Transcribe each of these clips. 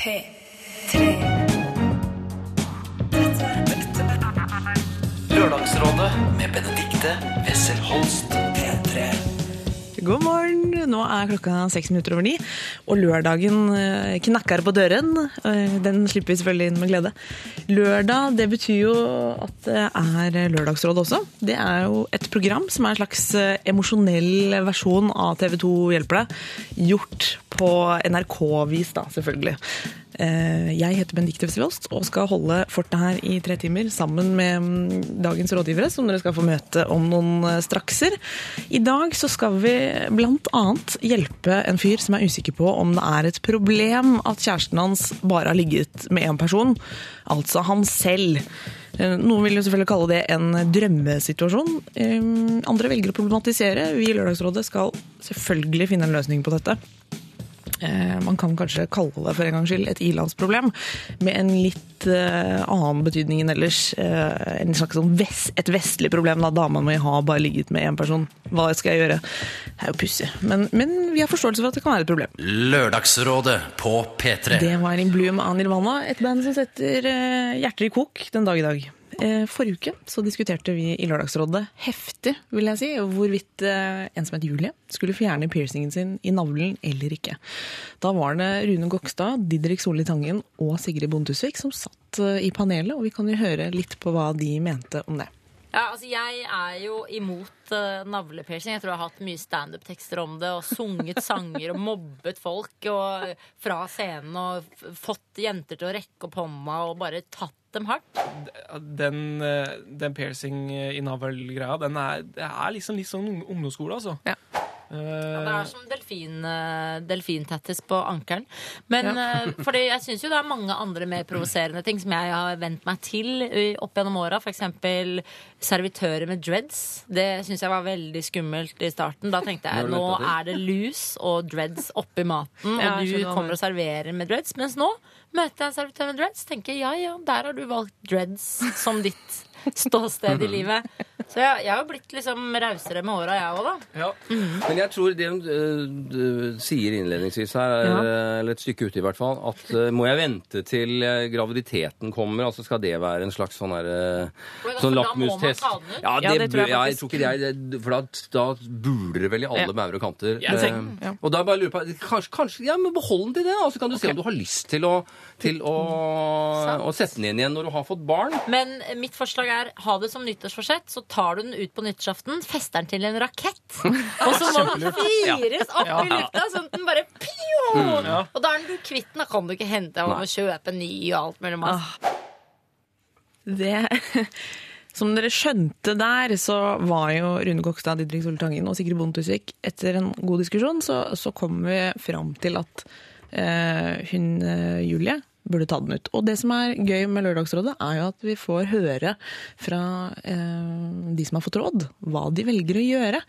P3. Lørdagsrådet med Benedikte Wessel Holst. P3. God morgen. Nå er klokka seks minutter over ni, og lørdagen eh, knakker på døren. Eh, Den slipper vi selvfølgelig inn med glede. Lørdag, det betyr jo at det er lørdagsråd også. Det er jo et program som er en slags eh, emosjonell versjon av TV 2 Hjelper deg. Gjort på NRK-vis, da, selvfølgelig. Eh, Jeg heter Benedicte Wesselost og skal holde fortet her i tre timer sammen med mm, dagens rådgivere, som dere skal få møte om noen eh, strakser. I dag så skal vi annet hjelpe en fyr som er usikker på om det er et problem at kjæresten hans bare har ligget med én person, altså han selv. Eh, Noen vil jo selvfølgelig kalle det en drømmesituasjon. Andre velger å problematisere. Vi i Lørdagsrådet skal selvfølgelig finne en løsning på dette. Eh, Man kan kanskje kalle det for en gangs skyld et ilandsproblem, med en litt eh, annen betydning enn ellers. Eh, en slags sånn vest, et vestlig problem. da Dama mi har bare ligget med én person. Hva skal jeg gjøre? Det er jo pussig. Men, men vi har forståelse for at det kan være et problem. Lørdagsrådet på P3. Det var In Bloom av Nirvana, et band som setter hjerter i kok den dag i dag. Eh, Forrige uke så diskuterte vi i Lørdagsrådet heftig vil jeg si, hvorvidt eh, en som het Julie skulle fjerne piercingen sin i navlen eller ikke. Da var det Rune Gokstad, Didrik Solli Tangen og Sigrid Bonde Tusvik som satt eh, i panelet, og vi kan jo høre litt på hva de mente om det. Ja, altså Jeg er jo imot uh, navlepiercing. Jeg tror jeg har hatt mye standup-tekster om det og sunget sanger og mobbet folk og, fra scenen og f- fått jenter til å rekke opp hånda og bare tatt dem hardt. den, eh, den piercing i navl-greia, den er, det er liksom litt sånn ungdomsskole, altså. Ja. Eh, Det er som delfin, uh, delfintattis på ankelen. Men ja. fordi jeg syns jo det er mange andre mer provoserende ting som jeg har vent meg til opp gjennom åra. F.eks. servitører med dreads. Det syns jeg var veldig skummelt i starten. Da tenkte jeg nå er det lus og dreads oppi maten, og du kommer og serverer med dreads. Mens nå møter jeg en servitør med dreads, tenker jeg, ja ja, der har du valgt dreads som ditt ståsted i livet. Så jeg, jeg har blitt liksom rausere med åra, jeg òg, da. ja. Men jeg tror det hun øh, sier innledningsvis her, er, Ja. øh, eller et stykke ute i hvert fall, at øh, må jeg vente til graviditeten kommer? Altså skal det være en slags sånn her øh, sånn lakmustest? Ja, det. Ja, det, tror jeg jeg tror ikke det er det, For da, da buler det vel i alle Ja. bauger og kanter. Ja, Eh, ja. Og da bare lurer på Kanskje, kanskje ja, men behold den til det, da. Så kan du se om du har lyst til å, til å, å sette den inn igjen når du har fått barn. Men mitt forslag er ha det som nyttårsforsett, så tar du den ut på nyttårsaften, fester den til en rakett, og så må den fyres opp i lufta, sånn at den bare pjo! ja. Og da er den du kvitt den, da kan du ikke hente og kjøpe ny og alt mulig oss. Det Som dere skjønte der, så var jo Rune Kokstad, Didrik Soltangen og Sigrid Bonde Tusvik Etter en god diskusjon så, så kom vi fram til at hun eh, Julie burde ta den ut. Og det som er gøy med Lørdagsrådet, er jo at vi får høre fra eh, de som har fått råd, hva de velger å gjøre.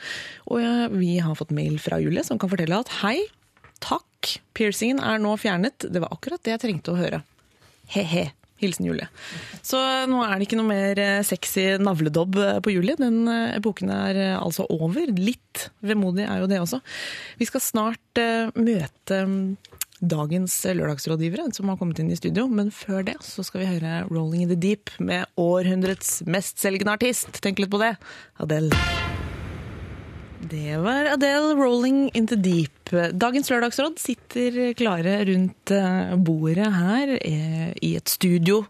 Og eh, vi har fått mail fra Julie som kan fortelle at hei, takk, piercingen er nå fjernet. Det var akkurat det jeg trengte å høre. He-he. Hilsen Julie. Så nå er det ikke noe mer eh, sexy navledobb eh, på Julie. Den eh, epoken er eh, altså over. Litt vemodig er jo det også. Vi skal snart eh, møte dagens lørdagsrådgivere som har kommet inn i studio, men før det så skal vi høre 'Rolling in the Deep' med århundrets mestselgende artist. Tenk litt på det. Adele. Det var Adele, 'Rolling in the Deep'. Dagens lørdagsråd sitter klare rundt eh, bordet her eh, i et studio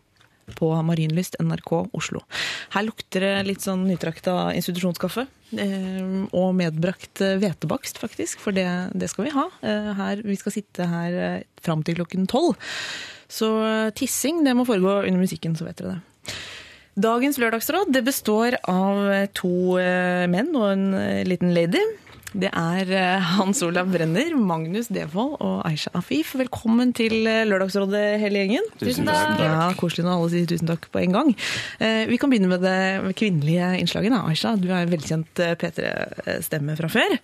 på Marienlyst, NRK Oslo. Her lukter det litt sånn nytrakta institusjonskaffe. eh, Og medbrakt hvetebakst, faktisk, for det, det skal vi ha. Eh, Her, vi skal sitte her eh, fram til klokken tolv. Så tissing det må foregå under musikken, så vet dere det. Dagens lørdagsråd det består av to menn og en liten lady. Det er eh, Hans Olav Brenner, Magnus Devold og Aisha Afif. Velkommen til eh, Lørdagsrådet, hele gjengen. Tusen takk. Ja, Koselig når alle sier tusen takk på en gang. Eh, Vi kan begynne med det kvinnelige innslaget. Aisha, du er en velkjent eh, P3-stemme fra før.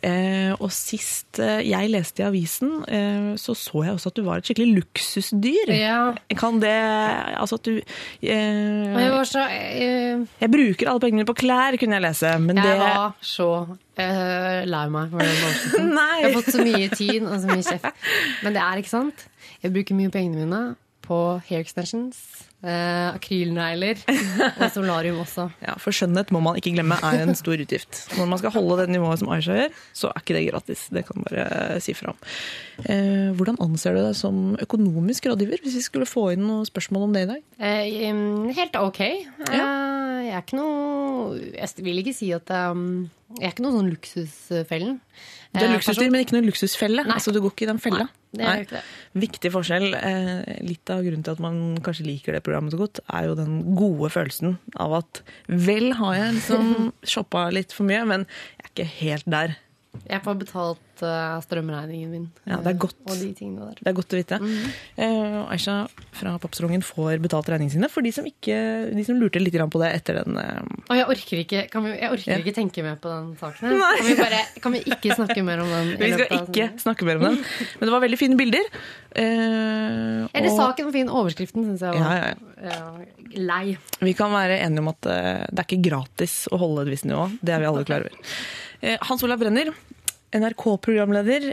Eh, og sist eh, jeg leste i avisen, eh, så så jeg også at du var et skikkelig luksusdyr. Ja. Kan det Altså at du eh, jeg var så eh, Jeg bruker alle pengene på klær, kunne jeg lese, men Jeg det var så eh, lei meg for den. Jeg har fått så mye tid og så mye kjeft. Men det er ikke sant. Jeg bruker mye pengene mine på hair extensions, eh, akrylnegler og solarium også. Ja, For skjønnhet må man ikke glemme er en stor utgift. Når man skal holde det nivået som Aisha gjør, så er ikke det gratis. Det kan man bare si fra om. Eh, hvordan anser du deg som økonomisk rådgiver, hvis vi skulle få inn noen spørsmål om det i dag? Eh, helt ok. Ja. jeg er ikke noe Jeg vil ikke si at um, Jeg er ikke noe sånn luksusfellen. Du er Eh, luksusdyr, men ikke noen luksusfelle. Nei. Altså, Du går ikke i den fella. Nei. Viktig forskjell. Eh, litt av grunnen til at man kanskje liker det programmet så godt, er jo den gode følelsen av at vel har jeg liksom shoppa litt for mye, men jeg er ikke helt der. Jeg får betalt eh, strømregningen min. Ja, det er godt. Og de. Det er godt å vite. eh, Aisha fra Pappsalongen får betalt regningene sine for de som, ikke, de som lurte litt på det etter den uh... Jeg orker ikke, kan vi, jeg orker Ja. ikke tenke mer på den saken. Kan vi, bare, kan vi ikke snakke mer om den? Vi skal av- ikke snakke mer om den. Men det var veldig fine bilder. Uh, Eller og saken var fin. Overskriften syns jeg Ja, var ja, ja, lei. vi kan være enige om at eh, det er ikke gratis å holde et visst nivå. Det er vi alle klar over. Eh, Hans Olav Brenner, NRK-programleder,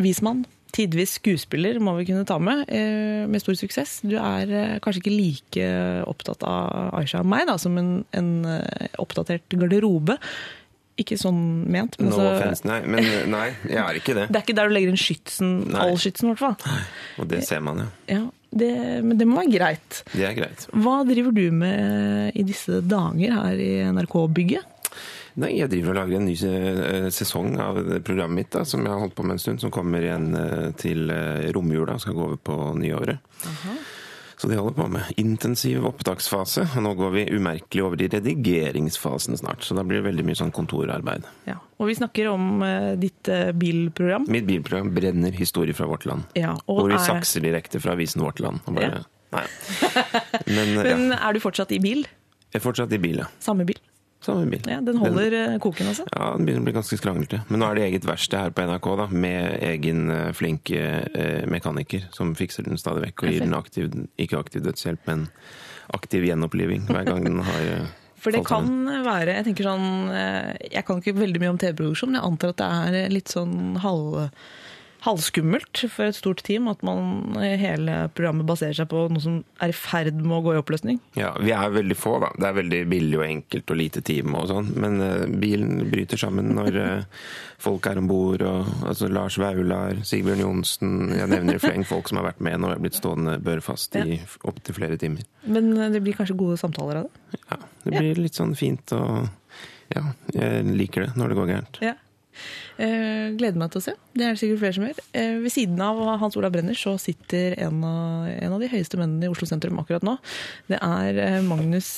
vismann, tidvis skuespiller, må vi kunne ta med, eh, med stor suksess. Du er eh, kanskje ikke like opptatt av Aisha og meg da, som en, en eh, oppdatert garderobe. Ikke sånn ment. Men No så, offense, nei. Men nei, jeg er ikke det. det er ikke der du legger inn skytsen, Nei. all skytsen i hvert fall. Og det ser man jo. Ja, det, men det må være greit. Det er greit. Hva driver du med i disse dager her i NRK-bygget? Nei, jeg driver og lager en ny eh, sesong av programmet mitt, da, som jeg har holdt på med en stund, som kommer igjen eh, til eh, romjula og skal gå over på nyåret. Så det holder på med. Intensiv opptaksfase. Og nå går vi umerkelig over i redigeringsfasen snart. Så da blir det veldig mye sånn kontorarbeid. Ja. Og vi snakker om ditt bilprogram. Mitt bilprogram brenner historie fra vårt land. Ja, og Hvor vi er- sakser direkte fra avisen Vårt Land. Og bare, Ja. Nei. Men, ja. Men er du fortsatt i bil? Jeg er fortsatt i bil, ja. Samme bil? Samme bil. Ja, Den holder den, koken, altså? Ja, den begynner å bli ganske skranglete. Men nå er det eget verksted her på NRK, da, med egen eh, flink eh, mekaniker som fikser den stadig vekk og gir den aktiv, ikke aktiv dødshjelp, men aktiv gjenoppliving hver gang den har eh, For det sammen. kan være Jeg tenker sånn eh, Jeg kan ikke veldig mye om TV-produksjon, men jeg antar at det er litt sånn halv, halvskummelt for et stort team at man eh, hele programmet baserer seg på noe som er i ferd med å gå i oppløsning. Ja, vi er veldig få, da. Det er veldig billig og enkelt og lite team og sånn. Men uh, bilen bryter sammen når uh, folk er om bord. Altså Lars Vaular, Sigbjørn Johnsen Jeg nevner i fleng folk som har vært med når og er blitt stående børfast i opptil flere timer. Men det blir kanskje gode samtaler av det? Ja, det blir litt sånn fint og Ja, jeg liker det når det går gærent. Ja. Eh, gleder meg til å se. Det er det sikkert flere som gjør. Eh, ved siden av Hans Olav Brenner så sitter en av, en av de høyeste mennene i Oslo sentrum akkurat nå. Det er eh, Magnus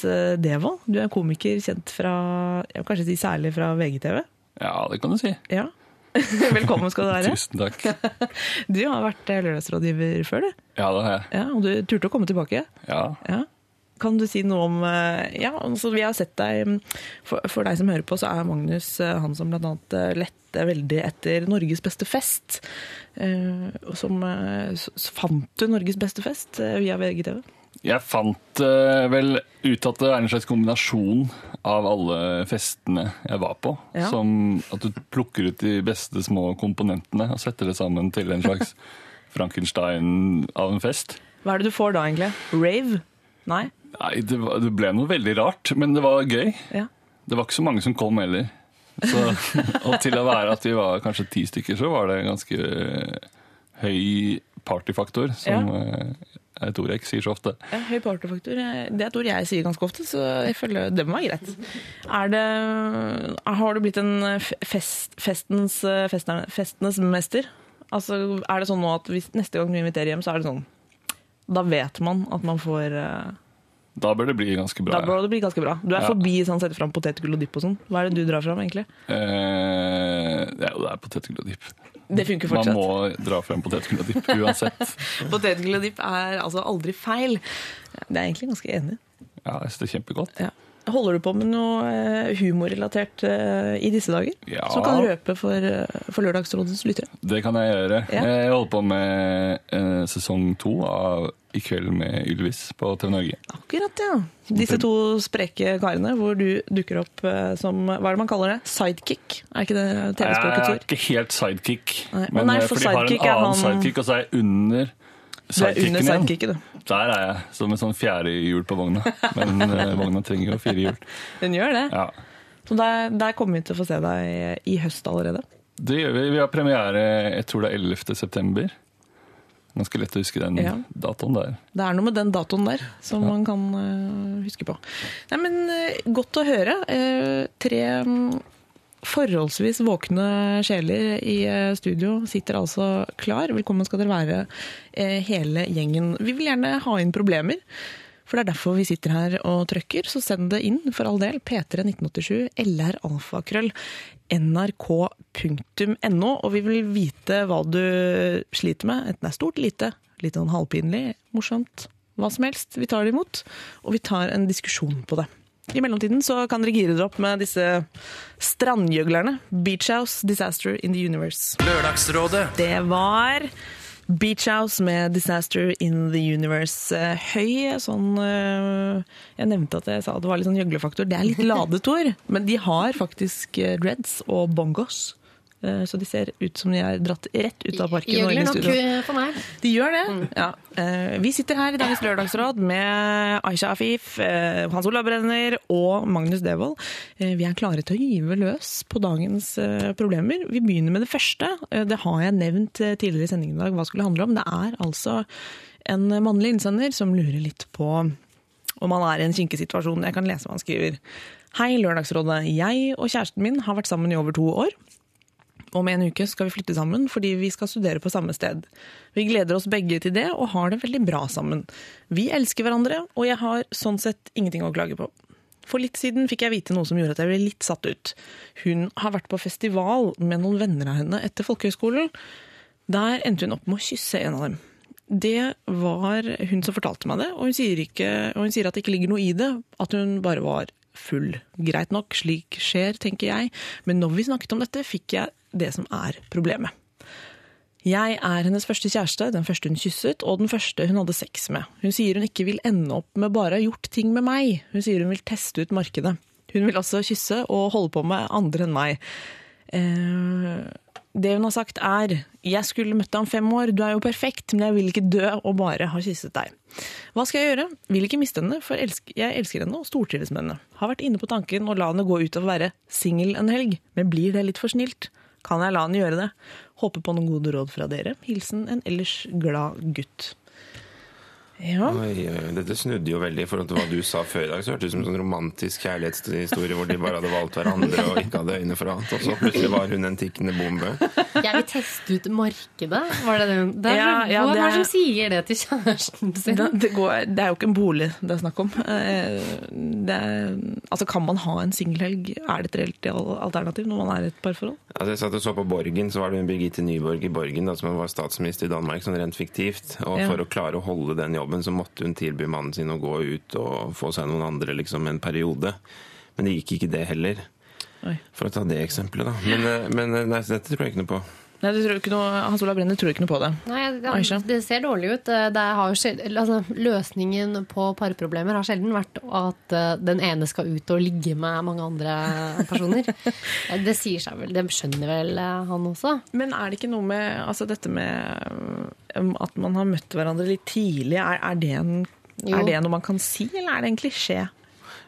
Devold. Du er komiker kjent fra jeg vil kanskje si særlig fra VGTV. Ja, det kan du si. Ja. Velkommen skal du være. Tusen takk. Du har vært lørdagsrådgiver før, du. Ja, det har jeg. Ja, og du turte å komme tilbake. Ja. Ja. Kan du si noe om eh, Ja, altså vi har sett deg mm, For, for deg som hører på, så er Magnus eh, han som annet eh, lette veldig etter Norges beste fest. Som fant du Norges beste fest via VGTV. Jeg fant vel ut at det er en slags kombinasjon av alle festene jeg var på. Ja. Som at du plukker ut de beste små komponentene og setter det sammen til en slags Frankenstein av en fest. Hva er det du får da, egentlig? Rave? Nei? Nei, det, var, det ble noe veldig rart, men det var gøy. Ja. Det var ikke så mange som kom heller. Så, og til å være at vi var kanskje ti stykker, så var det en ganske eh, høy partyfaktor, som ja. er et ord jeg ikke sier så ofte. Ja, høy partyfaktor. eh, Det er et ord jeg sier ganske ofte, så jeg føler det må være greit. Er det, har du blitt en fest, festens, eh, festerne- festenes mester? Altså, er det sånn nå at hvis neste gang du inviterer hjem, så er det sånn Da vet man at man får eh, Da bør det bli ganske bra. Da bør det bli ganske bra. Du er Ja. forbi sånn sette fram potetgull og dipp og sånn. Hva er det du drar fram, egentlig? Eh, ja, det er potetgull og dipp. Det funker fortsatt. Man må dra frem potetgull og dipp uansett. Potetgull og dipp er altså aldri feil. Det er jeg egentlig ganske enig. i. Ja, jeg synes det er kjempegodt. Ja. Holder du på med noe eh, humorrelatert eh, i disse dager? Ja. Som kan røpe for, eh, for Lørdagsrådets lyttere? Det kan jeg gjøre. Ja. Jeg holder på med eh, sesong to av I kveld med Ylvis på TV Norge. Akkurat, ja. Disse to spreke karene hvor du dukker opp eh, som hva er det man kaller det? Sidekick? Er ikke det Jeg er TV-språkets ord? ikke helt sidekick, Nei, men nei, for for de har en er annen han- sidekick, og så er jeg under Under sidekicken igjen. sidekicket, du. Der er jeg, som et sånn fjerdehjul på vogna. Men eh, vogna trenger jo fire hjul. Den gjør det. Ja. Så der, der kommer vi til å få se deg i høst allerede. Det gjør vi. Vi har premiere jeg tror det er 11. september. Ganske lett å huske den Ja. datoen der. Det er noe med den datoen der som man kan uh, huske på. Nei, men uh, Godt å høre. Uh, tre forholdsvis våkne sjeler i eh, studio sitter altså klar. Velkommen skal dere være, eh, hele gjengen. Vi vil gjerne ha inn problemer. For det er derfor vi sitter her og trøkker, så send det inn for all del. P3 1987 LR-alfakrøll nrk.no. Og vi vil vite hva du sliter med. Enten det er stort, lite, litt sånn halvpinlig, morsomt, hva som helst. Vi tar det imot, og vi tar en diskusjon på det. I mellomtiden så kan dere gire dere opp med disse strandgjøglerne. Beach House, Disaster in the Universe. Lørdagsrådet Det var Beach House med Disaster in the Universe. Eh, Høy sånn eh, Jeg nevnte at jeg sa det var litt sånn gjøglefaktor. Det er litt ladet ord, men de har faktisk eh, dreads og bongos. Eh, Så de ser ut som de er dratt rett ut av parken. inn Gjøgler nok eh, for meg. De gjør det. Ja. Eh, Vi sitter her i dagens lørdagsråd med Aisha Afif, Hans Olav Brenner og Magnus Devold. Vi er klare til å gyve løs på dagens problemer. Vi begynner med det første. Det har jeg nevnt tidligere i sendingen i dag hva skulle handle om. Det er altså en mannlig innsender som lurer litt på om han er i en kinkig situasjon. Jeg kan lese hva han skriver. Hei, Lørdagsrådet. Jeg og kjæresten min har vært sammen i over to år. Om en uke skal vi flytte sammen fordi vi skal studere på samme sted. Vi gleder oss begge til det og har det veldig bra sammen. Vi elsker hverandre, og jeg har sånn sett ingenting å klage på. For litt siden fikk jeg vite noe som gjorde at jeg ble litt satt ut. Hun har vært på festival med noen venner av henne etter folkehøyskolen. Der endte hun opp med å kysse en av dem. Det var hun som fortalte meg det, og hun sier, ikke, og hun sier at det ikke ligger noe i det, at hun bare var full. Greit nok, slik skjer, tenker jeg, men når vi snakket om dette, fikk jeg det som er problemet. Jeg er hennes første kjæreste, den første hun kysset, og den første hun hadde sex med. Hun sier hun ikke vil ende opp med bare å ha gjort ting med meg. Hun sier hun vil teste ut markedet. Hun vil også kysse og holde på med andre enn meg. Eh, det hun har sagt er Jeg skulle møtt deg om fem år, du er jo perfekt, men jeg vil ikke dø og bare ha kysset deg. Hva skal jeg gjøre? Vil ikke miste henne, for jeg elsker henne og stortrives med henne. Har vært inne på tanken å la henne gå ut og være singel en helg, men blir det litt for snilt? Kan jeg la han gjøre det? Håper på noen gode råd fra dere. Hilsen en ellers glad gutt. Ja. Oi, oi, dette snudde jo veldig i forhold til hva du sa før i dag. Så hørtes det ut som en sånn romantisk kjærlighetshistorie hvor de bare hadde valgt hverandre og ikke hadde øyne for annet. Og så plutselig var hun en tikkende bombe. Jeg vil teste ut markedet. Var det det? det er, Ja, ja, Hvem det er det som sier det til kjæresten sin? Det, det, går, det er jo ikke en bolig det er snakk om. Eh, Det er, altså Kan man ha en singelhelg? Er det et reelt alternativ når man er i et parforhold? Altså jeg satt og så på Borgen, så var det hun Birgitte Nyborg i Borgen da, som var statsminister i Danmark, sånn rent fiktivt. Og Ja. for å klare å holde den jobben, så måtte hun tilby mannen sin å gå ut og få seg noen andre liksom en periode. Men det gikk ikke det heller. Oi. For å ta det eksempelet, da. Men, eh, men eh, nei, dette tror jeg ikke noe på. Nei, tror ikke noe, Hans Olav Brenner tror ikke noe på det. Nei, det, det ser dårlig ut. Det har sjel- altså, løsningen på parproblemer har sjelden vært at eh, den ene skal ut og ligge med mange andre personer. Eh, det sier seg vel. Det skjønner vel eh, han også. Men er det ikke noe med altså dette med um, at man har møtt hverandre litt tidlig? Er, er, det en, er det noe man kan si, eller er det en klisjé?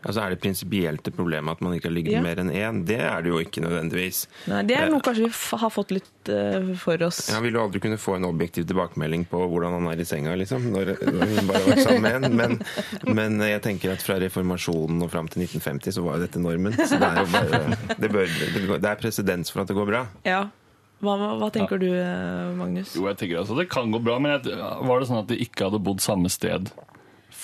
Altså Er det prinsipielt det problemet at man ikke har ligget Ja. mer enn én? Det er det jo ikke nødvendigvis. Nei, det er noe kanskje vi f- har fått litt uh, for oss. Ja, vil jo aldri kunne få en objektiv tilbakemelding på hvordan han er i senga, liksom, når, når hun bare har vært sammen med en. Men, men jeg tenker at fra reformasjonen og fram til 1950 så var jo dette normen. Så det er jo bare Det, bør, det, det er presedens for at det går bra. Ja. Hva, hva tenker du, eh, Magnus? Jo, jeg tenker altså Det kan gå bra, men jeg, var det sånn at de ikke hadde bodd samme sted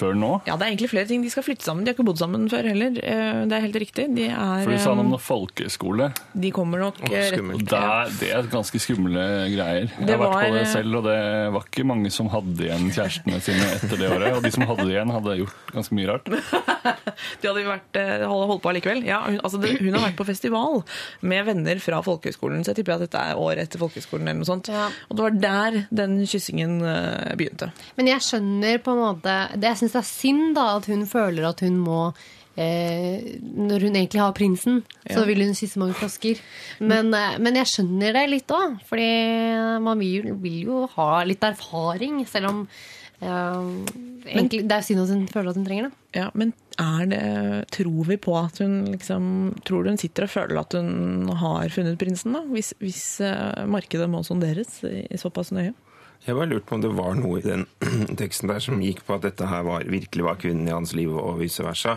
før nå. Ja, det er egentlig flere ting. De skal flytte sammen. De har ikke bodd sammen før heller. Eh, Det er helt riktig. De, er, For du sa noe om eh, noe folkeskole. de kommer nok oh, rett- der, det er ganske skumle greier. Jeg har har vært på det selv, og det var ikke mange som hadde igjen kjærestene sine etter det året. Og de som hadde det igjen, hadde gjort ganske mye rart. De hadde vært, holdt på allikevel. Ja, hun, altså hun har vært på festival med venner fra folkehøgskolen, så jeg tipper at dette er året etter folkehøgskolen eller noe sånt. Ja. Og det var der den kyssingen begynte. Men jeg skjønner på en måte det, Jeg syns det er synd da at hun føler at hun må eh, Når hun egentlig har prinsen, så vil hun kysse mange flasker. Men, eh, men jeg skjønner det litt òg, fordi man vil, vil jo ha litt erfaring, selv om eh, egentlig, Det er synd at hun føler at hun trenger det. Ja, men er det, tror vi på at hun liksom Tror du hun sitter og føler at hun har funnet prinsen, da? Hvis, hvis eh, markedet må sonderes i, i såpass nøye? Jeg bare lurte på om det var noe i den teksten der som gikk på at dette her var, virkelig var kvinnen i hans liv, og vice versa.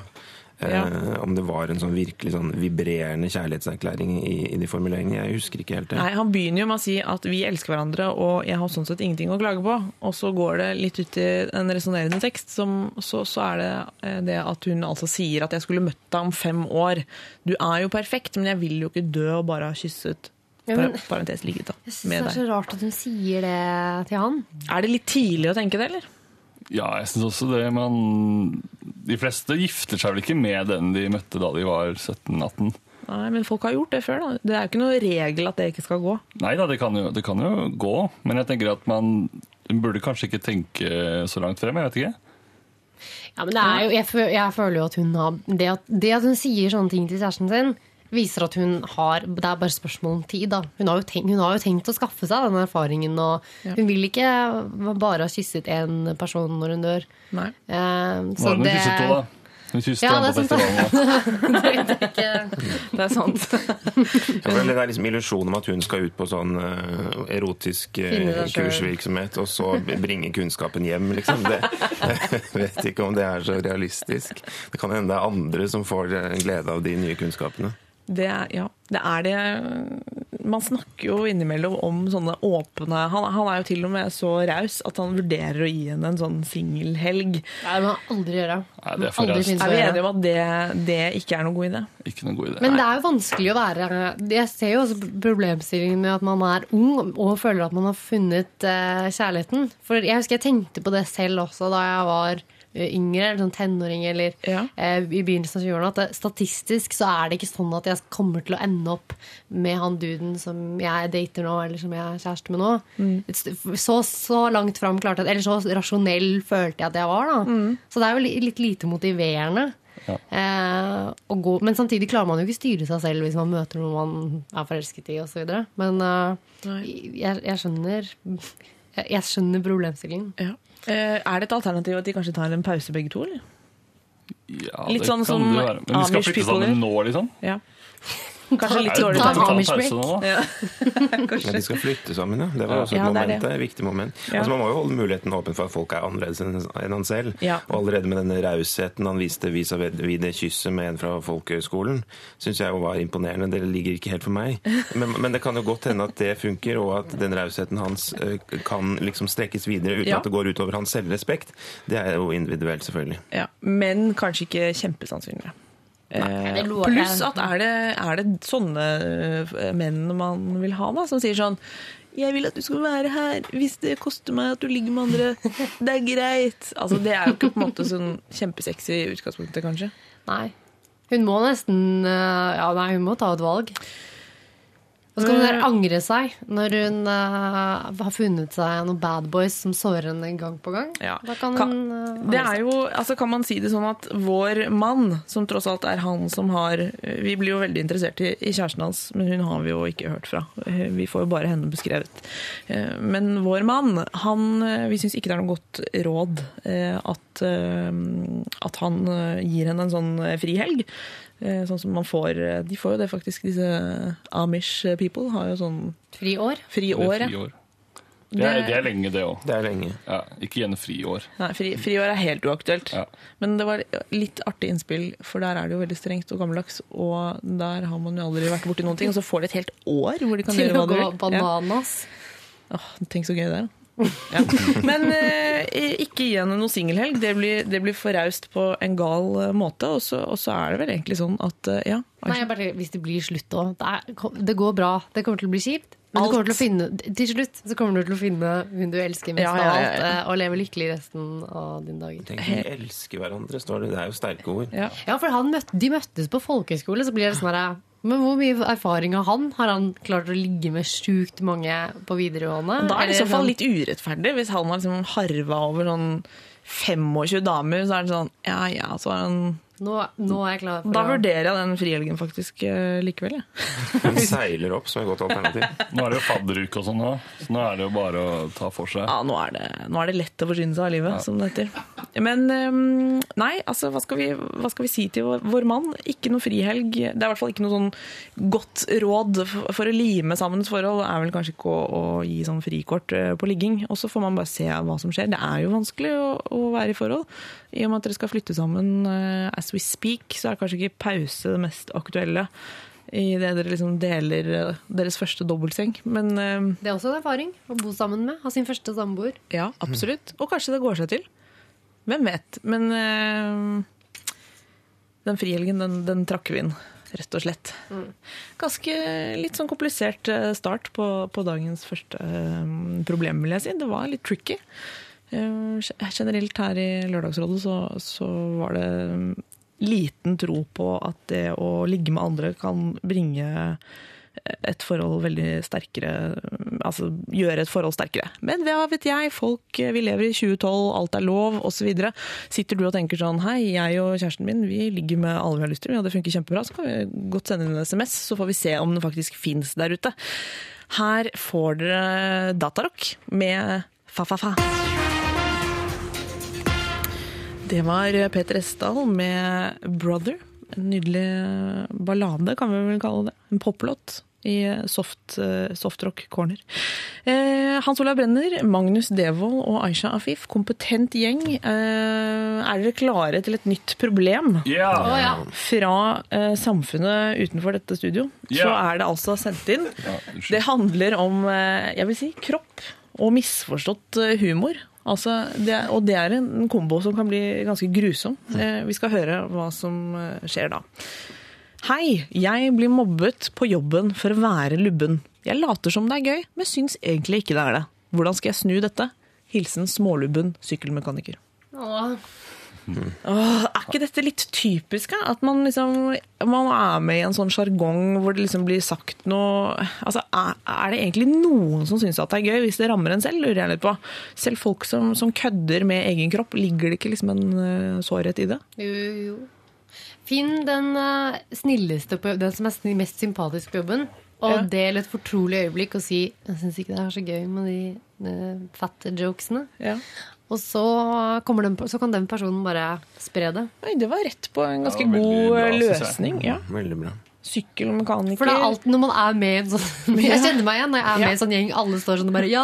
Ja. Eh, om det var en sånn virkelig sånn vibrerende kjærlighetserklæring i, i de formuleringene. Jeg husker ikke helt det. Nei, Han begynner jo med å si at vi elsker hverandre, og jeg har sånn sett ingenting å klage på. Og så går det litt ut i en resonnerende tekst, som, så, så er det eh, det at hun altså sier at jeg skulle møtt deg om fem år. Du er jo perfekt, men jeg vil jo ikke dø og bare ha kysset. Ja, men- Parentes ligget da, Jeg synes det er så rart at hun sier det til han. Er det litt tidlig å tenke det, eller? Ja, jeg syns også det. Man, de fleste gifter seg vel ikke med den de møtte da de var 17-18. Nei, men folk har gjort det før, da. Det er jo ikke noen regel at det ikke skal gå. Nei da, det kan, jo, det kan jo gå, men jeg tenker at man burde kanskje ikke tenke så langt frem. Jeg vet ikke. Ja, men det er jo, jeg føler jo at hun har det at, det at hun sier sånne ting til kjæresten sin, viser at hun har Det er bare spørsmål om tid. da. Hun har jo tenkt, hun har jo tenkt å skaffe seg den erfaringen. Og Ja. hun vil ikke bare ha kysset én person når hun dør. Nei. Eh, så det kysset to, da. Hun kysset Ja, det er sant. festivalen. da. Det er sant. Det er liksom illusjonen om at hun skal ut på sånn eh, erotisk eh, kursvirksomhet, og så bringe kunnskapen hjem, liksom. Det, jeg vet ikke om det er så realistisk. Det kan hende det er andre som får eh, glede av de nye kunnskapene. Det er, ja, det er det Man snakker jo innimellom om sånne åpne han, han er jo til og med så raus at han vurderer å gi henne en sånn singelhelg. Nei, det må han aldri gjøre. Nei, det er for Aldri raust. Er vi enige om at det, det ikke er noen god idé? Ikke noen god idé. Men det er jo vanskelig å være Jeg ser jo også problemstillingen med at man er ung og føler at man har funnet eh, kjærligheten. For jeg husker jeg tenkte på det selv også da jeg var yngre, eller sånn tenåring eller Ja. eh, i begynnelsen av 20-årene, at det, statistisk så er det ikke sånn at jeg kommer til å ende opp med han duden som jeg dater nå, eller som jeg er kjæreste med nå. Mm. Så, så langt fram klarte jeg Eller så rasjonell følte jeg at jeg var, da. Så det er jo li- litt lite motiverende. Ja. Eh, å gå, men samtidig klarer man jo ikke styre seg selv hvis man møter noen man er forelsket i osv. Men eh, jeg, jeg skjønner jeg, jeg skjønner problemstillingen. Ja. Eh, er det et alternativ at de kanskje tar en pause begge to? Eller? Ja, Litt det sånn kan som det være. Men vi skal Amish flytte people sammen nå, liksom? Ja. Kanskje litt dårlig ta en Amish break. nå, da? Ja. Ja, de skal flytte sammen, ja. Det var også et Ja, moment, det. et viktig moment. Ja. Altså, man må jo holde muligheten åpen for at folk er annerledes enn han selv. Ja. Og allerede med denne rausheten han viste vis-à-vis det kysset med en fra folkehøgskolen, syns jeg jo var imponerende. Det ligger ikke helt for meg. Men, men det kan jo godt hende at det funker, og at den rausheten hans eh, kan liksom strekkes videre uten Ja. at det går utover hans selvrespekt. Det er jo individuelt, selvfølgelig. Ja. Men kanskje ikke kjempesannsynlig. Eh, Pluss at er det, er det sånne eh, menn man vil ha, da, som sier sånn jeg vil at du skal være her hvis det koster meg at du ligger med andre. Det er greit. Altså, Det er jo ikke på en måte sånn kjempesexy i utgangspunktet, kanskje. Nei. Hun må nesten eh, Ja, nei, hun må ta et valg. Og så kan hun angre seg når hun uh, har funnet seg noen bad boys som sårer henne gang på gang. Ja. Da kan Kan- hun eh, Det er jo, altså Kan man si det sånn at vår mann, som tross alt er han som har Vi blir jo veldig interessert i, i kjæresten hans, men hun har vi jo ikke hørt fra. Vi får jo bare henne beskrevet. Eh, Men vår mann, han, vi syns ikke det er noe godt råd at, at han gir henne en sånn frihelg. Eh, Sånn som man får eh, De får jo det faktisk, disse Amish people har jo sånn Friår. Det friår. ja. Det er, det er lenge, det òg. Det er. Ja, ikke gjennom friår. Nei, fri, friår er helt uaktuelt. Ja. Men det var litt artig innspill, for der er det jo veldig strengt og gammeldags. Og der har man jo aldri vært borti noen ting. Og så får de et helt år hvor de kan Til gjøre å hva de gå bananas. Ja. Åh, tenk så gøy det er. da. Ja. Men eh, ikke gi henne noe singelhelg. Det blir, det blir for raust på en gal eh, måte. Og så, og så er det vel egentlig sånn at eh, ja. Nei, jeg bare, hvis det blir slutt òg. Det, det går bra. Det kommer til å bli kjipt. Men du kommer til, å finne, til slutt så kommer du til å finne hun du elsker mest Ja, ja, ja, ja, alt, eh, og leve lykkelig resten av dine dager. Tenk, de elsker hverandre, står det. Det er jo sterke ord. ja. Ja, for han møtte, De møttes på folkehøyskole, så blir det sånn her Men hvor mye erfaring har han? Har han klart å ligge med sjukt mange på videregående? Da er det i så fall litt urettferdig. Hvis han har liksom harva over sånn 25 damer, så er det sånn ja ja, så er han nå, nå er jeg klar for Da å vurderer jeg den frihelgen faktisk eh, likevel, jeg. Hun seiler opp som et godt alternativ. Nå er det jo fadderuke og sånn nå, så nå er det jo bare å ta for seg. Ja, nå er, det, nå er det lett å forsyne seg av livet, som det heter. Men ehm, nei, altså, hva skal, vi, hva skal vi si til vår, vår mann? Ikke noe frihelg. Det er i hvert fall ikke noe sånn godt råd for, for å lime sammen et forhold. Det er vel kanskje ikke å, å gi sånn frikort eh, på ligging. Og så får man bare se hva som skjer. Det er jo vanskelig å, å være i forhold. I og med at dere skal flytte sammen eh, as we speak, så er kanskje ikke pause det mest aktuelle. I det dere liksom deler eh, deres første dobbeltseng. Men eh, Det er også en erfaring å bo sammen med. Ha sin første samboer. ja, absolutt. Og kanskje det går seg til. Hvem vet. Men den frihelgen, den, den trakk vi inn, rett og slett. Ganske litt sånn komplisert start på, på dagens første problem, vil jeg si. Det var litt tricky. Eh, Generelt her i Lørdagsrådet så, så var det mm, liten tro på at det å ligge med andre kan bringe et forhold veldig sterkere Altså gjøre et forhold sterkere. Men hva vet jeg, folk Vi lever i 2012, alt er lov, osv. Sitter du og tenker sånn Hei, jeg og kjæresten min vi ligger med alle vi har lyst til, ja, det funker kjempebra. Så kan vi godt sende inn en SMS, så får vi se om den faktisk fins der ute. Her får dere Datarock med Fa-fa-fa. Det var Peter Esdal med 'Brother'. En nydelig ballade, kan vi vel kalle det. En poplåt i soft, eh, softrock corner. Eh, Hans Olav Brenner, Magnus Devold og Aisha Afif, kompetent gjeng. Eh, er dere klare til et nytt problem? Ja! Oh, ja. Fra eh, samfunnet utenfor dette studio, yeah. så er det altså sendt inn. Ja. Det handler om eh, jeg vil si, kropp og misforstått eh, humor. Altså, det, og det er en kombo som kan bli ganske grusom. Eh, Vi skal høre hva som eh, skjer da. Hei, jeg blir mobbet på jobben for å være lubben. Jeg later som det er gøy, men syns egentlig ikke det er det. Hvordan skal jeg snu dette? Hilsen smålubben sykkelmekaniker. Åh. Åh, er ikke dette litt typisk? Ja? At man liksom man er med i en sånn sjargong hvor det liksom blir sagt noe altså, er, er det egentlig noen som syns at det er gøy hvis det rammer en selv? lurer jeg litt på. Selv folk som, som kødder med egen kropp, ligger det ikke liksom en uh, sårhet i det? Jo, jo, jo. Finn den uh, snilleste på den som er mest sympatisk på jobben. Og Ja. del et fortrolig øyeblikk og si 'Jeg syns ikke det er så gøy med de uh, fatte jokesene'. Ja. Og så, den, så kan den personen bare spre det. Oi, det var rett på en ganske Ja, god bra, eh, løsning. Ja. Veldig bra. Sykkelmekaniker. For det er alltid når man er med i en sånn Jeg kjenner meg igjen når jeg er med i en sånn gjeng. Alle står sånn og bare Ja,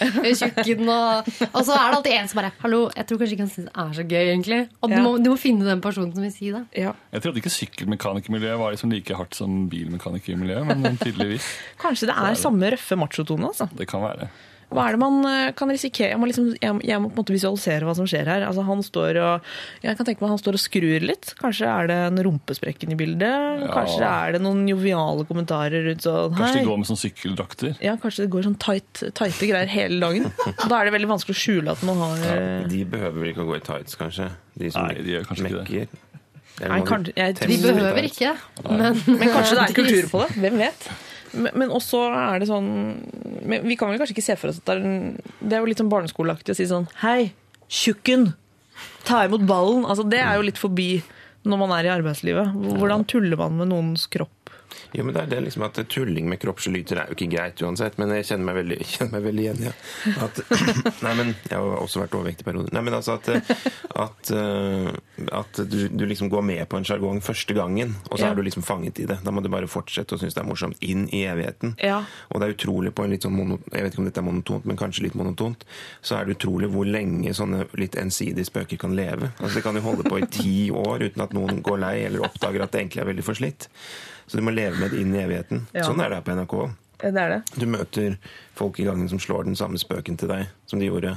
jeg er tjukken og Og så er det alltid en som bare Hallo, jeg tror kanskje ikke han syns det er så gøy, egentlig. Og Ja. du, må, du må finne den personen som vil si det. ja. Jeg trodde ikke sykkelmekanikermiljøet var liksom like hardt som bilmekanikermiljøet, men tydeligvis. Kanskje det er samme røffe machotone, altså. Det kan være. Hva er det man eh, kan risikere? Jeg må, liksom, jeg, jeg må på en måte visualisere hva som skjer her. Altså, han står og, jeg kan tenke meg at han står og skrur litt. Kanskje er det en rumpesprekken i bildet? Ja. Kanskje er det noen joviale kommentarer rundt sånn Kanskje hei. de går med sånn sykkeldrakter. Ja, kanskje det går sånn tight, tighte greier hele dagen. Da er det veldig vanskelig å skjule at man har ja, De behøver vel ikke å gå i tights, kanskje? De som Nei, de gjør kanskje ikke det. Nei, kanskje- jeg- De behøver ikke, men Men kanskje det er kultur på det? Hvem vet? Men, også er det sånn Vi kan vel kanskje ikke se for oss at det er en, Det er jo litt sånn barneskoleaktig å si sånn Hei, tjukken! Ta imot ballen. Altså, det er jo litt forbi når man er i arbeidslivet. Hvordan tuller man med noens kropp? Jo, men det er det liksom at Tulling med kroppslyter er jo ikke greit uansett, men jeg kjenner meg veldig, kjenner meg veldig igjen. Ja. At, nei, men Jeg har også vært overvektig i perioder. Nei, men altså at, at, eh, at du, du liksom går med på en sjargong første gangen, og så Ja. er du liksom fanget i det. Da må du bare fortsette å synes det er morsomt inn i evigheten. Ja. Og det er utrolig på en litt sånn mono, Jeg vet ikke om dette er monotont, men kanskje litt monotont. Så er det utrolig hvor lenge sånne litt ensidige spøker kan leve. Altså Det kan jo holde på i ti år uten at noen går lei eller oppdager at det egentlig er veldig forslitt. Så du må leve med det inn i evigheten. Ja. Sånn er det her på NRK. Det er det. Du møter folk i gangen som slår den samme spøken til deg som de gjorde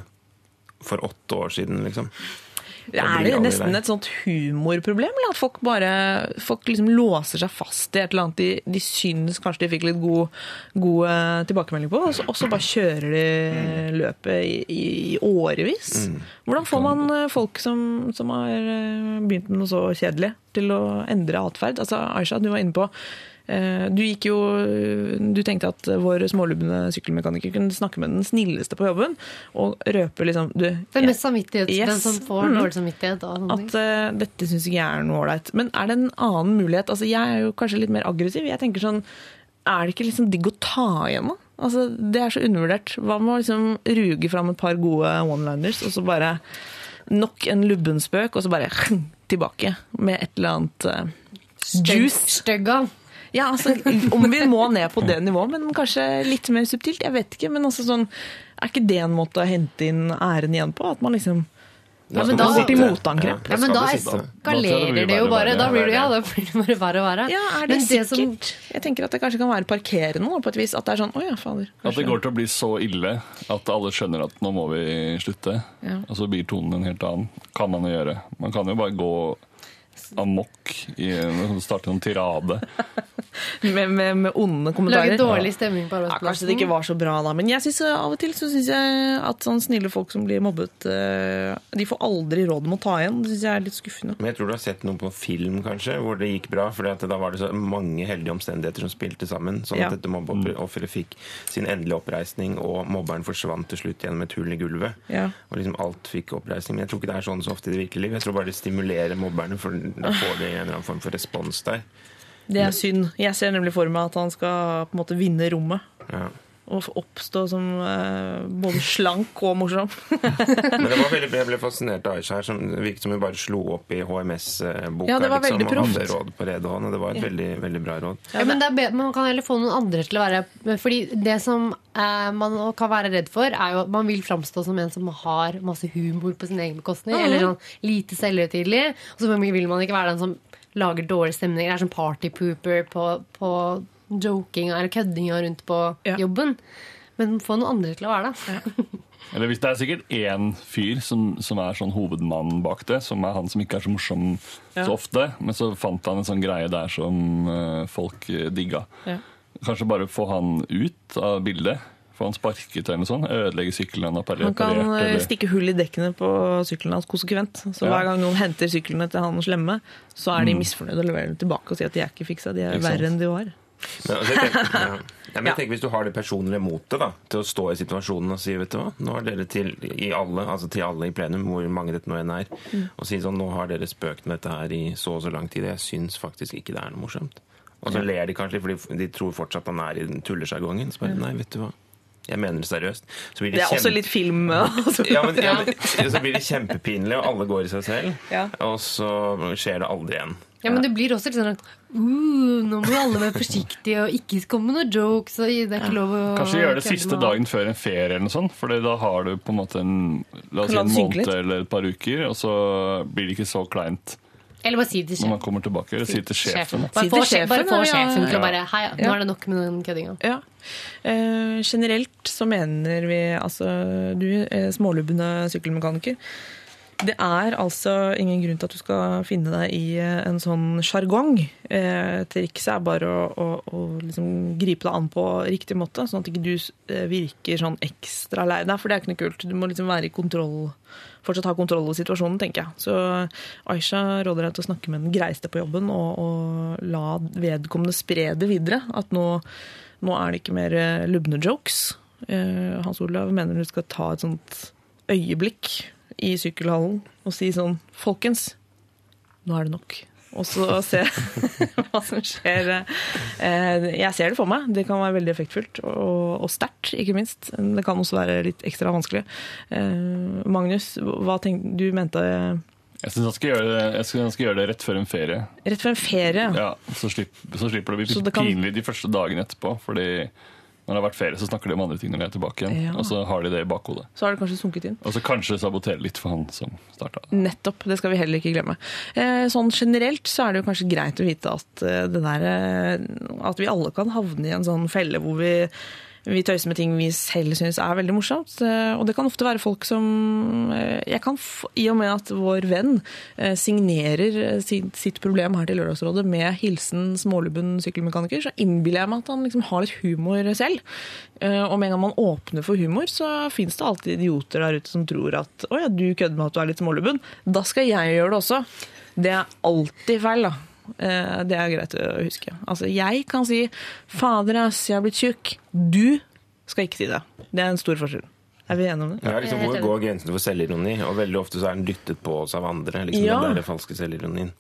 for åtte år siden, liksom. Er det nesten et sånt humorproblem? Eller at folk bare folk liksom låser seg fast i et eller annet de, de syns kanskje de fikk litt god, god eh, tilbakemelding på, og så, og så bare kjører de løpet i, i, i årevis? Hvordan får man eh, folk som, som har eh, begynt med noe så kjedelig, til å endre atferd? Altså, Aisha, du var inne på du gikk jo Du tenkte at vår smålubne sykkelmekaniker kunne snakke med den snilleste på jobben og røpe liksom du, Den mest samvittighet, Yes. den som får Mm. dårlig samvittighet. At uh, dette syns ikke jeg er noe ålreit. Men er det en annen mulighet? Altså, jeg er jo kanskje litt mer aggressiv. Jeg tenker sånn, Er det ikke liksom digg å ta igjen, da? Altså, det er så undervurdert. Hva med å liksom ruge fram et par gode one-liners, og så bare nok en lubben spøk, og så bare tilbake med et eller annet uh, juice? Stygga. Ja, altså, Om vi må ned på det nivået, men kanskje litt mer subtilt. Jeg vet ikke, men altså sånn, Er ikke det en måte å hente inn æren igjen på? At man liksom Ja, men da- det går til motangrep. Ja, men da eskalerer det jo bare. Da blir det, ja, da blir det bare verre og verre. Ja, er det, Men det som- sikkert? Jeg tenker at det kanskje kan være parkerende på et vis. At det er sånn, å ja, fader. At det går til å bli så ille at alle skjønner at nå må vi slutte. Ja. Og så blir tonen en helt annen. Kan man jo gjøre. Man kan jo bare gå amok starte en tirade. med, med, med onde Lage dårlig stemning på Ja, arbeidsplassen. kanskje det ikke var så bra da, men jeg synes, eh, av og til så syns jeg at sånn snille folk som blir mobbet, eh, de får aldri råd om å ta igjen. Det syns jeg er litt skuffende. Men jeg tror du har sett noe på film kanskje, hvor det gikk bra. For da var det så mange heldige omstendigheter som spilte sammen. Sånn Ja. at dette mobbeofferet fikk sin endelige oppreisning, og mobberen forsvant til slutt gjennom et hull i gulvet. Ja. Og liksom alt fikk oppreisning. Men jeg tror ikke det er sånn så ofte i det virkelige liv. Jeg tror bare det stimulerer mobberne, for da får de en eller annen form for respons der. Det er synd. Jeg ser nemlig for meg at han skal på en måte vinne rommet. Ja. Og oppstå som eh, både slank og morsom. Men det var veldig, jeg ble fascinert av Aisha her, som det virket som hun bare slo opp i HMS-boka Ja, det var liksom, veldig og hadde proft. råd på rede hånd. Og det var et veldig, veldig bra råd. Ja, men det er bedre, Man kan heller få noen andre til å være Fordi det som eh, man kan være redd for, er jo at man vil framstå som en som har masse humor på sin egen bekostning. Eller sånn lite selvhøytidelig. Og så vil man ikke være den som lager dårlig stemning. Det er sånn partypooper på, på jokinga eller køddinga rundt på Ja. jobben. Men få noen andre til å være det. Eller hvis det er sikkert én fyr som, som er sånn hovedmannen bak det, som er han som ikke er så morsom Ja. så ofte, men så fant han en sånn greie der som uh, folk eh, digga. Ja. Kanskje bare få han ut av bildet. Få han sparket eller noe sånt. Ødelegge sykkelen han har Han kan eh, eller- stikke hull i dekkene på sykkelen hans konsekvent. Så Ja. hver gang noen henter syklene til han slemme, så er de misfornøyde og leverer dem tilbake og sier at de er ikke fiksa, de er Ikke sant. verre enn de var. Men, altså, jeg tenker, ja. Ja, men jeg tenker Hvis du har det personlige motet da, til å stå i situasjonen og si vet du hva, nå har dere til i alle, altså til alle i plenum, hvor mange dette nå enn er, og si sånn nå har dere spøkt med dette her i så og så lang tid, og jeg syns faktisk ikke det er noe morsomt. Og så ler de kanskje fordi de tror fortsatt han er i den tullesjargongen. Så bare nei, vet du hva. Jeg mener det seriøst. Så blir Det er også litt film. Altså. ja, men, ja, men, så blir det kjempepinlig, og alle går i seg selv. Ja. Og så skjer det aldri igjen. Ja, men det blir også litt sånn at uh, nå må alle være forsiktige og ikke komme med noen jokes. Og det er ikke lov å Kanskje gjøre det siste dagen før en ferie eller noe sånt. For da har du på en måte en, la oss si en måned eller et par uker, og så blir det ikke så kleint Eller bare si det til når man kommer tilbake. Eller si til sjefen. Bare få, sjefen, bare få sjefen til å bare Hei, nå er det nok med den køddinga. Ja. Uh, generelt så mener vi, altså du er smålubbende sykkelmekaniker, det er altså ingen grunn til at du skal finne deg i eh, en sånn sjargong. Eh, trikset er bare å, å, å liksom gripe deg an på riktig måte, sånn at ikke du eh, virker sånn ekstra lei deg, for det er ikke noe kult. Du må liksom være i kontroll, fortsatt ha kontroll over situasjonen, tenker jeg. Så Aisha råder deg til å snakke med den greiste på jobben og, og la vedkommende spre det videre. At nå nå er det ikke mer eh, lubne jokes. Eh, Hans Olav mener du skal ta et sånt øyeblikk i sykkelhallen og si sånn Folkens, nå er det nok. Og så se hva som skjer. Eh, Jeg ser det for meg. Det kan være veldig effektfullt og, og sterkt, ikke minst. Det kan også være litt ekstra vanskelig. Eh, Magnus, hva tenkte du mente Jeg syns han han skal gjøre det rett før en ferie. rett før en ferie? Ja, så, slipper, så slipper det å bli pinlig de første dagene etterpå. Fordi når det har vært ferie, så snakker de om andre ting når de er tilbake igjen. Ja. Og så har de det i bakhodet. Så har det kanskje sunket inn? Og så kanskje sabotere litt for han som starta. Nettopp, det skal vi heller ikke glemme. Eh, Sånn generelt så er det jo kanskje greit å vite at, eh, det der, eh, at vi alle kan havne i en sånn felle hvor vi vi tøyser med ting vi selv syns er veldig morsomt. Eh, Og det kan ofte være folk som eh, jeg kan, I og med at vår venn eh, signerer sitt, problem her til Lørdagsrådet med hilsen smålubben sykkelmekaniker, så innbiller jeg meg at han liksom har litt humor selv. Og med en gang man åpner for humor, så fins det alltid idioter der ute som tror at å ja, du kødder med at du er litt smålubben. Da skal jeg gjøre det også. Det er alltid feil, da. Eh, Det er greit å huske. Altså, jeg kan si 'fader, ass, jeg har blitt tjukk'. Du skal ikke si det. Det er en stor forskjell. Er vi enige om det? Ja, liksom, hvor går grensen for selvironi? Og veldig ofte så er den dyttet på oss av andre. Liksom, Ja. Den der falske selvironien.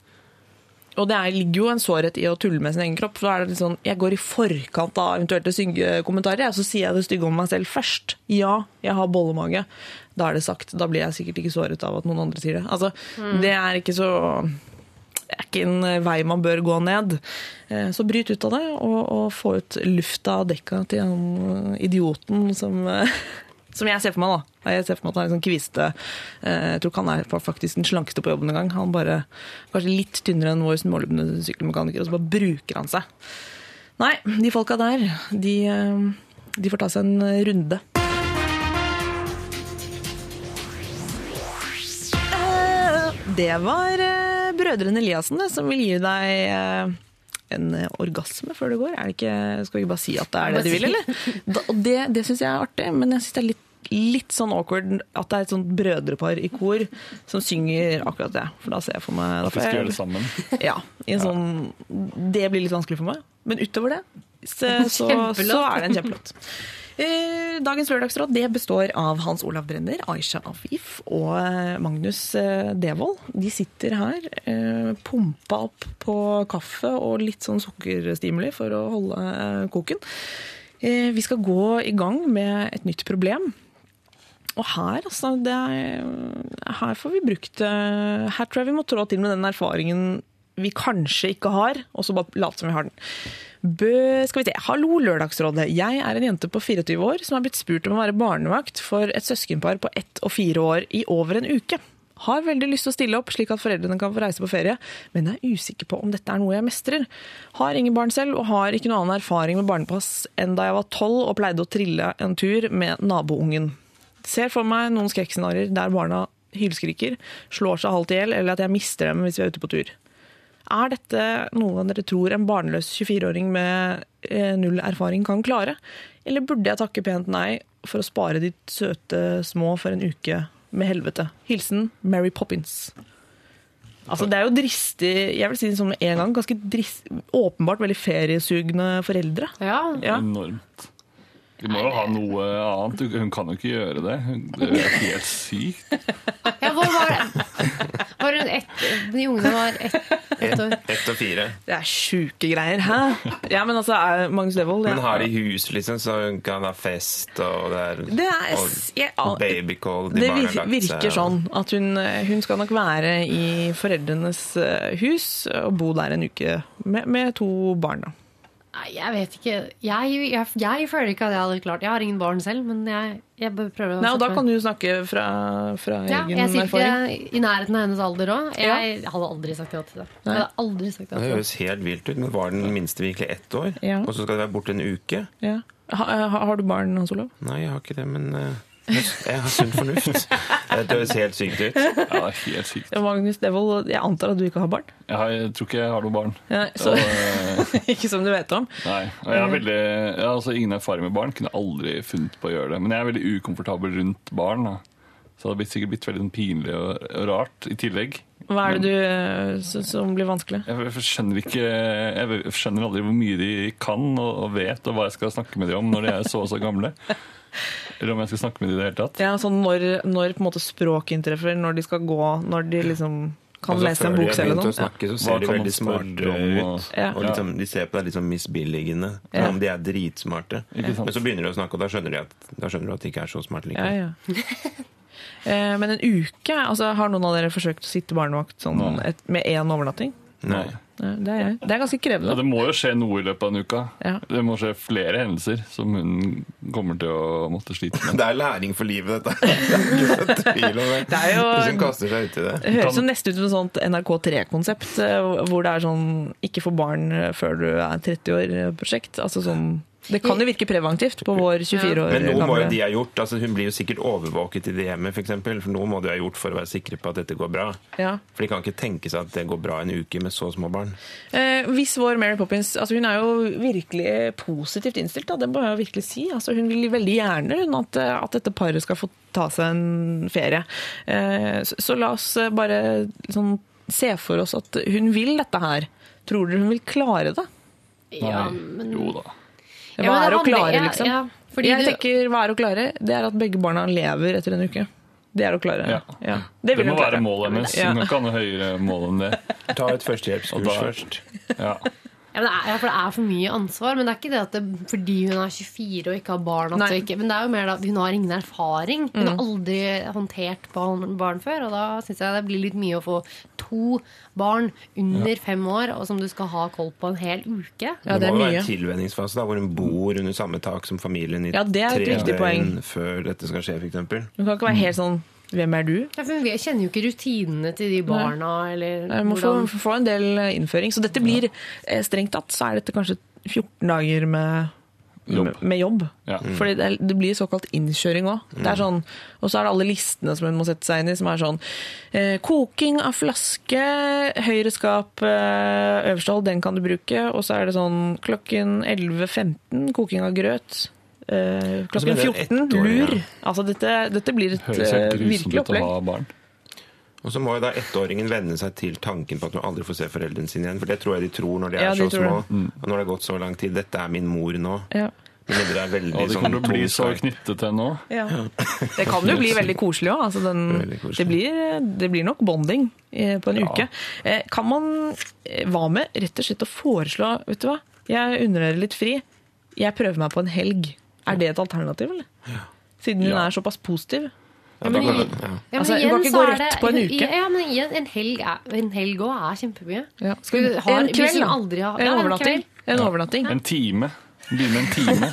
Og det er, ligger jo en sårhet i å tulle med sin egen kropp. For da er det litt sånn, Jeg går i forkant av eventuelle stygge kommentarer, og så sier jeg det stygge om meg selv først. Ja, jeg har bollemage. Da er det sagt. Da blir jeg sikkert ikke såret av at noen andre sier det. Altså, Det er ikke så er ikke en vei man bør gå ned. Eh, Så bryt ut av det, og, og få ut lufta av dekka til han eh, idioten som eh, som jeg ser for meg, da. Jeg ser for meg at han er sånn kviste. Eh, Jeg tror ikke han er faktisk den slankeste på jobben engang. Han bare kanskje litt tynnere enn vår smålubne sykkelmekaniker, og så bare bruker han seg. Nei, de folka der, de, eh, de får ta seg en runde. Eh, Det var eh, brødrene Eliassen det, som vil gi deg eh, en eh, orgasme før du går. Er det ikke, skal vi bare si at det er det du vil, eller? Det det syns jeg er artig, men jeg syns det er litt, litt sånn awkward at det er et sånt brødrepar i kor som synger akkurat det. For da ser jeg for meg At Vi skal gjøre det sammen. ja, i en sånn, det blir litt vanskelig for meg. Men utover det, så, så, så er det en kjempelåt. Eh, Dagens lørdagsråd det består av Hans Olav Brenner, Aisha Afif og eh, Magnus eh, Devold. De sitter her, pumpa opp på kaffe og litt sånn sukkerstimuli for å holde koken. Vi skal gå i gang med et nytt problem. Og her, altså, er, her får vi brukt Her tror jeg vi må trå til med den erfaringen vi kanskje ikke har, og så bare late som vi har den. Bø, skal vi se. Hallo, Lørdagsrådet. Jeg er en jente på 24 år som er blitt spurt om å være barnevakt for et søskenpar på ett og fire år i over en uke. Har veldig lyst til å stille opp, slik at foreldrene kan få reise på ferie, men er usikker på om dette er noe jeg mestrer. Har ingen barn selv, og har ikke noe annen erfaring med barnepass enn da jeg var tolv og pleide å trille en tur med naboungen. Ser for meg noen skrekkscenarioer der barna hylskriker, slår seg halvt i hjel, eller at jeg mister dem hvis vi er ute på tur. Er dette noe dere tror en barnløs 24-åring med eh, null erfaring kan klare? Eller burde jeg takke pent nei for å spare de søte små for en uke med helvete? Hilsen Mary Poppins. Altså, det er jo dristig, jeg vil si det sånn en gang, ganske drist, åpenbart veldig feriesugne foreldre. Ja. Ja. Enormt. De må jo ha noe annet. Hun kan jo ikke gjøre det. Det er helt sykt. ja hvor var det? De ungene var ett et år. Ett og fire. Det er sjuke greier, hæ? Ja, men altså, er Magnus Devold Men har de hus, liksom, så kan ha fest, og det er, Det er og, jeg, og babycall de Det virker og- sånn at hun, hun skal nok være i foreldrenes eh, hus og bo der en uke med, med to barn. da. Nei, jeg vet ikke. Jeg, jeg, jeg føler ikke at jeg hadde klart Jeg har ingen barn selv, men jeg, jeg prøver å Nei, og Da kan du snakke fra, fra ja, egen Jeg sitter erfaring. i nærheten av hennes alder òg. Ja. Jeg hadde aldri sagt ja til det. Jeg hadde aldri sagt ja Det til det. høres helt vilt ut, men var den minste virkelig ett år? Ja. Og så skal det være borte en uke? Ja. Ha, ha, har du barn, Hans Olav? Nei, jeg har ikke det, men eh, jeg har sunn fornuft. Det høres helt sykt ut. Ja, det er helt sykt. Ja, Magnus Devold, jeg antar at du ikke har barn? Jeg, har, jeg tror ikke jeg har noe barn. Ja, Så, så, eh, ikke som du vet om. nei. Og jeg har veldig, jeg har altså ingen erfaring med barn. Kunne aldri funnet på å gjøre det. Men jeg er veldig ukomfortabel rundt barn. Da. Så det hadde sikkert blitt veldig sånn pinlig og, og rart i tillegg. Hva er det du, synes som blir vanskelig? Jeg jeg skjønner ikke Jeg skjønner aldri hvor mye de kan og, og vet, og hva jeg skal snakke med dem om når de er så og så gamle. Eller om jeg skal snakke med dem i det hele tatt. Ja, sånn når, når på en måte språk inntreffer, når de skal gå, når de liksom kan Altså, lese en før bok de har selv. begynt å snakke, så Hva ser de veldig smarte ut. og- Ja. Og liksom, de ser på deg litt sånn misbilligende, Ja. om de er dritsmarte. Men så begynner de å snakke, og da skjønner, de at, da skjønner du at de ikke er så smarte likevel. ja. Eh, Men en uke, altså har noen av dere forsøkt å sitte barnevakt sånn, et, med én overnatting? Nei. Det er. Det er ganske Ja, krevende. det må jo skje noe i løpet av en uke. Ja. Det må skje flere hendelser som hun kommer til å måtte slite med. Det er læring for livet, dette. Det er ikke noe tvil om det. Det er jo- Hvis hun kaster seg uti det. Det høres jo nesten ut som et sånt NRK3-konsept, eh, hvor det er sånn ikke få barn før du er 30 år-prosjekt. Altså sånn Det kan jo virke preventivt på vår 24 år gamle Men noe må jo de ha gjort. altså Hun blir jo sikkert overvåket i det hjemmet, f.eks. For, for noe må de ha gjort for å være sikre på at dette går bra. ja. For de kan ikke tenke seg at det går bra en uke med så små barn. Eh, hvis vår Mary Poppins altså Hun er jo virkelig positivt innstilt, da, det må jeg jo virkelig si. Altså, hun vil veldig gjerne hun, at, at dette paret skal få ta seg en ferie. Eh, så, så la oss eh, bare sånn, se for oss at hun vil dette her. Tror dere hun vil klare det? Ja, men Jo da. Hva Ja, det er å klare, ja, liksom? ja, fordi jeg du- tenker hva er å klare? Det er at begge barna lever etter en uke. Det er å klare. Ja. Det Det vil må klare. være målet hennes. Ja. Hun kan ikke ha høyere mål enn det. Ta et førstehjelpskurs først. Ja. Ja, men det er, ja, for det er for mye ansvar. Men det er ikke det at det, fordi hun er 24 og ikke har barn at ikke, Men det er jo mer da hun har ingen erfaring. Hun Mm. har aldri håndtert barn, barn før. Og da syns jeg det blir litt mye å få to barn under fem år, og som du skal ha koll på en hel uke. Ja, det det må jo være en tilvenningsfase da, hvor hun bor under samme tak som familien i Ja, det er et tre poeng. døgn før dette skal skje, f.eks. Hun kan ikke være helt sånn Hvem er du? Ja, for Hun kjenner jo ikke rutinene til de barna. Eller Jeg må få, hvordan få en del innføring. Så dette blir eh, strengt tatt så er dette kanskje 14 dager med Jobb. Med, jobb. Ja. Fordi det, det blir såkalt innkjøring òg. Sånn, og så er det alle listene som hun må sette seg inn i, som er sånn eh, Koking av flaske, høyre skap, eh, øverste hold, den kan du bruke. Og så er det sånn klokken 11.15, koking av grøt. Eh, klokken 14, år, lur. ja. Altså dette, dette blir et Høres eh, helt grusomt virkelig ut å ha barn. Og så må jo da ettåringen venne seg til tanken på at hun aldri får se foreldrene sine igjen. For det tror jeg de tror når de er Ja, de så små. det. Og når det har gått så lang tid. Dette er min mor nå. Ja. Det er veldig Og de sånn kommer til å bli så knyttet til nå. Ja. Det kan jo bli veldig koselig òg. Altså det, blir, det blir nok bonding eh, på en Ja. uke. Eh, Kan man eh, Hva med rett og slett å foreslå Vet du hva, jeg unner dere litt fri. Jeg prøver meg på en helg. Er det et alternativ, eller? Siden hun Ja. er såpass positiv. Ja, men kan ja. Ja, men Altså, du igjen kan ikke gå rødt rett det- på en uke. Ja, men igjen, en helg er, en helg også er kjempemye. Ja. Skal vi, ha, en kveld, da. aldri har- En ja, en overnatting. En overnatting. En time. Begynne en time.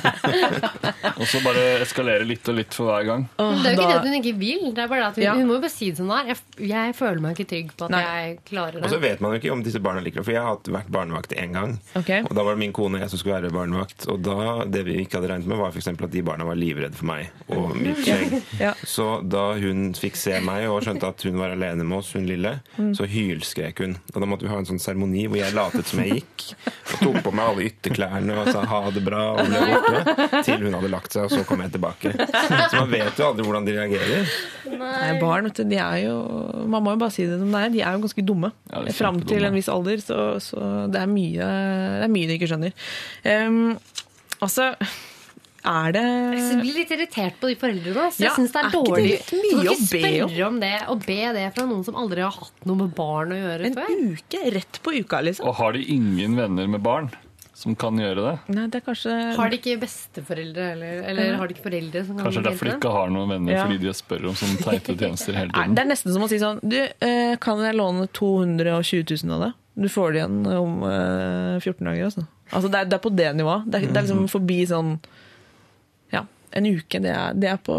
og så bare eskalere litt og litt for hver gang. Men det er jo ikke da- det at hun ikke vil. Det er bare at hun, Ja. hun må jo bare si det som det er. Jeg, jeg føler meg ikke trygg på at Nei. jeg klarer det. Og så vet man jo ikke om disse barna liker det. For jeg har vært barnevakt én gang. Okay. Og da var det min kone og jeg som skulle være barnevakt. Og da, det vi ikke hadde regnet med, var for eksempel at de barna var livredde for meg og mitt skjegg. Ja. Så da hun fikk se meg og skjønte at hun var alene med oss, hun lille, Mm. så hylskrek hun. Og da måtte vi ha en sånn seremoni hvor jeg latet som jeg gikk. Og tok på meg alle ytterklærne og sa ha det bra og ble borte. Til hun hadde lagt seg, og så kom jeg tilbake. Så man vet jo aldri hvordan de reagerer. Nei, barn, vet du, de er jo Man må jo bare si det som det er. De er jo ganske dumme. Ja, Fram til en viss alder, så, så det, er mye, det er mye de ikke skjønner. Um, altså, er det Jeg blir litt irritert på de foreldrene. Så Ja, jeg synes det er er ikke det dårlig. litt mye å be om? om det, og be det fra noen som aldri har hatt noe med barn å gjøre En før. uke rett på uka, liksom? Og har de ingen venner med barn som kan gjøre det? Nei, det er kanskje Har de ikke besteforeldre, eller, eller har de ikke foreldre som kan Kanskje derfor de ikke har noen venner, Ja. fordi de spør om sånne teite tjenester hele Nei. Det er nesten som å si sånn Du, eh, kan jeg låne 220 000 av det? Du får det igjen om eh, 14 dager, altså. altså det, er, det er på det nivået. Det er, det er liksom forbi sånn Ja, en uke, det er, det er på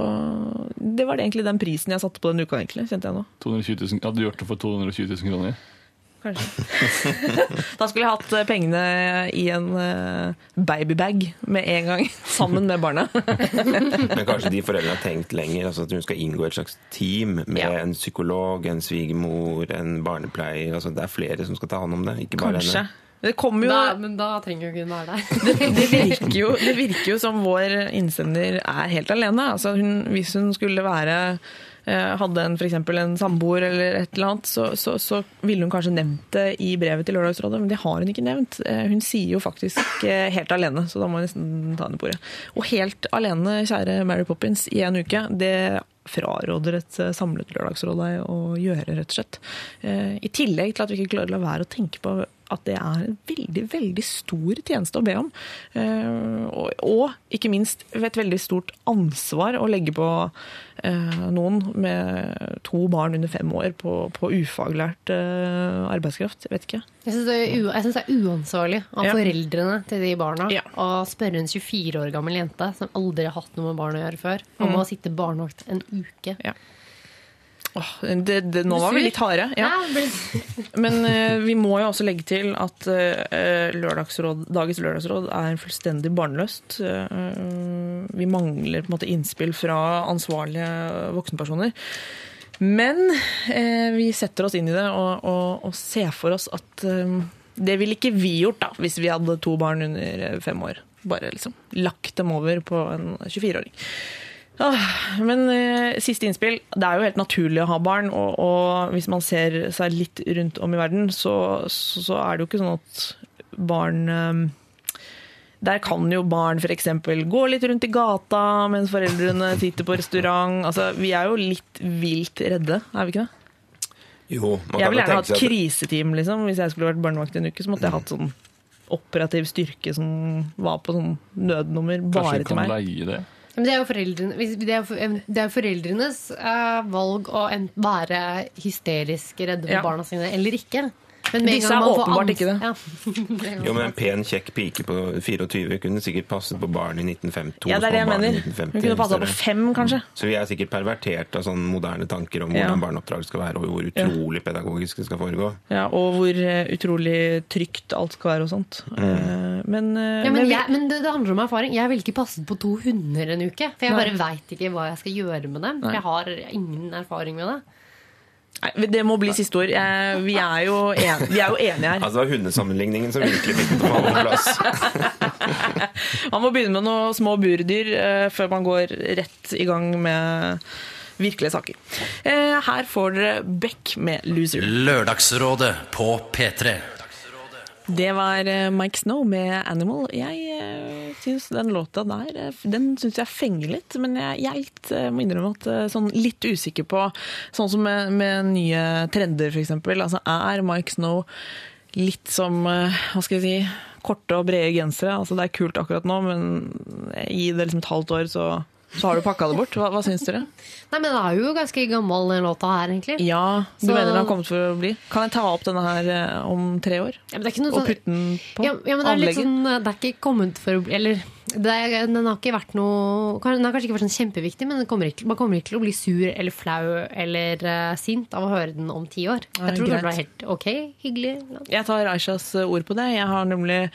Det var det egentlig den prisen jeg satte på den uka, egentlig, kjente jeg nå. 220 000, hadde du gjort det for 220 000 kroner? Kanskje. da skulle jeg hatt eh, pengene i en eh, babybag med en gang, sammen med barna. Men kanskje de foreldrene har tenkt lenger, altså at hun skal inngå et slags team med Ja. en psykolog, en svigermor, en barnepleier. Altså det er flere som skal ta hånd om det, ikke bare Kanskje. henne. Det kommer jo Da, men da trenger hun ikke være der. det, det, virker jo, det virker jo som vår innsender er helt alene. Altså hun, hvis hun skulle være hadde en, eksempel en samboer eller et eller annet, så, så, så ville hun kanskje nevnt det i brevet til Lørdagsrådet, men det har hun ikke nevnt. Eh, Hun sier jo faktisk eh, helt alene, så da må jeg nesten ta henne på ordet. Og helt alene, kjære Mary Poppins, i en uke, det fraråder et eh, samlet lørdagsråd deg å gjøre, rett og slett. Eh, I tillegg til at vi ikke klarer å la være å tenke på at det er en veldig, veldig stor tjeneste å be om. Eh, og, og ikke minst et veldig stort ansvar å legge på eh, noen med to barn under fem år på, på ufaglært eh, arbeidskraft. Jeg vet ikke. Jeg syns det, det er uansvarlig av Ja. foreldrene til de barna Ja. å spørre en 24 år gammel jente som aldri har hatt noe med barn å gjøre før, om Mm. å sitte barnevakt en uke. Ja. Det, det, nå var vi litt harde. Ja. Men uh, vi må jo også legge til at uh, lørdagsråd, dagens lørdagsråd er fullstendig barnløst. Uh, vi mangler på en måte innspill fra ansvarlige voksenpersoner. Men vi setter oss inn i det og, og, og ser for oss at det ville ikke vi gjort da, hvis vi hadde to barn under fem år. Bare liksom lagt dem over på en 24-åring. Åh, Men eh, siste innspill. Det er jo helt naturlig å ha barn, og, og hvis man ser seg litt rundt om i verden, så, så, så er det jo ikke sånn at barn eh, Der kan jo barn f.eks. gå litt rundt i gata mens foreldrene sitter på restaurant. Altså, vi er jo litt vilt redde, er vi ikke det? Jo, man Jeg ville gjerne hatt at kriseteam, liksom. Hvis jeg skulle vært barnevakt en uke, så måtte jeg hatt sånn operativ styrke som var på sånn nødnummer Kanskje bare vi til kan leie det? Men det er jo foreldrene, det er det er foreldrenes eh, valg å være hysterisk redde for Ja. barna sine eller ikke. Men med en Disse gang er åpenbart ikke det. Ja. Jo, men En pen, kjekk pike på 24 kunne sikkert passet på barn i 1952. Ja, det er det jeg mener. 1950 Hun kunne passa på fem, kanskje. Så vi er sikkert pervertert av sånne moderne tanker om Ja. hvordan barneoppdrag skal være, og hvor utrolig pedagogisk det skal foregå. Ja, og hvor eh, utrolig trygt alt skal være og sånt. Mm. Men, eh, Ja, men men jeg, men det, det handler om erfaring. Jeg ville ikke passet på to hunder en uke. For jeg Nei. bare veit ikke hva jeg skal gjøre med dem. For jeg har ingen erfaring med det. Nei, det må bli siste ord. Vi, er jo en, vi er jo enige her. Altså, det var hundesammenligningen som virkelig fikk det på plass. Man må begynne med noen små burdyr eh, før man går rett i gang med virkelige saker. Eh, her får dere Beck med 'Loser'. Lørdagsrådet på P3. Det var eh, Mike Snow med 'Animal'. Jeg uh, syns den låta der eh, Den synes jeg fenger litt, men jeg, jeg eh, må innrømme at eh, sånn litt usikker på Sånn som med, med nye trender, f.eks. Altså, er Mike Snow litt som eh, Hva skal jeg si Korte og brede gensere. Altså, det er kult akkurat nå, men gi det liksom et halvt år, så, så har du pakka det bort. Hva, hva syns dere? Nei, men den er jo ganske gammel, den låta her, egentlig. Ja, du Så- mener den har kommet for å bli? Kan jeg ta opp denne her eh, om tre år? Ja, men det er ikke noe Og sånn putte den på ja, ja, men det er litt sånn Det er ikke kommet for å bli Eller det er, den har ikke vært noe Den har kanskje ikke vært sånn kjempeviktig, men den kommer ikke, man kommer ikke til å bli sur eller flau eller uh, sint av å høre den om ti år. Jeg tror det blir helt ok. Hyggelig. Jeg tar Aishas ord på det. Jeg har nemlig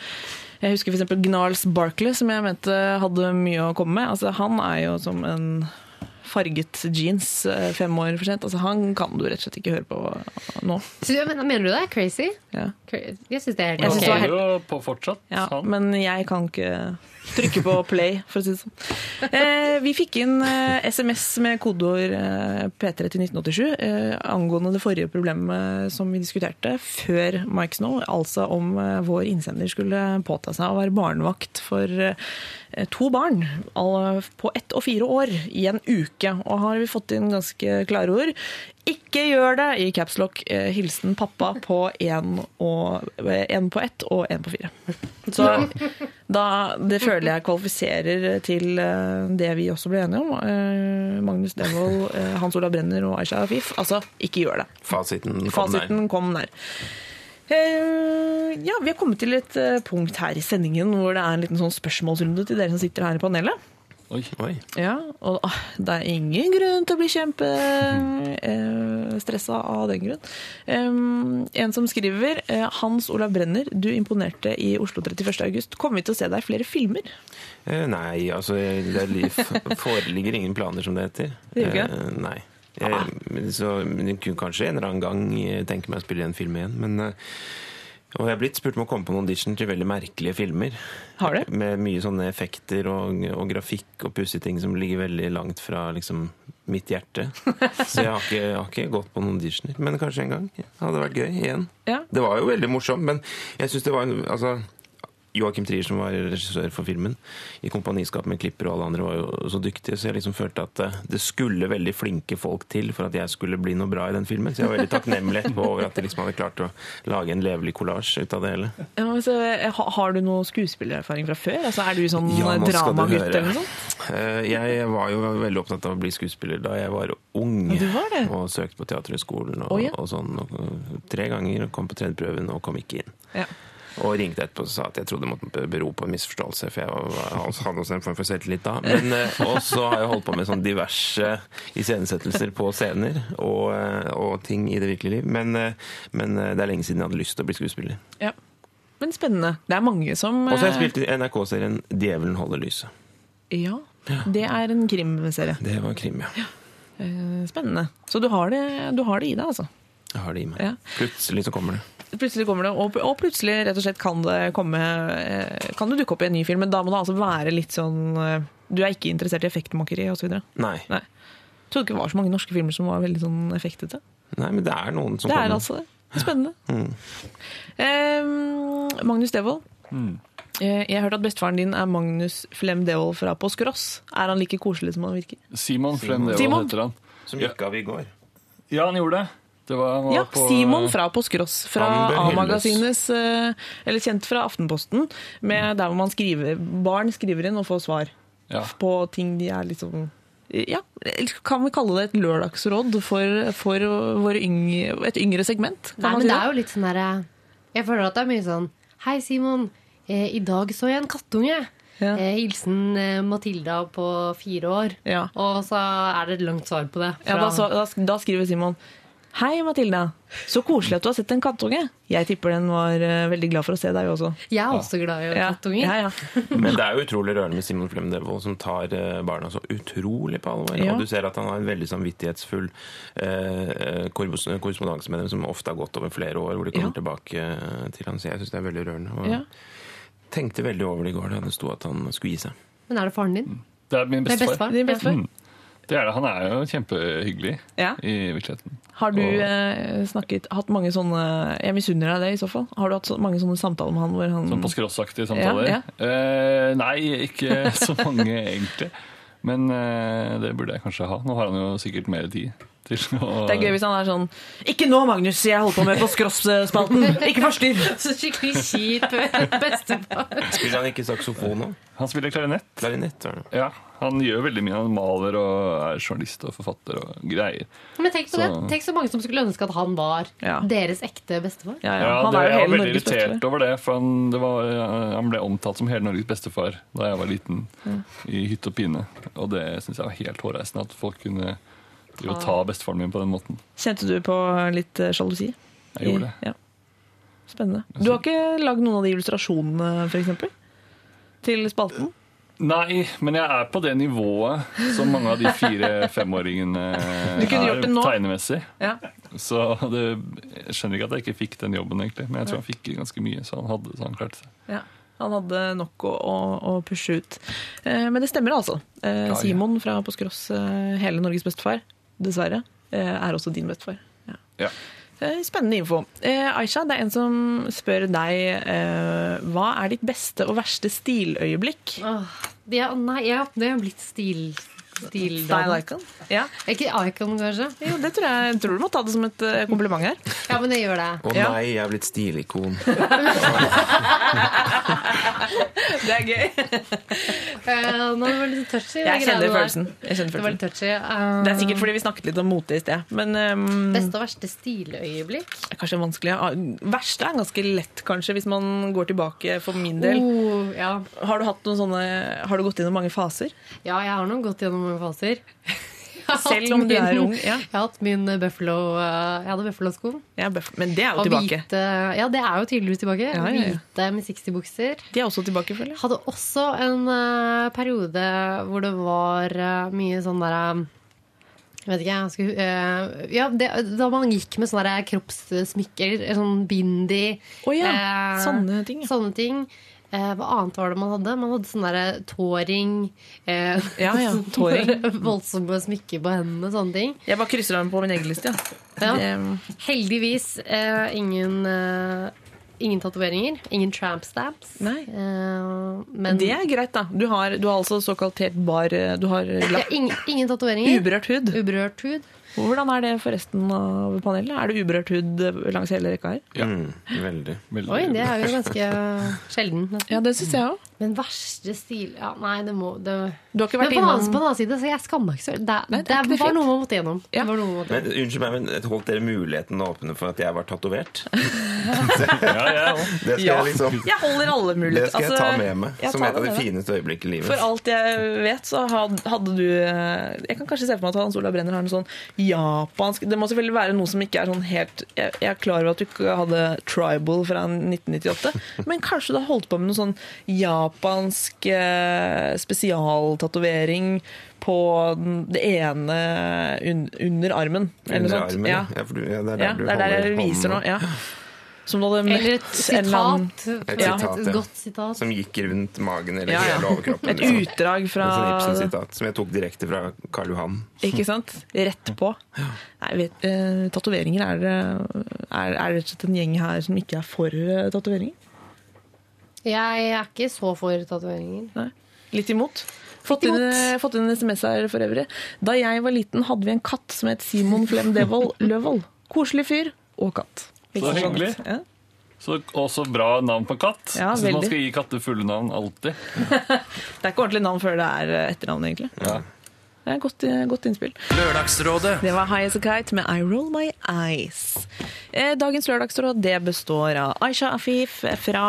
jeg husker f.eks. Gnarls Barkley, som jeg mente hadde mye å komme med. Altså, han er jo som en farget jeans eh, fem år for sent. Altså, han kan du rett og slett ikke høre på nå. Så, men, mener du det? Crazy? Ja. Jeg syns det er helt ok. var Holder jo på fortsatt. Ja, men jeg kan ikke trykke på play, for å si det sånn. Eh, vi fikk inn eh, SMS med kodeord eh, P3 til 1987 eh, angående det forrige problemet som vi diskuterte før Mike Snow, altså om eh, vår innsender skulle påta seg å være barnevakt for eh, to barn på ett og fire år i en uke. Og har vi fått inn ganske klare ord. Ikke gjør det i capslock. lock, hilsen pappa på én på ett og én på fire. Så da, det føler jeg kvalifiserer til eh, det vi også ble enige om. Eh, Magnus Devold, eh, Hans Olav Brenner og Aisha Afif. Altså, ikke gjør det. Fasiten kom. Fasiten kom der. Eh, ja, Vi har kommet til et eh, punkt her i sendingen hvor det er en liten sånn spørsmålsrunde til dere som sitter her i panelet. Oi. Oi. Ja, og ah, det er ingen grunn til å bli kjempestressa av den grunn. Um, en som skriver eh, Hans Olav Brenner, du imponerte i Oslo 31. august. Kommer vi til å se deg i flere filmer? Eh, nei, altså det er foreligger ingen planer, som det heter. Det ikke Eh, nei. Jeg, så, men jeg kunne kanskje en eller annen gang eh, tenke meg å spille en film igjen, men eh, og jeg er blitt spurt om å komme på en audition til veldig merkelige filmer. Har du? Med mye sånne effekter og, og grafikk og pussige ting som ligger veldig langt fra liksom, mitt hjerte. Så jeg har, ikke, jeg har ikke gått på noen auditioner. Men kanskje en gang. Hadde vært gøy igjen. Ja. Det var jo veldig morsomt, men jeg syns det var en altså, Joakim Trier, som var regissør for filmen, i kompaniskap med Klipper og alle andre, var jo så dyktige, så jeg liksom følte at eh, det skulle veldig flinke folk til for at jeg skulle bli noe bra i den filmen. Så jeg var veldig takknemlig etterpå over at de liksom hadde klart å lage en levelig kollasj ut av det hele. Ja, så, eh, har du noe skuespillererfaring fra før? Altså, er du sånn Ja, dramagutt eller noe sånt? Eh, Jeg var jo veldig opptatt av å bli skuespiller da jeg var ung. Var? Og søkte på Teaterhøgskolen og, oh, ja. og sånn. Og, tre ganger og kom på tredjeprøven og kom ikke inn. Ja. Og ringte etterpå og sa at jeg trodde det måtte bero på en misforståelse, for jeg hadde også en form for selvtillit da. Men, eh, og så har jeg holdt på med sånn diverse iscenesettelser på scener og, eh, og ting i det virkelige liv. Men, eh, men det er lenge siden jeg hadde lyst til å bli skuespiller. Ja. Men spennende. Det er mange som Og så har jeg spilt i NRK-serien 'Djevelen holder lyset'. Ja. Det er en krimserie. Det var krim, ja. ja. Spennende. Så du har det, du har det i deg, altså. Jeg har det i meg. Ja. Plutselig så kommer det. Plutselig kommer det, og, og plutselig rett og slett kan det komme eh, Kan det dukke opp i en ny film, men da må det altså være litt sånn eh, Du er ikke interessert i effektmakeri osv.? Nei. Nei. Jeg trodde ikke det var så mange norske filmer som var veldig sånn effektete. Nei, men det er noen som Det er kommer. altså det. Spennende. Mm. Eh, Magnus Devold. Eh, Jeg har hørt at bestefaren din er Magnus Flem Devold fra Påskeross. Er han like koselig som han virker? Simon Flem Devold heter han. Som gikk av i går. Ja, han gjorde det. Det var, Ja, på, Simon fra Påskeross. Fra bør hylles. A-magasinets eh, Eller kjent fra Aftenposten. Med der hvor man skriver Barn skriver inn og får svar Ja. på ting de er liksom ja, Kan vi kalle det et lørdagsråd for, for våre yngre, et yngre segment? Kan Nei, men si det er jo litt sånn derre Jeg føler at det er mye sånn Hei, Simon. Eh, I dag så jeg en kattunge. Ja. Eh, hilsen eh, Matilda på fire år. Ja. Og så er det et langt svar på det. Ja, da, så, da, da skriver Simon Hei, Matilda. Så koselig at du har sett en kattunge. Jeg tipper den var uh, veldig glad for å se deg også. Jeg er også glad i Ja, kattunger. ja, ja. Men det er jo utrolig rørende med Simon Flem Devold, som tar uh, barna så utrolig på alvor. Ja. Og du ser at han har en veldig samvittighetsfull uh, korrespondanse med dem, som ofte har gått over flere år, hvor de kommer Ja. tilbake til han. Så jeg syns det er veldig rørende. Og Ja. tenkte veldig over det i går da det sto at han skulle gi seg. Men er det faren din? Det er min Det er bestefar. bestefar. Din bestefar. Mm. Det er det. Han er jo kjempehyggelig Ja. i virkeligheten. Har du eh, snakket, hatt mange sånne Jeg misunner deg det i så fall. Har du hatt så, mange sånne samtaler med han hvor han Sånn på skrossaktige samtaler? Ja, Eh, nei, ikke så mange egentlig. Men eh, det burde jeg kanskje ha. Nå har han jo sikkert mer tid til å Det er gøy hvis han er sånn Ikke nå, Magnus! Jeg holder på med på Skross-spalten! Ikke forstyrr! Så skikkelig kjip bestefar. Spiller han ikke saksofon nå? Han spiller klarinett. Klarinett? Ja, Han gjør veldig mye. Han maler og er journalist og forfatter og greier. Men tenk på Så- det. Tenk så mange som skulle ønske at han var Ja. deres ekte bestefar. Ja, ja. Ja, Han det, er jo jeg var veldig Norges irritert bestefar. over det, for han, det var, han ble omtalt som hele Norges bestefar da jeg var liten, i hytt og pine. Og det syns jeg var helt hårreisende, at folk kunne drive og ta bestefaren min på den måten. Kjente du på litt eh, sjalusi? Jeg gjorde det. Ja. Spennende. Du har ikke lagd noen av de illustrasjonene, f.eks.? Til spalten? Nei, men jeg er på det nivået som mange av de kunne gjort er tegnemessig. Ja. Så det, jeg skjønner ikke at jeg ikke fikk den jobben, egentlig. Men jeg tror han fikk ganske mye, så han, hadde, så han klarte seg. ja. Han hadde nok å, å, å pushe ut. Eh, men det stemmer altså. Eh. Simon fra Påskeross, eh, hele Norges bestefar, dessverre, eh, er også din bestefar. Ja. Ja. Eh, Spennende info. Eh, Aisha, det er en som spør deg eh, hva er ditt beste og verste stiløyeblikk? Åh, det er, nei, ja, det har blitt stil... Stil Style icon? Ja. Ikke icon, kanskje? Jo, det tror jeg, jeg tror du må ta det som et eh, kompliment her. Ja, men jeg gjør det. Å Ja. nei, jeg er blitt stilikon. Det er gøy. Eh, nå var det litt touchy. Jeg kjenner følelsen. Jeg kjenner Det var litt følelsen. touchy. Eh, Det er sikkert fordi vi snakket litt om mote i sted. Men um, Beste og verste stiløyeblikk? er kanskje vanskelig. Ah, Verste er ganske lett, kanskje, hvis man går tilbake for min del. Oh, ja. Har du hatt noen sånne Har du gått gjennom mange faser? ja, jeg har nå gått gjennom mange faser. Selv om du min- er ung? Ja, Jeg har hatt min Buffalo eh, Jeg hadde Buffalo-sko. ja Men det er jo Og tilbake. hvite Ja, det er jo tydeligvis tilbake. Ja, ja. Hvite med 60-bukser. De er også tilbake, føler jeg. Hadde også en uh, periode hvor det var uh, mye sånn derre jeg vet ikke, jeg skulle, uh, ja, det, Da man gikk med sånne kroppssmykker, sånn bindi oh, ja, eh, sånne ting. Sånne ting. Eh, hva annet var det man hadde? Man hadde sånn derre tåring. Eh, Ja, ja, tåring. voldsomme smykker på hendene, sånne ting. Jeg bare krysser dem på min egen liste. Ja. Ja. Heldigvis eh, ingen, eh, ingen tatoveringer. Ingen tramp stamps. Nei. Eh, men det er greit, da. Du har, du har altså såkalt helt bar Du har ja, lagt ingen, ingen tatoveringer. uberørt hud. Uberørt hud. Hvordan er det for resten av panelet? Er det uberørt hud langs hele rekka her? Ja. Mm, veldig. Veldig. Oi, det er jo ganske sjelden. nesten. Ja, det syns jeg òg. Men verste stil Ja, nei, det må det... Du har ikke Men vært på den, annen, på innom den annen side, så jeg skammer meg ikke så Det, Nei, det det, er ikke var noe man måtte gjennom. Ja. Det var noe man måtte Men Unnskyld meg, men holdt dere muligheten å åpne for at jeg var tatovert? Ja, ja. Det skal Ja. jeg liksom Jeg holder alle muligheter. Det skal jeg Altså, ta med meg som et av det de fineste øyeblikkene i livet. For alt jeg vet, så had- hadde du eh, Jeg kan kanskje se for meg at Hans Olav Brenner har en sånn japansk Det må selvfølgelig være noe som ikke er sånn helt Jeg, jeg er klar over at du ikke hadde tribal fra 1998, men kanskje du har holdt på med noe sånn japansk eh, spesialtatovering på det ene un, under armen. Eller Under armen, Ja. ja. for du, ja, det er der Ja, det er der jeg viser nå. Ja. Som du hadde møtt Eller et sitat. Et Ja, sitat, et godt sitat. Som gikk rundt magen eller Ja, ja. hele overkroppen. Et liksom. utdrag fra Et Ibsen-sitat som jeg tok direkte fra Karl Johan. Ikke sant? Rett på. Nei, vet, eh, Tatoveringer, er, det- er, er rett og slett en gjeng her som ikke er for uh, tatoveringer? Jeg er ikke så for tatoveringer. Nei. Litt imot? Fått inn, eh, fått inn en SMS her for øvrig. Da jeg var liten, hadde vi en katt som het Simon Flem Devold Løvold. Koselig fyr og katt. Så hyggelig. Ja. Så også bra navn på katt. Ja, så man skal gi katter fulle navn alltid. Det er ikke ordentlig navn før det er eh, etternavn, egentlig. Ja. Det er godt, godt innspill. Lørdagsrådet Det var High As A Kite med I Roll My Eyes. Eh, Dagens lørdagsråd det består av Aisha Afif fra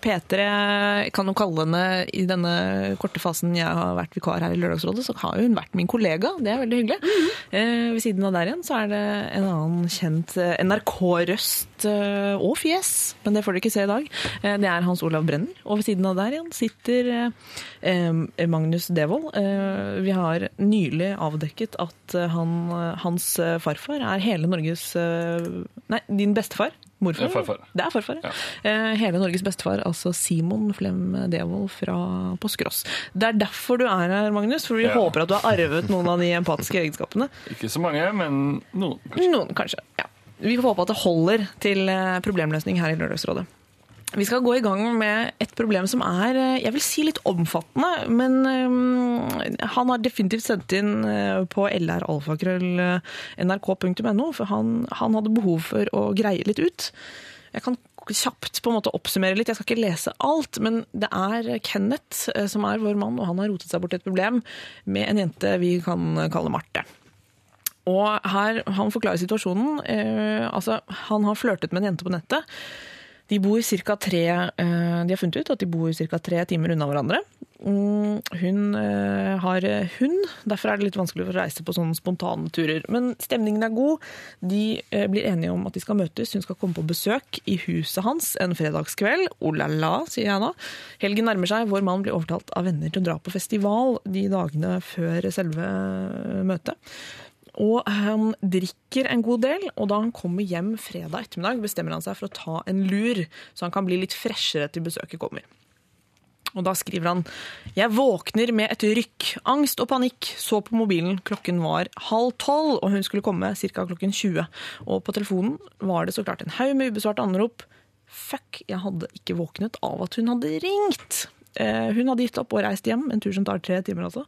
P3. Jeg kan jo kalle henne i denne korte fasen jeg har vært vikar her i Lørdagsrådet, så har hun vært min kollega. Det er veldig hyggelig. Eh, Ved siden av der igjen så er det en annen kjent eh, NRK-røst og fjes, men det får dere ikke se i dag. Det er Hans Olav Brenner. Og ved siden av der igjen sitter Magnus Devold. Eh, Vi har nylig avdekket at eh, han, eh, hans farfar er hele Norges Nei, din bestefar. Morfar? Farfar. Det er farfar, ja. Eh, Hele Norges bestefar, altså Simon Flem Devold fra Påskeross. Det er derfor du er her, Magnus, for vi Ja. håper at du har arvet noen av de empatiske egenskapene. Ikke så mange, men noen. kanskje. Noen, kanskje. Ja. Vi får håpe at det holder til problemløsning her i Lørdagsrådet. Vi skal gå i gang med et problem som er eh, jeg vil si litt omfattende, men eh, han har definitivt sendt inn eh, på lralfakrøll.nrk.no, for han, han hadde behov for å greie litt ut. Jeg kan kjapt på en måte oppsummere litt. Jeg skal ikke lese alt, men det er Kenneth som er vår mann, og han har rotet seg bort et problem med en jente vi kan kalle Marte. Og her, Han forklarer situasjonen. Eh, altså, Han har flørtet med en jente på nettet. De bor cirka tre, eh, de har funnet ut at de bor ca. tre timer unna hverandre. Mm, hun eh, har hund, derfor er det litt vanskelig å reise på sånne spontane turer. Men stemningen er god. De eh, blir enige om at de skal møtes. Hun skal komme på besøk i huset hans en fredagskveld. Oh la la, sier jeg nå. Helgen nærmer seg. Vår mann blir overtalt av venner til å dra på festival de dagene før selve møtet. Og han drikker en god del, og da han kommer hjem fredag ettermiddag, bestemmer han seg for å ta en lur, så han kan bli litt freshere til besøket kommer. Og da skriver han Jeg våkner med et rykk, angst og panikk. Så på mobilen, klokken var halv tolv, og hun skulle komme ca. klokken 20. Og på telefonen var det så klart en haug med ubesvarte anrop. Fuck, jeg hadde ikke våknet av at hun hadde ringt. Eh, Hun hadde gitt opp og reist hjem, en tur som tar tre timer altså,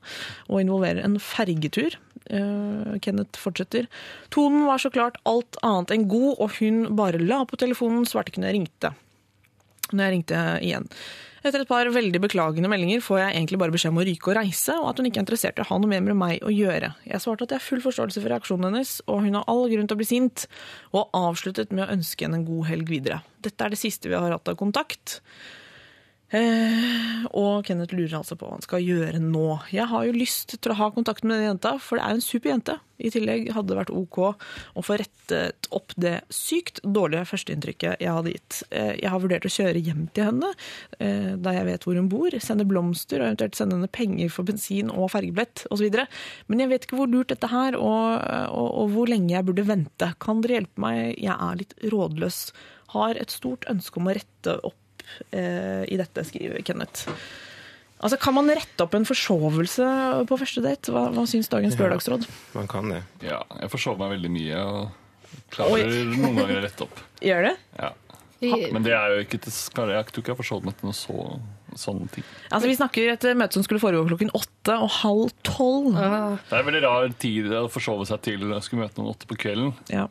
og involverer en fergetur. Eh, Kenneth fortsetter. Tonen var så klart alt annet enn god, og hun bare la på telefonen, svarte ikke når jeg ringte. Når jeg ringte igjen. Etter et par veldig beklagende meldinger får jeg egentlig bare beskjed om å ryke og reise, og at hun ikke er interessert i å ha noe mer med meg å gjøre. Jeg svarte at jeg har full forståelse for reaksjonen hennes, og hun har all grunn til å bli sint, og avsluttet med å ønske henne en god helg videre. Dette er det siste vi har hatt av kontakt. Eh, og Kenneth lurer altså på hva han skal gjøre nå. Jeg har jo lyst til å ha kontakt med den jenta, for det er en super jente. I tillegg hadde det vært ok å få rettet opp det sykt dårlige førsteinntrykket jeg hadde gitt. Eh, jeg har vurdert å kjøre hjem til henne, eh, da jeg vet hvor hun bor, sende blomster og eventuelt sende henne penger for bensin og fergebillett osv. Men jeg vet ikke hvor lurt dette her, og, og, og hvor lenge jeg burde vente. Kan dere hjelpe meg? Jeg er litt rådløs. Har et stort ønske om å rette opp i dette, skriver Kenneth. Altså, Kan man rette opp en forsovelse på første date? Hva, hva syns dagens lørdagsråd? Man kan det. Ja, jeg forsover meg veldig mye og klarer noen ganger å rette opp. Gjør det? Ja. Men det er jo ikke til skade. Jeg tror ikke jeg har forsovet meg til noe så sånne ting. Altså, Vi snakker et møte som skulle foregå klokken åtte og halv tolv. Det er en veldig rar tid å forsove seg til å skulle møte noen åtte på kvelden. Ja.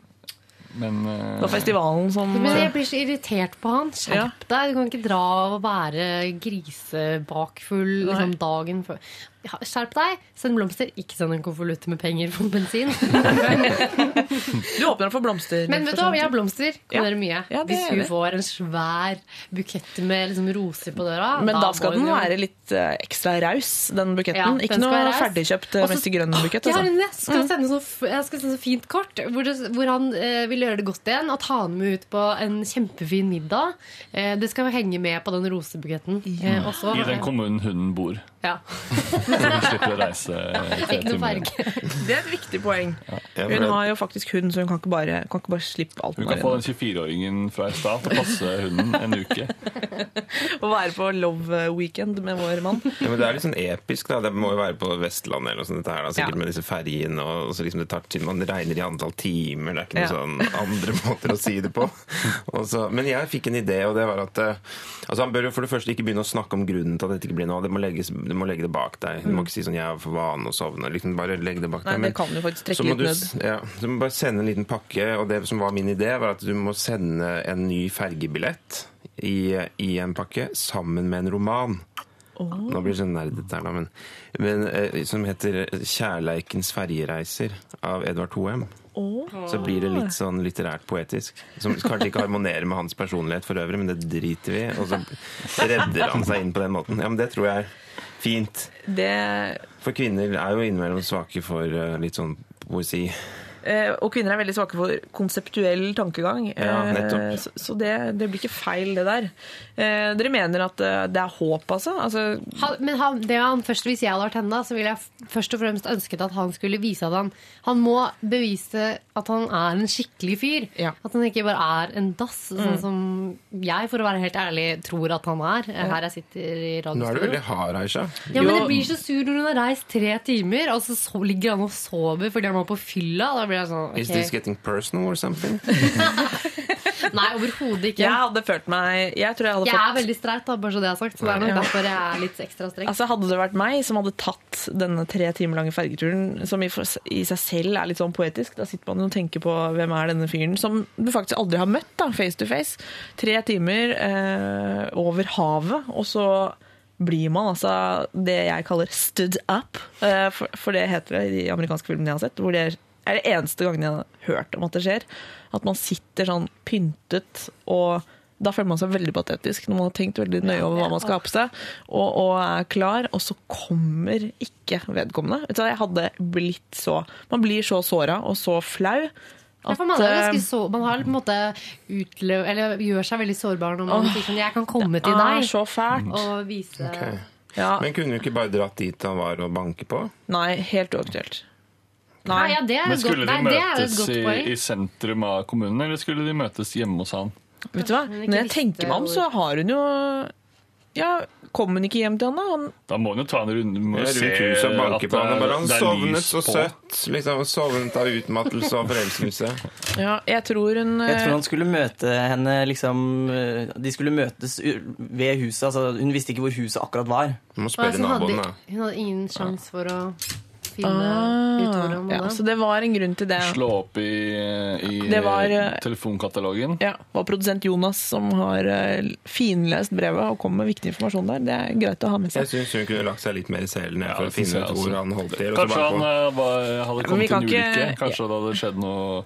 Men eh, Det var festivalen som Men jeg blir så irritert på han. Skjerp deg. Du kan ikke dra og være grisebakfull liksom, dagen før. Ja, Skjerp deg. Send blomster. Ikke send en konvolutt med penger for bensin. Du åpner for blomster. Men vet du hva, vi har blomster. Kan Ja. dere mye. Ja, Hvis hun får en svær bukett med liksom, roser på døra Men da da skal den jo- være litt eh, ekstra raus, den buketten. Ja, den ikke noe ferdigkjøpt eh, Mester Grønn-bukett. Jeg, Altså. jeg skal sende så, jeg skal sende så fint kort hvor, det, hvor han eh, vil gjøre det godt igjen. og ta han med ut på en kjempefin middag. Eh, det skal henge med på den rosebuketten. Eh, også, i den kommunen hunden bor. Ja. Så hun slipper å reise tre Ikke noe timer. farge. Det er et viktig poeng. Ja, Hun har jo faktisk hund, så hun kan ikke bare, kan ikke bare slippe alt. Hun kan få den 24-åringen fra i stad til å passe hunden en uke. Å være på love weekend med vår mann. Ja, men Det er litt sånn episk. da. Det må jo være på Vestlandet eller noe sånt. Dette her, da, sikkert Ja. med disse ferjene. Og, og så liksom det tar tid, Man regner i antall timer. Det er ikke noen Ja. sånn andre måter å si det på. Og så, men jeg fikk en idé, og det var at eh, altså Han bør jo for det første ikke begynne å snakke om grunnen til at dette ikke blir noe. Det må legges, du må legge det bak deg. Du må ikke si sånn 'jeg har for vane å sovne'. Liksom bare legge det bak Nei, deg. det kan du faktisk trekke litt du, ned. s- Ja, så du må bare sende en liten pakke, og det som var min idé, var at du må sende en ny fergebillett i, i en pakke sammen med en roman. Nå blir det sånn nerdete her, da, men, men eh, som heter 'Kjærleikens ferjereiser' av Edvard Hoem. Så blir det litt sånn litterært poetisk. Som kanskje ikke harmonerer med hans personlighet for øvrig, men det driter vi i. Og så redder han seg inn på den måten. Ja, men det tror jeg fint. Det, For kvinner er jo innimellom svake for eh, litt sånn poesi. Eh, og kvinner er veldig svake for konseptuell tankegang. Ja, nettopp. Eh, så så det, det blir ikke feil, det der. Eh, dere mener at det er håp, altså? altså Han, men han, det han først, hvis jeg hadde vært henne, så ville jeg først og fremst ønsket at han skulle vise at han Han må bevise at han er en skikkelig fyr. Ja. At han ikke bare er en dass, sånn som jeg, for å være helt ærlig, tror at han er. Her jeg sitter i Nå er du veldig hard, Aisha. Ja, men Jo. det blir så sur når hun har reist tre timer, og så so ligger han og sover fordi han var på fylla. Da blir jeg sånn Is this getting personal or something? Nei, overhodet ikke. jeg hadde følt meg Jeg tror jeg hadde Jeg fått er veldig streit, da, bare så det er sagt. Så det er nok derfor jeg er litt ekstra streng. Altså Hadde det vært meg som hadde tatt denne tre timer lange fergeturen, som i, i seg selv er litt sånn poetisk, da sitter man jo og tenker på hvem er denne fyren, som du faktisk aldri har møtt, da, face to face. Tre timer eh, over havet, og så blir man altså det jeg kaller stood up, eh, for, for det heter det i de amerikanske filmene jeg har sett, hvor det er det eneste gangen jeg har hørt om at det skjer. At man sitter sånn pyntet og da føler man seg veldig patetisk når man har tenkt veldig nøye over hva man skal ha på seg, og, og er klar, og så kommer ikke vedkommende. Jeg hadde blitt så Man blir så såra og så flau. Ja, man, eh, så, man har på en måte utløv, eller gjør seg veldig sårbar når man sier sånn Jeg kan komme til deg så fælt. og vise okay. Ja, Men kunne du ikke bare dratt dit han var og banke på? nei, helt uaktuelt. Nei, ja, det er Men et godt, skulle de nei, det er et møtes godt i, poeng. i sentrum av kommunen, eller skulle de møtes hjemme hos han? Vet du hva? Ikke Når jeg visste tenker meg om, så har hun jo Ja, kom hun ikke hjem til han, da? Han, Da må hun jo ta en runde Rundt se huset og banke på han og bare Han sovnet så søtt. Liksom Sovnet av utmattelse og forelskelse. ja, jeg tror hun Jeg tror eh, han skulle møte henne liksom eh, De skulle møtes u- ved huset. Altså, hun visste ikke hvor huset akkurat var. Du må spørre Altså, naboen, da. hun hadde ingen sjanse for å finne ah, ut hvor ja. Så det var en grunn til det. Slå opp i, i Det var, eh, telefonkatalogen. Ja, det var produsent Jonas som har eh, finlest brevet og kom med viktig informasjon der. Det er greit å ha med seg. Jeg syns hun kunne lagt seg litt mer i selen Ja, for å finne ut hvor han holdt til. Kanskje han eh, var, hadde kommet til en ulykke. Kanskje det hadde skjedd noe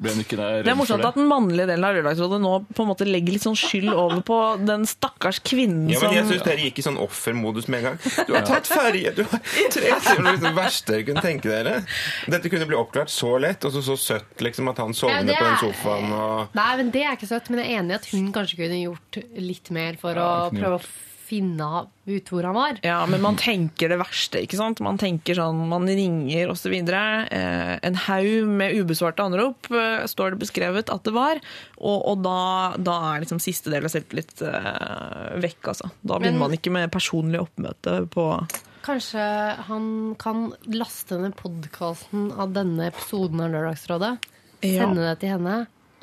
Ble hun ikke der Det er morsomt at den mannlige delen av Lørdagsrådet nå på en måte legger litt sånn skyld over på den stakkars kvinnen Ja, men jeg som syns dere gikk i sånn offermodus med en gang. Du har tatt ferje! Du har tre timer! Det verste dere kunne tenke dere. Dette kunne bli oppklart så lett, og så så søtt liksom at han Ja, sovner det på den sofaen og Nei, men Det er ikke søtt, men jeg er enig i at hun kanskje kunne gjort litt mer for Ja, å prøve å finne ut hvor han var. Ja, men man tenker det verste, ikke sant? Man tenker sånn, man ringer osv. Eh, en haug med ubesvarte anrop eh, står det beskrevet at det var. Og, og da, da er liksom siste del av selvtillit eh, vekk, altså. Da begynner Men- man ikke med personlig oppmøte på Kanskje han kan laste ned podkasten av denne episoden av Lørdagsrådet. Ja. Sende det til henne.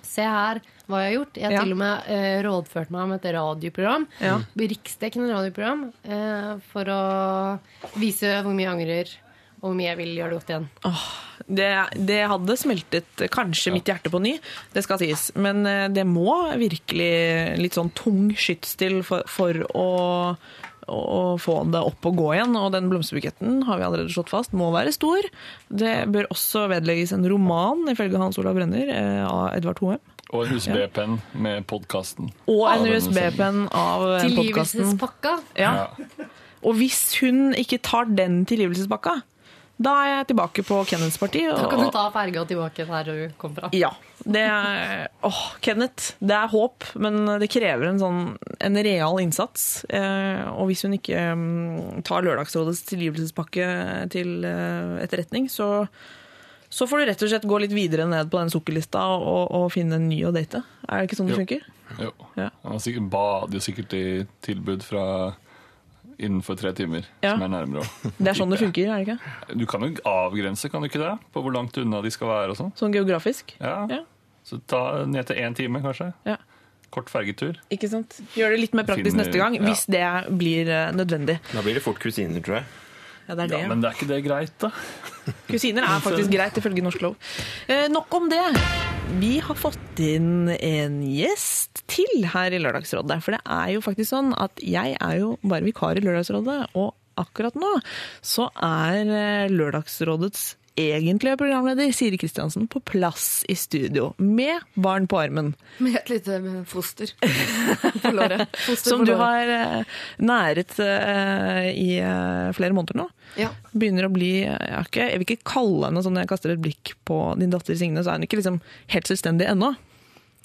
Se her hva jeg har gjort. Jeg har Ja. til og med eh, rådført meg om et radioprogram. Ja. Riksdekkende radioprogram. Eh, for å vise hvor mye jeg angrer, og hvor mye jeg vil gjøre det godt igjen. Det, det hadde smeltet kanskje mitt hjerte på ny, det skal sies. Men eh, det må virkelig litt sånn tung skyts til for, for å, å få det opp og gå igjen. Og den blomsterbuketten har vi allerede slått fast må være stor. Det bør også vedlegges en roman, ifølge Hans Olav Brenner, eh, av Edvard Hoem. Og en USB-penn med podkasten. Og en USB-penn av podkasten. Tilgivelsespakka. Ja. Og hvis hun ikke tar den tilgivelsespakka, da er jeg tilbake på Kenneths parti. Da kan du ta ferga tilbake der du kom fra. ja. Det er Åh, Kenneth. Det er håp, men det krever en sånn en real innsats. Eh, og hvis hun ikke mm, tar Lørdagsrådets tilgivelsespakke til eh, etterretning, så så får du rett og slett gå litt videre ned på den sukkerlista og, og finne en ny å date. Er det ikke sånn det Jo. funker? Jo. Ja. Han sikkert, bader jo sikkert i tilbud fra innenfor tre timer, Ja. som er nærmere. Det er sånn det funker, er det ikke? Du kan jo avgrense, kan du ikke det? På hvor langt unna de skal være og sånn. Sånn geografisk. Ja. Ja. Så ta ned til én time, kanskje. Ja. Kort fergetur. Ikke sant? Gjør det litt mer praktisk Finner- neste gang, ja. hvis det blir eh, nødvendig. Da blir det fort kusiner, tror jeg. Ja, det er det. Ja, men det er ikke det greit, da? Kusiner er faktisk greit, ifølge norsk lov. Eh, nok om det. Vi har fått inn en gjest til her i Lørdagsrådet. For det er jo faktisk sånn at jeg er jo bare vikar i Lørdagsrådet, og akkurat nå så er eh, Lørdagsrådets er programleder Siri Kristiansen på plass i studio med barn på armen. Med et lite foster på låret. Foster Som på du har eh, næret eh, i eh, flere måneder nå. Ja. Begynner å bli Jeg, ikke, jeg vil ikke kalle henne sånn når jeg kaster et blikk på din datter Signe, så er hun ikke liksom helt selvstendig ennå.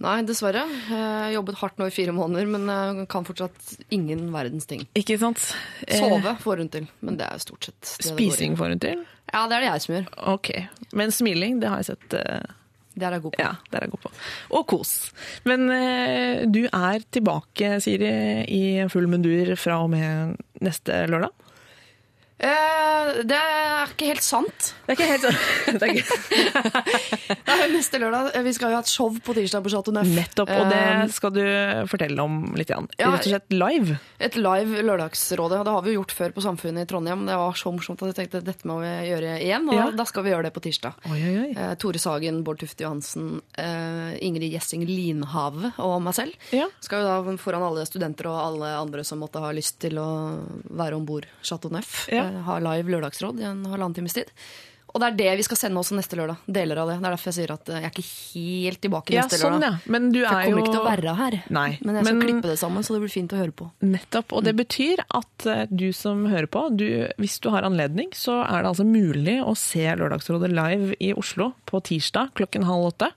Nei, dessverre. Jeg har jobbet hardt nå i fire måneder, men jeg kan fortsatt ingen verdens ting. Ikke sant? Eh, Sove får hun til, men det er stort sett det det. Spising får hun til. Ja, det er det jeg som gjør. Ok. Men smiling, det har jeg sett. eh, Det er jeg god på. Ja, det er jeg god på. Og kos. Men eh, du er tilbake, Siri, i full mundur fra og med neste lørdag? Eh, det er ikke helt sant. Det er ikke helt sant. Ikke... Neste lørdag. eh, Vi skal jo ha et show på tirsdag på Chateau Neuf. Nettopp, og det Eh, skal du fortelle om litt. Igjen. Ja. Rett og slett live. Et live Lørdagsrådet. Det har vi jo gjort før på Samfunnet i Trondheim. Det var så morsomt at jeg tenkte dette må vi gjøre igjen, og Ja. da skal vi gjøre det på tirsdag. Oi, oi, oi. Eh, Tore Sagen, Bård Tufte Johansen, uh, Ingrid Gjessing Linhave og meg selv. Ja. Skal jo da foran alle studenter og alle andre som måtte ha lyst til å være om bord Chateau Neuf, Ja. Ha live lørdagsråd i en halvannen times tid. Og det er det vi skal sende også neste lørdag. Deler av det. Det er derfor jeg sier at eh, jeg er ikke helt tilbake Ja, neste sånn, lørdag. ja. Men du er jeg kommer jo ikke til å være her. Nei. Men jeg skal Men- klippe det sammen, så det blir fint å høre på. Nettopp. Og det betyr at eh, du som hører på, du, hvis du har anledning, så er det altså mulig å se Lørdagsrådet live i Oslo på tirsdag klokken halv åtte.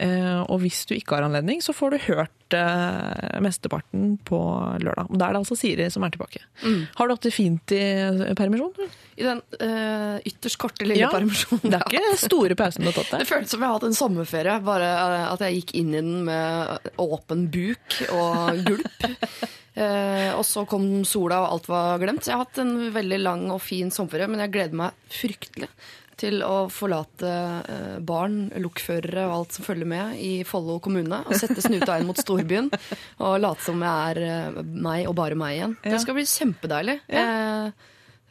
Eh, og hvis du ikke har anledning, så får du hørt eh, mesteparten på lørdag. Da er det altså Siri som er tilbake. Har du hatt det fint i eh, permisjon? I den uh, ytterst korte lille Ja, permisjonen. Det er ikke store pausen du har tatt Det der. føltes som jeg har hatt en sommerferie, bare eh, at jeg gikk inn i den med åpen buk og gulp. Uh, og så kom sola, og alt var glemt. Så jeg har hatt en veldig lang og fin sommerferie, men jeg gleder meg fryktelig til å forlate eh, barn, lokførere og alt som følger med i Follo kommune. Og sette snuta inn mot storbyen og late som jeg er eh, meg og bare meg igjen. Ja. Det skal bli kjempedeilig. Ja.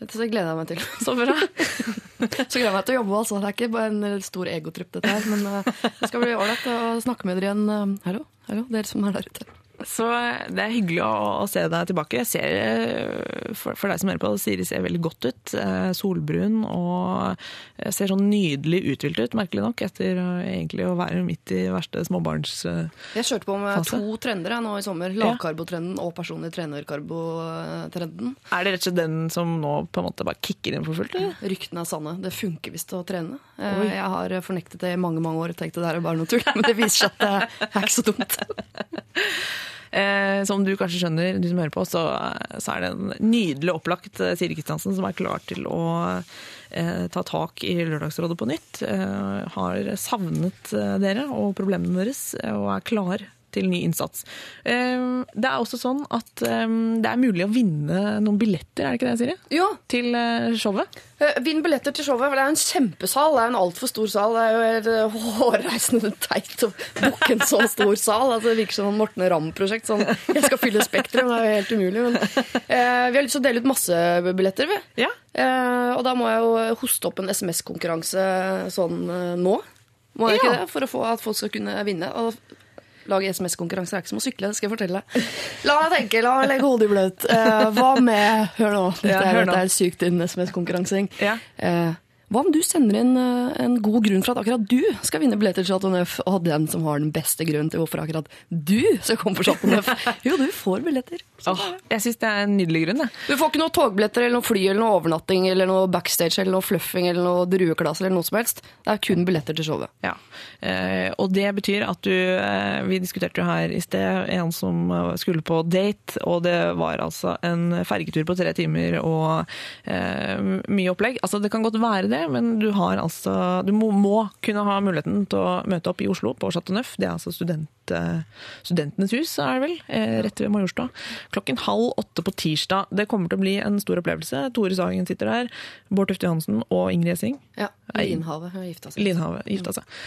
Dette gleder jeg meg til. Så bra. Så gleder jeg meg til å jobbe, altså. Det er ikke bare en stor egotripp, dette her. Men eh, det skal bli ålreit å snakke med dere igjen. Eh, Hallo, hallo, dere som er der ute. Så det er hyggelig å, å se deg tilbake. Jeg ser, eh, for, for deg som hører på, Siri ser veldig godt ut. Eh, solbrun og eh, ser sånn nydelig uthvilt ut, merkelig nok, etter egentlig å være midt i verste småbarnsfase. Jeg kjørte på med Fase. to trender jeg, nå i sommer. Lavkarbotrenden og personlig trenerkarbotrenden. Er det rett og slett den som nå på en måte bare kicker inn for fullt? eller? Ryktene er sanne. Det funker visst å trene. Oi. Jeg har fornektet det i mange mange år og tenkt at det er bare noe tull. Men det viser seg at det er ikke så dumt. Eh, som du kanskje skjønner, du som hører på, så, så er det en nydelig opplagt eh, Siri Kristiansen som er klar til å eh, ta tak i Lørdagsrådet på nytt. Eh, har savnet eh, dere og problemene deres, eh, og er klar til ny innsats. Eh, Det er også sånn at eh, det er mulig å vinne noen billetter, er det ikke det, Siri? Ja. Til eh, showet. Vinn billetter til showet, det er en kjempesal. Det er en altfor stor sal. Det er jo hårreisende teit å booke en så stor sal. Altså, det virker som et Morten Ramm-prosjekt. Sånn, jeg skal fylle Spektrum, det er jo helt umulig. Men eh, vi har lyst til å dele ut masse billetter, vi. Ja. Eh, og da må jeg jo hoste opp en SMS-konkurranse sånn nå. Må jeg Ja. ikke det? For å få at folk skal kunne vinne. Og lage SMS-konkurranser er ikke som å sykle, det skal jeg fortelle deg. La meg tenke, la meg legge hodet i bløt. Eh, hva med Hør nå, dette Ja, hør nå. dette er sykt inn SMS-konkurransing. Ja. Eh, hva om du sender inn eh, en god grunn for at akkurat du skal vinne billetter til Chateau Neuf, og den som har den beste grunnen til hvorfor akkurat du skal komme på Chateau Neuf? Jo, du får billetter. Sånn Åh, jeg syns det er en nydelig grunn. Jeg. Du får ikke noe togbilletter eller noe fly eller noe overnatting eller noe backstage eller noe fluffing eller noe drueklasse eller noe som helst. Det er kun billetter til showet. Ja. Eh, og det betyr at du eh, Vi diskuterte jo her i sted en som eh, skulle på date, og det var altså en fergetur på tre timer og mye opplegg. Altså Det kan godt være det, men du har altså Du må, må kunne ha muligheten til å møte opp i Oslo, på Chateau Neuf. Det er altså student, Studentenes hus, er det vel? Rett ved Majorstua. Klokken halv åtte på tirsdag. Det kommer til å bli en stor opplevelse. Tore Sagen sitter der. Bård Tufte Johansen og Ingrid Essing. Ja. Linhavet har gifta seg. Linhavet gifta seg.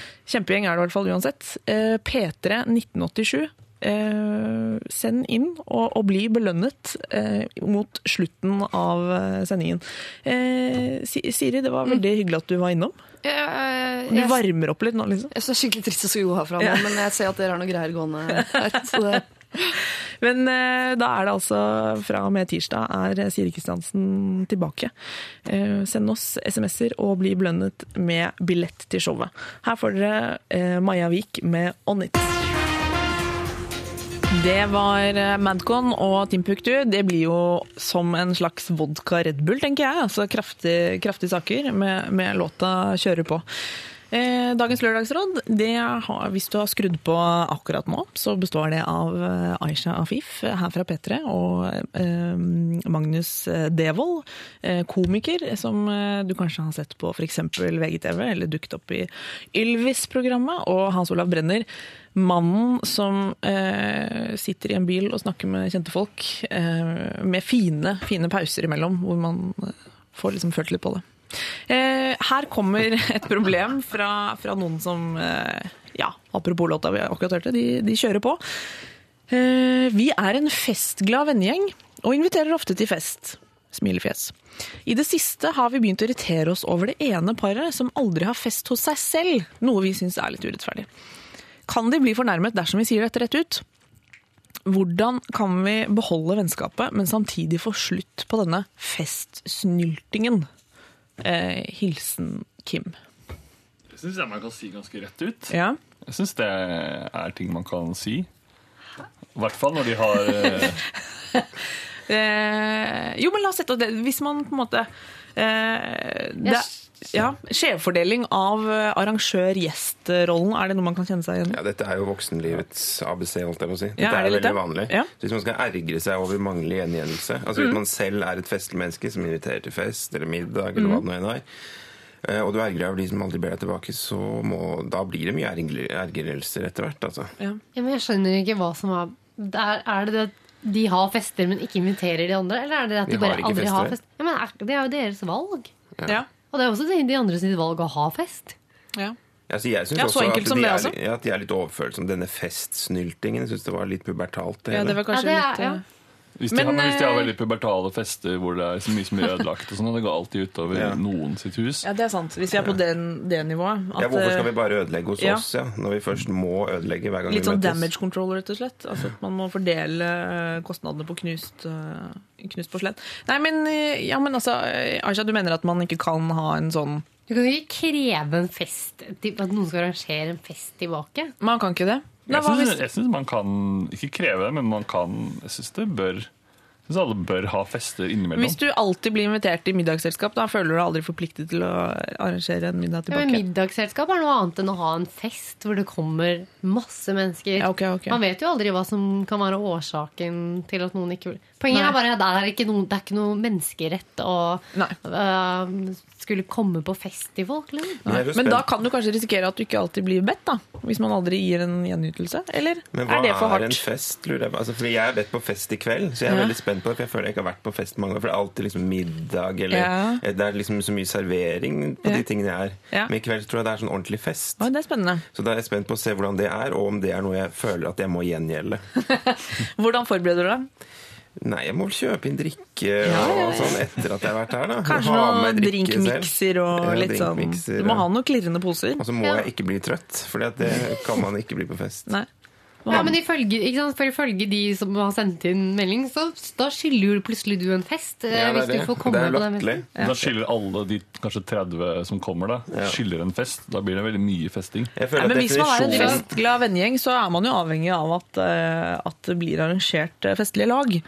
Kjempegjeng er det i hvert fall uansett. Eh, P3 1987. Eh, send inn og, og bli belønnet eh, mot slutten av sendingen. Eh, Siri, det var veldig hyggelig at du var innom. Du varmer opp litt nå, liksom. jeg er skikkelig trist å skulle gå herfra nå, men jeg ser at dere har noe greier gående her. Så det, Men eh, da er det altså fra og med tirsdag er Siri Kristiansen tilbake. Eh, send oss SMS-er og bli belønnet med billett til showet. Her får dere eh, Maja Vik med On It. Det var Madcon og Timbuktu. Det blir jo som en slags vodka Red Bull, tenker jeg. Altså kraftige kraftig saker med, med låta 'Kjøre på'. Eh, Dagens lørdagsråd, har, hvis du har skrudd på akkurat nå, så består det av eh, Aisha Afif eh, her fra P3 og eh, Magnus Devold, komiker som du kanskje har sett på f.eks. VGTV eller dukket opp i Ylvis-programmet, og Hans Olav Brenner. Mannen som eh, sitter i en bil og snakker med kjente folk, eh, med fine, fine pauser imellom, hvor man får liksom følt litt på det. Eh, her kommer et problem fra, fra noen som eh, Ja, apropos låta vi akkurat hørte, de, de kjører på. Eh, vi er en festglad vennegjeng og inviterer ofte til fest. Smilefjes. I det siste har vi begynt å irritere oss over det ene paret som aldri har fest hos seg selv, noe vi syns er litt urettferdig. Kan de bli fornærmet dersom vi sier dette rett ut? Hvordan kan vi beholde vennskapet, men samtidig få slutt på denne festsnyltingen? Eh, hilsen Kim. Det syns jeg man kan si ganske rett ut. Ja. Jeg syns det er ting man kan si. I hvert fall når de har eh, Eh, jo, men la oss sette det Hvis man på en måte eh, det, ja, Skjevfordeling av eh, arrangør-gjest-rollen, er det noe man kan kjenne seg igjen i? Ja, Dette er jo voksenlivets ABC, holdt jeg på å si. Dette Ja, er det er veldig det? vanlig. Ja. Så Hvis man skal ergre seg over manglende gjengjeldelse Altså Mm. Hvis man selv er et festlig menneske som inviterer til fest eller middag, Mm. eller hva det nå enn er, eh, og du ergrer deg over de som aldri ber deg tilbake, så må, da blir det mye ergre- ergrelser etter hvert. altså. Ja, men jeg skjønner ikke hva som er er, er det det at de har fester, men ikke inviterer de andre? Eller er det at de, De bare aldri fester. har fest? Ja, men er, Det er jo deres valg. Ja. Og det er også de de andre sitt valg å ha fest. Ja. Altså, jeg syns Ja, også at de er, ja, at de er litt overfølsomme. Denne festsnyltingen. Syns det var litt pubertalt. Det, Ja, det var kanskje Ja, det er- litt eh, ja. Hvis, de Men, har, men hvis de har eh, veldig pubertale fester hvor det er så mye som blir ødelagt, og sånn, og det går alltid utover Ja. noen sitt hus Ja, det er sant. Hvis vi er på den, det nivået. ja, hvorfor skal eh, vi bare ødelegge hos ja. oss, ja? Når vi først må ødelegge hver gang Litt vi sånn damage control, rett og slett. Altså at man må fordele eh, kostnadene på knust, knust porselen. Nei, men, ja, men altså, Aisha, du mener at man ikke kan ha en sånn Du kan ikke kreve en fest, at noen skal arrangere en fest tilbake. Man kan ikke det? Jeg syns man kan ikke kreve det, men man kan Jeg syns det bør syns alle bør ha fester innimellom. Hvis du alltid blir invitert i middagsselskap, da føler du deg aldri forpliktet til å arrangere en middag tilbake? Ja, men middagsselskap er noe annet enn å ha en fest hvor det kommer masse mennesker. Ja, okay, okay. Man vet jo aldri hva som kan være årsaken til at noen ikke vil Poenget Nei. er bare at det er ikke noe, det er ikke noe menneskerett å øh, skulle komme på fest til folk. Liksom. Men Men da kan du kanskje risikere at du ikke alltid blir bedt, da. Hvis man aldri gir en gjenytelse. Eller er det for er en hardt? fest, lurer jeg på? Altså, fordi jeg er bedt på fest i kveld, så jeg er Ja. veldig spent på det. For jeg føler jeg ikke har vært på fest mange ganger. For det er alltid liksom middag, eller Ja. Det er liksom så mye servering på Ja. de tingene jeg er. Ja. Men i kveld tror jeg det er sånn ordentlig fest. Oi, det er spennende. Så da er jeg spent på å se hvordan det er, og om det er noe jeg føler at jeg må gjengjelde. Hvordan forbereder du deg? Nei, jeg må vel kjøpe inn drikke Ja, ja, ja. og sånn etter at jeg har vært her, da. Kanskje Ha noen med drinkmikser og Ja, litt sånn Du må ha noen klirrende poser. Og så må jeg ikke bli trøtt, for det kan man ikke bli på fest. Nei. Ja, men ifølge, ikke sant? For ifølge de som har sendt inn melding, så da skylder jo plutselig du en fest. eh, Ja, det er hvis du får komme Det er på den festen. Da skylder alle de kanskje 30 som kommer, da, skylder en fest. Da blir det veldig mye festing. Ja, men hvis man er en festglad vennegjeng, så er man jo avhengig av at, eh, at det blir arrangert eh, festlige lag.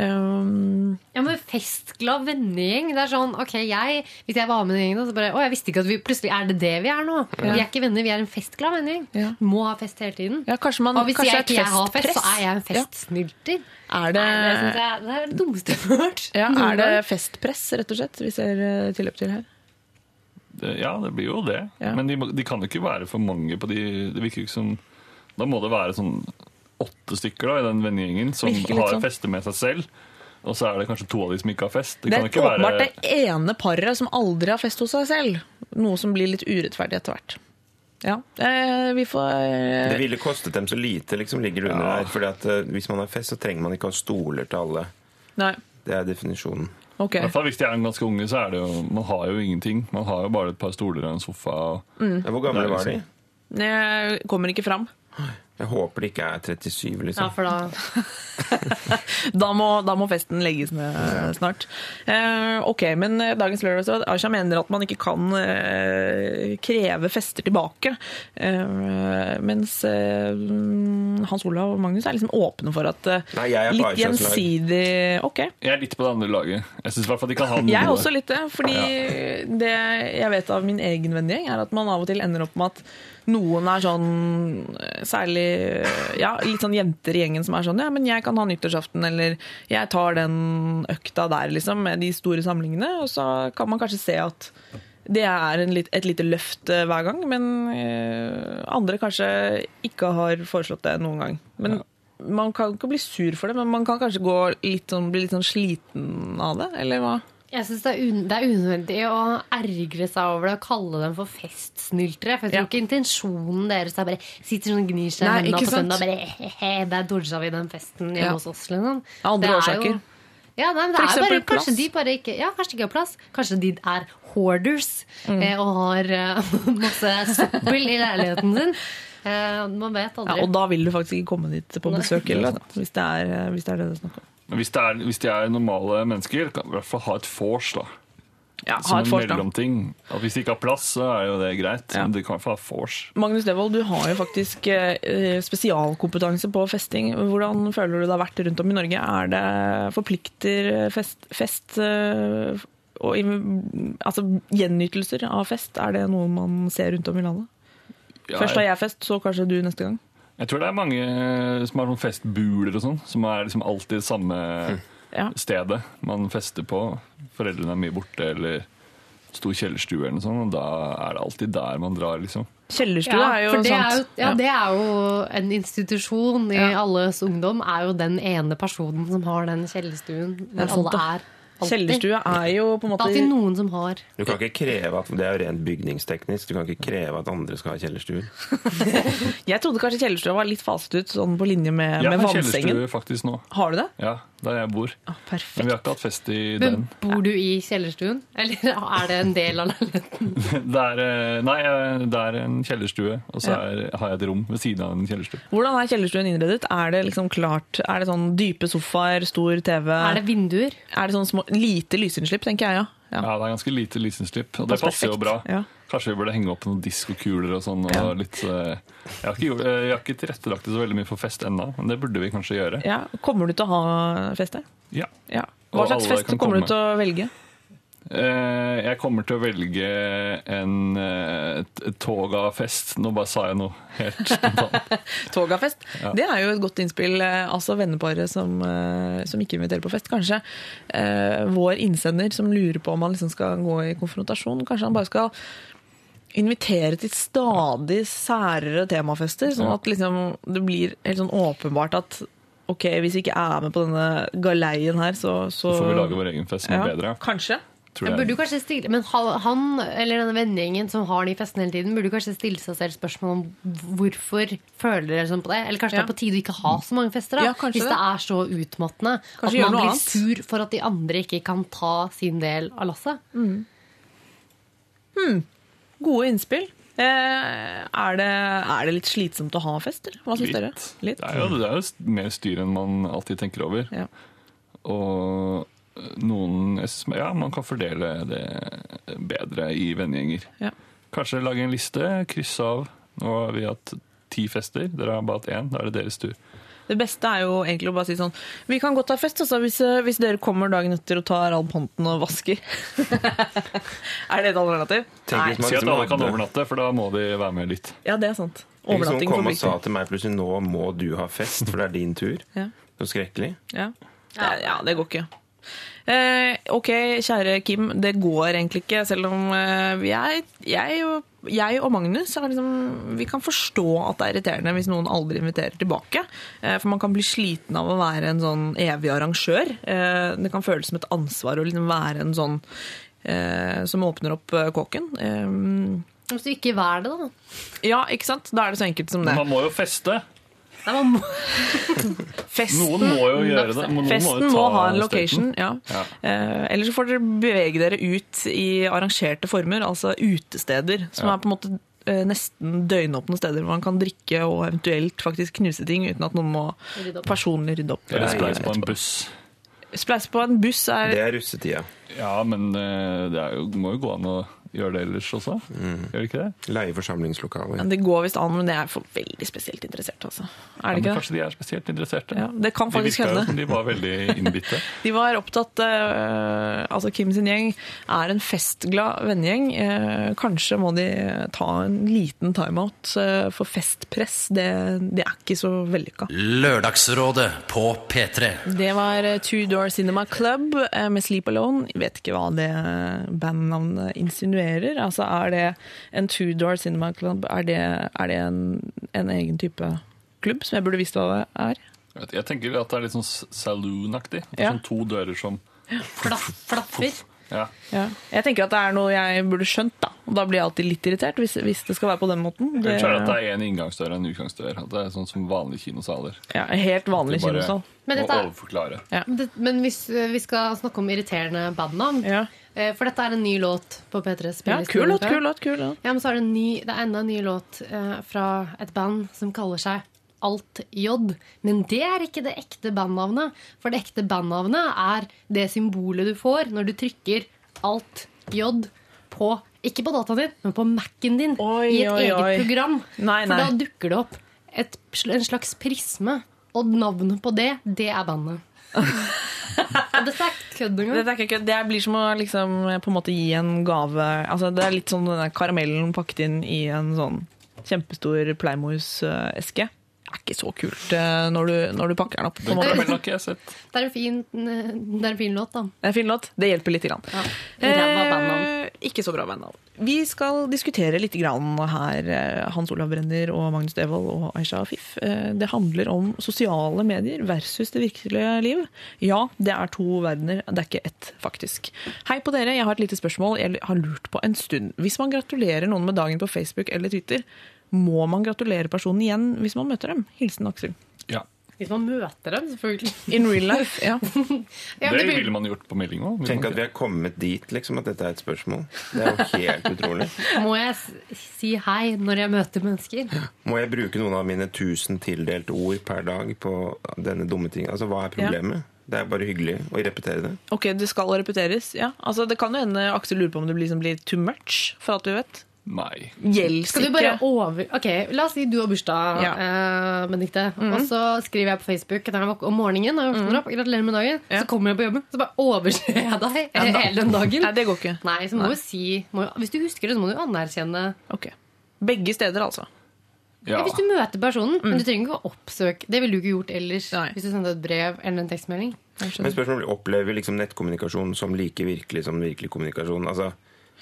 Um, Ja, men Festglad vennegjeng. Det er sånn, ok, jeg, Hvis jeg var med den gjengen, så bare Å, jeg visste ikke at vi plutselig er det det vi er nå. Ja. Vi er ikke venner, vi er en festglad vennegjeng. Må ha fest hele tiden. kanskje man, Og hvis kanskje jeg ikke jeg har fest, så er jeg en festsnylter. Er det, Nei, det, jeg, det er det dummeste jeg har hørt. ja, er det festpress, rett og slett, vi ser eh, tilløp til her? Det, ja, det blir jo det. Ja. Men de, de kan jo ikke være for mange på de Det virker ikke som Da må det være sånn åtte stykker da, i den vennegjengen som har sånn. fester med seg selv. Og så er det kanskje to av de som ikke har fest. Det, Det kan er ikke åpenbart være det ene paret som aldri har fest hos seg selv. Noe som blir litt urettferdig etter hvert. Ja, eh, vi får eh, Det ville kostet dem så lite, liksom, ligger det under Ja. her. Fordi at eh, Hvis man har fest, så trenger man ikke ha stoler til alle. Nei. Det er definisjonen. Okay. I hvert fall Hvis de er ganske unge, så er det jo Man har jo ingenting. Man har jo bare et par stoler og en sofa. Og, Mm. Ja, Hvor gamle var de? liksom- Jeg kommer ikke fram. Jeg håper det ikke er 37, liksom. Ja, for da Da må, da må festen legges ned snart. Uh, ok, men eh, dagens lørdagsråd Aisha mener at man ikke kan uh, kreve fester tilbake. Uh, mens Hans Olav og Magnus er liksom åpne for at Nei, jeg er litt gjensidig Ok. Jeg er litt på det andre laget. Jeg syns i hvert fall de kan ha noe. Jeg er også litt det, fordi det jeg vet av min egen vennegjeng, er at man av og til ender opp med at noen er sånn eh, Særlig ja, litt sånn jenter i gjengen som er sånn Ja, men jeg kan ha nyttårsaften, eller jeg tar den økta der, liksom, med de store samlingene. Og så kan man kanskje se at det er en litt, et lite løft eh, hver gang, men eh, andre kanskje ikke har foreslått det noen gang. Men Man kan ikke bli sur for det, men man kan kanskje gå litt sånn, bli litt sånn sliten av det, eller hva? Jeg synes det, det er unødvendig å ergre seg over det og kalle dem for festsnyltere. For jeg tror Ja. ikke intensjonen deres er bare sitter sånn og gnir seg i hendene på søndag og bare he-he, der dodja vi den festen hjemme Ja. hos oss. Liksom. Andre er årsaker. Ja, nei, men det bare, kanskje de bare ikke Ja, kanskje ikke har plass. Kanskje de er hoarders Mm. eh, og har uh, masse søppel i leiligheten sin. Eh, man vet Ja, aldri. og da vil du faktisk ikke komme dit på besøk heller, hvis det hvis det er det det er snakk om. Hvis, det er, hvis de er normale mennesker, kan de i hvert fall ha et vors. da. Ja, ha Som en da. mellomting. At hvis de ikke har plass, så er jo det greit. Men de kan i hvert fall ha vors. Magnus Devold, du har jo faktisk eh, spesialkompetanse på festing. Hvordan føler du det har vært rundt om i Norge? Er det forplikter fest, fest eh, og altså gjenytelser av fest? Er det noe man ser rundt om i landet? Ja, Først har jeg fest, så kanskje du neste gang. Jeg tror det er mange som har sånn festbuler og sånn, som er liksom alltid det samme Ja. stedet man fester på. Foreldrene er mye borte, eller stor kjellerstue eller noe sånt, og da er det alltid der man drar, liksom. Kjellerstue Ja, er jo noe det sant. er jo, ja, det er jo en institusjon i Ja. alles ungdom. Er jo den ene personen som har den kjellerstuen. Hvor er sant, alle er. Alltid. Kjellerstue er jo på en Det måte er alltid noen som har. Du kan ikke kreve at Det er jo rent bygningsteknisk. Du kan ikke kreve at andre skal ha kjellerstue. Jeg trodde kanskje kjellerstua var litt faset ut, sånn på linje med, Jeg med har vannsengen. kjellerstue faktisk nå. Har du det? Ja, der jeg bor. perfekt. Men vi har ikke hatt fest i Men den. bor du i kjellerstuen? Eller er det en del av leiligheten? Det er, eh, nei, eh, det er en kjellerstue, og så er, har jeg et rom ved siden av en kjellerstue. Hvordan er kjellerstuen innredet? Er det liksom klart? Er det sånn dype sofaer, stor TV? Er det vinduer? Er det sånn små, lite lysinnslipp, tenker jeg, ja. Ja, det er ganske lite lysinnslipp, og det Passer jo bra. Ja. Kanskje vi burde henge opp noen diskokuler og sånn. Og litt, eh, jeg, har ikke, gjort- eh, jeg har ikke tilrettelagt det så veldig mye for fest ennå, men det burde vi kanskje gjøre. Ja, Kommer du til å ha fest der? Ja. Ja. Hva slags fest kommer komme. du til å velge? Eh, Jeg kommer til å velge en eh, togafest. Nå bare sa jeg noe helt spontant. Togafest. Ja. Det er jo et godt innspill. eh, Altså venneparet som, som ikke inviterer på fest. Kanskje eh, vår innsender som lurer på om han liksom skal gå i konfrontasjon, kanskje han bare skal invitere til stadig særere temafester, sånn at liksom det blir helt sånn åpenbart at ok, hvis vi ikke er med på denne galeien her, så, så får vi lage vår egen fest som er bedre. Kanskje. Tror Jeg burde kanskje stille, men han, eller denne vennegjengen som har de festene hele tiden, burde kanskje stille seg selv spørsmål om hvorfor føler dere sånn på det? Eller kanskje Ja. det er på tide å ikke ha så mange fester? da Ja, Hvis det det. er så utmattende Kanskje at man blir annet. sur for at de andre ikke kan ta sin del av lasset. Hmm. Gode innspill. Eh, er, det, er det litt slitsomt å ha fest, eller? Hva syns dere? Litt. Det er jo, det er jo mer styr enn man alltid tenker over. Ja. Og noen Ja, man kan fordele det bedre i vennegjenger. Ja. Kanskje lage en liste, krysse av. Nå har vi hatt ti fester, dere har bare hatt én. Da er det deres tur. Det beste er jo egentlig å bare si sånn Vi kan godt ha fest altså, hvis, hvis dere kommer dagen etter og tar all ponten og vasker. er det et alternativ? Tenk Nei Si at alle kan overnatte, for da må de være med litt. Ja, det er sant. Tenk hvis noen kom og sa til meg plutselig nå må du ha fest, for det er din tur. Ja. Så skrekkelig. Ja. Ja, ja, det går ikke. Eh, ok, kjære Kim, det går egentlig ikke, selv om eh, jeg, jeg, og, jeg og Magnus er liksom, vi kan forstå at det er irriterende hvis noen aldri inviterer tilbake. Eh, for man kan bli sliten av å være en sånn evig arrangør. Eh, det kan føles som et ansvar å liksom være en sånn eh, som åpner opp kåken. Eh, Hvis du ikke vær det, da. ja, ikke sant? Da er det så enkelt som det. Men man må jo feste. Nei, man må... Festen, Noen må jo gjøre det. Noen Festen jo må, ha en location. Ja. Ja. Eh, Eller så får dere bevege dere ut i arrangerte former, altså utesteder, som Ja. er på en måte eh, nesten døgnåpne steder hvor man kan drikke og eventuelt faktisk knuse ting uten at noen må Rydde personlig rydde opp. Eller spleise spleis på en buss. Spleise på en buss er Det er russetida. Ja, men eh, det er jo, må jo gå an å gjøre det ellers også. Mm. Gjør det ikke det? Leie forsamlingslokaler. ja, Det går visst an, men det er for veldig spesielt interessert, altså. Er det men ikke det? kanskje de er spesielt interesserte. Ja, det kan faktisk hende. de var veldig innbitte. De var opptatt uh, Altså, Kim sin gjeng er en festglad vennegjeng. Uh, kanskje må de ta en liten timeout, uh, for festpress, det, det er ikke så vellykka. Lørdagsrådet på P3. Det var Two Door Cinema Club med Sleep Alone. Jeg vet ikke hva det bandnavnet insinuerer. Altså, er det en Two Door Cinema Club? Er det, er det en, en egen type klubb som jeg burde visst hva det er? Jeg tenker at det er litt sånn saloon-aktig. Er Ja. Sånn to dører som Flaff, flaffer. ja. Ja. Jeg tenker at det er noe jeg burde skjønt, da. Og da blir jeg alltid litt irritert hvis, hvis det skal være på den måten. Det, jeg tror at det er en inngangsdør og en utgangsdør. At det er sånn som vanlige kinosaler. ja, helt vanlig kinosal. Men dette er- men hvis eh, vi skal snakke om irriterende bandnavn Ja. Eh, For dette er en ny låt på P3s Ja, kul låt, kul låt, kul låt. Ja, men så er det, en ny, det er enda en ny låt eh, fra et band som kaller seg Alt J. Men det er ikke det ekte bandnavnet. For det ekte bandnavnet er det symbolet du får når du trykker Alt J på Ikke på dataen din, men på Mac-en din Oi, i et oi, eget oi. program. Nei, For da dukker det opp et, en slags prisme. Og navnet på det, det er bandet. Dette er kødd. Dette er. Det blir som å liksom, på en måte gi en gave altså, Det er litt sånn denne karamellen pakket inn i en sånn kjempestor Playmoes-eske. Det er ikke så kult eh, når du, når du pakker den opp. På det, sett. Det er en fin, det er en fin låt, da. Det er en fin låt. Det hjelper litt. Grann. Ja. Eh, ikke så bra bandnavn. Vi skal diskutere litt grann her, eh, Hans Olav Brenner og Magnus Devold og Aisha Afif. Eh, Det handler om sosiale medier versus det virkelige liv. Ja, det er to verdener, det er ikke ett, faktisk. Hei på dere, jeg har et lite spørsmål jeg har lurt på en stund. Hvis man gratulerer noen med dagen på Facebook eller Twitter, må man gratulere personen igjen hvis man møter dem? Hilsen Aksel. Ja. Hvis man møter dem, selvfølgelig. In real life, ja. Ja, Det det ville man gjort på melding òg. Tenk at vi er kommet dit, liksom, at dette er et spørsmål. Det er jo helt utrolig. Må jeg si hei når jeg møter mennesker? Må jeg bruke noen av mine tusen tildelte ord per dag på denne dumme ting? Altså, hva er problemet? Det er bare hyggelig å repetere det. Ok, det skal repeteres. Ja, altså Det kan jo hende Aksel lurer på om det blir, liksom blir too much, for alt vi vet. Nei. Skal du bare over Ok, La oss si du har bursdag, Ja. eh, Mm. Og så skriver jeg på Facebook om morgenen. og våkner opp, Gratulerer med dagen. Ja. Så kommer jeg på jobben, så bare overser jeg deg Ja, da- hele den dagen. Nei, det går ikke. Nei, så må du si må, Hvis du husker det, så må du anerkjenne Ok. Begge steder, altså. Ja. Hvis du møter personen, men du trenger ikke å oppsøke Det ville du ikke gjort ellers hvis du sendte et brev eller en tekstmelding. Men spørsmålet blir, opplever liksom nettkommunikasjon som like virkelig som virkelig kommunikasjon? Altså,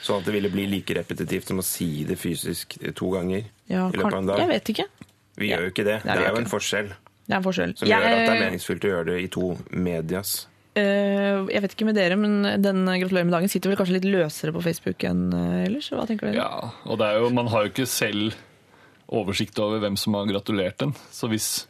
sånn at det ville bli like repetitivt som å si det fysisk to ganger Ja, i løpet av en dag? jeg vet ikke. Vi gjør jo ikke det. Nei, det er jo en forskjell Det er en forskjell. som gjør at det er meningsfullt meningsfylt å gjøre det i to medias. Uh, jeg vet ikke med dere, men den Gratulerer med dagen sitter vel kanskje litt løsere på Facebook enn eh, ellers? Hva tenker dere? Ja, og det er jo, man har jo ikke selv oversikt over hvem som har gratulert den. Så hvis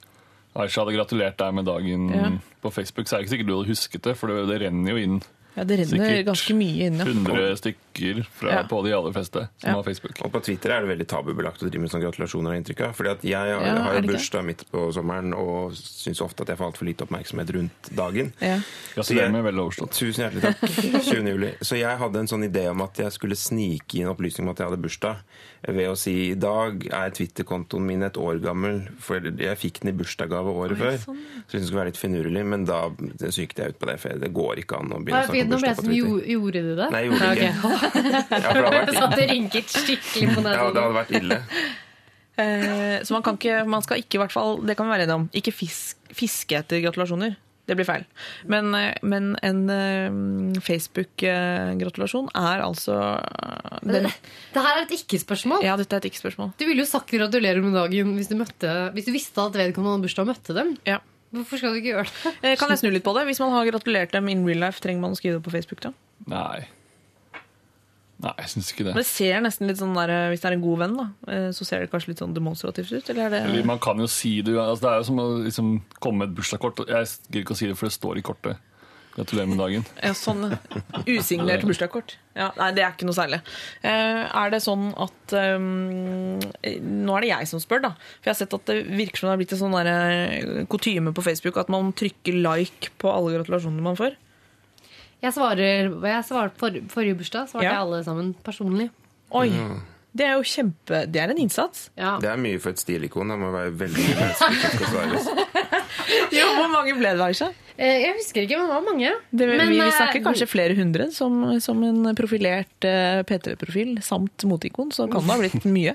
Aisha hadde gratulert deg med dagen Ja. på Facebook, så er det ikke sikkert du hadde husket det, for det, det renner jo inn Ja, det renner Sikkert ganske mye inn, Sikkert 100 stykker fra, Ja. på de aller fleste som Ja. har Facebook. Og på Twitter er det veldig tabubelagt å drive med sånne gratulasjoner. har inntrykk av. Fordi at Jeg har, Ja, har jo bursdag midt på sommeren og syns ofte at jeg får altfor lite oppmerksomhet rundt dagen. Ja. Så jeg- Gratulerer med vel overstått. Tusen hjertelig takk. 20. juli. Så jeg hadde en sånn idé om at jeg skulle snike inn opplysning om at jeg hadde bursdag, ved å si i dag er Twitter-kontoen min et år gammel, for jeg fikk den i bursdagsgave året før. Så jeg det skulle være litt finurlig, men da sykte jeg ut på det, for det går ikke an å begynne å snakke om bursdag på Twitter. jo, Gjorde du det? Nei, jeg gjorde det Ja, ikke. Ja, for det hadde vært- Satt det rynket skikkelig på Ja, det hadde vært ille. Eh, så man, kan ikke, man skal ikke, i hvert fall, det kan vi være enige om, ikke fisk, fiske etter gratulasjoner. Det blir feil. Men, eh, men en eh, Facebook-gratulasjon er altså eh, den, Det her er et ikke-spørsmål. Ja, dette er et ikke-spørsmål. Du ville jo sagt gratulerer med dagen hvis du, møtte, hvis du visste at vedkommende hadde bursdag og møtte dem. Ja. Hvorfor skal du ikke gjøre det? Kan jeg snu litt på det? Hvis man har gratulert dem in real life, trenger man å skrive det på Facebook da? Nei. Nei, jeg syns ikke det. Men det ser nesten litt sånn der, eh, Hvis det er en god venn, da, eh, så ser det kanskje litt sånn demonstrativt ut? Eller er det Eller man kan jo si det. Altså, det er jo som å liksom, komme med et bursdagskort. Jeg gidder ikke å si det, for det står i kortet. Gratulerer med dagen. Ja, sånn usignert bursdagskort. Ja, nei, det er ikke noe særlig. Eh, er det sånn at um, Nå er det jeg som spør, da. For jeg har sett at det virker som det har blitt en sånn eh, kutyme på Facebook at man trykker like på alle gratulasjonene man får. Jeg svarer, jeg svarer for, Forrige bursdag svarte Ja. jeg alle sammen personlig. Oi! Det er jo kjempe Det er en innsats. Ja. Det er mye for et stilikon. Det må være veldig. Jo, hvor mange ble det, Aisha? Eh, Jeg husker ikke, men det var mange. Det, Men, vi, vi eh, snakker kanskje flere hundre. Som, som en profilert uh, P3-profil samt moteikon, så kan det ha blitt mye.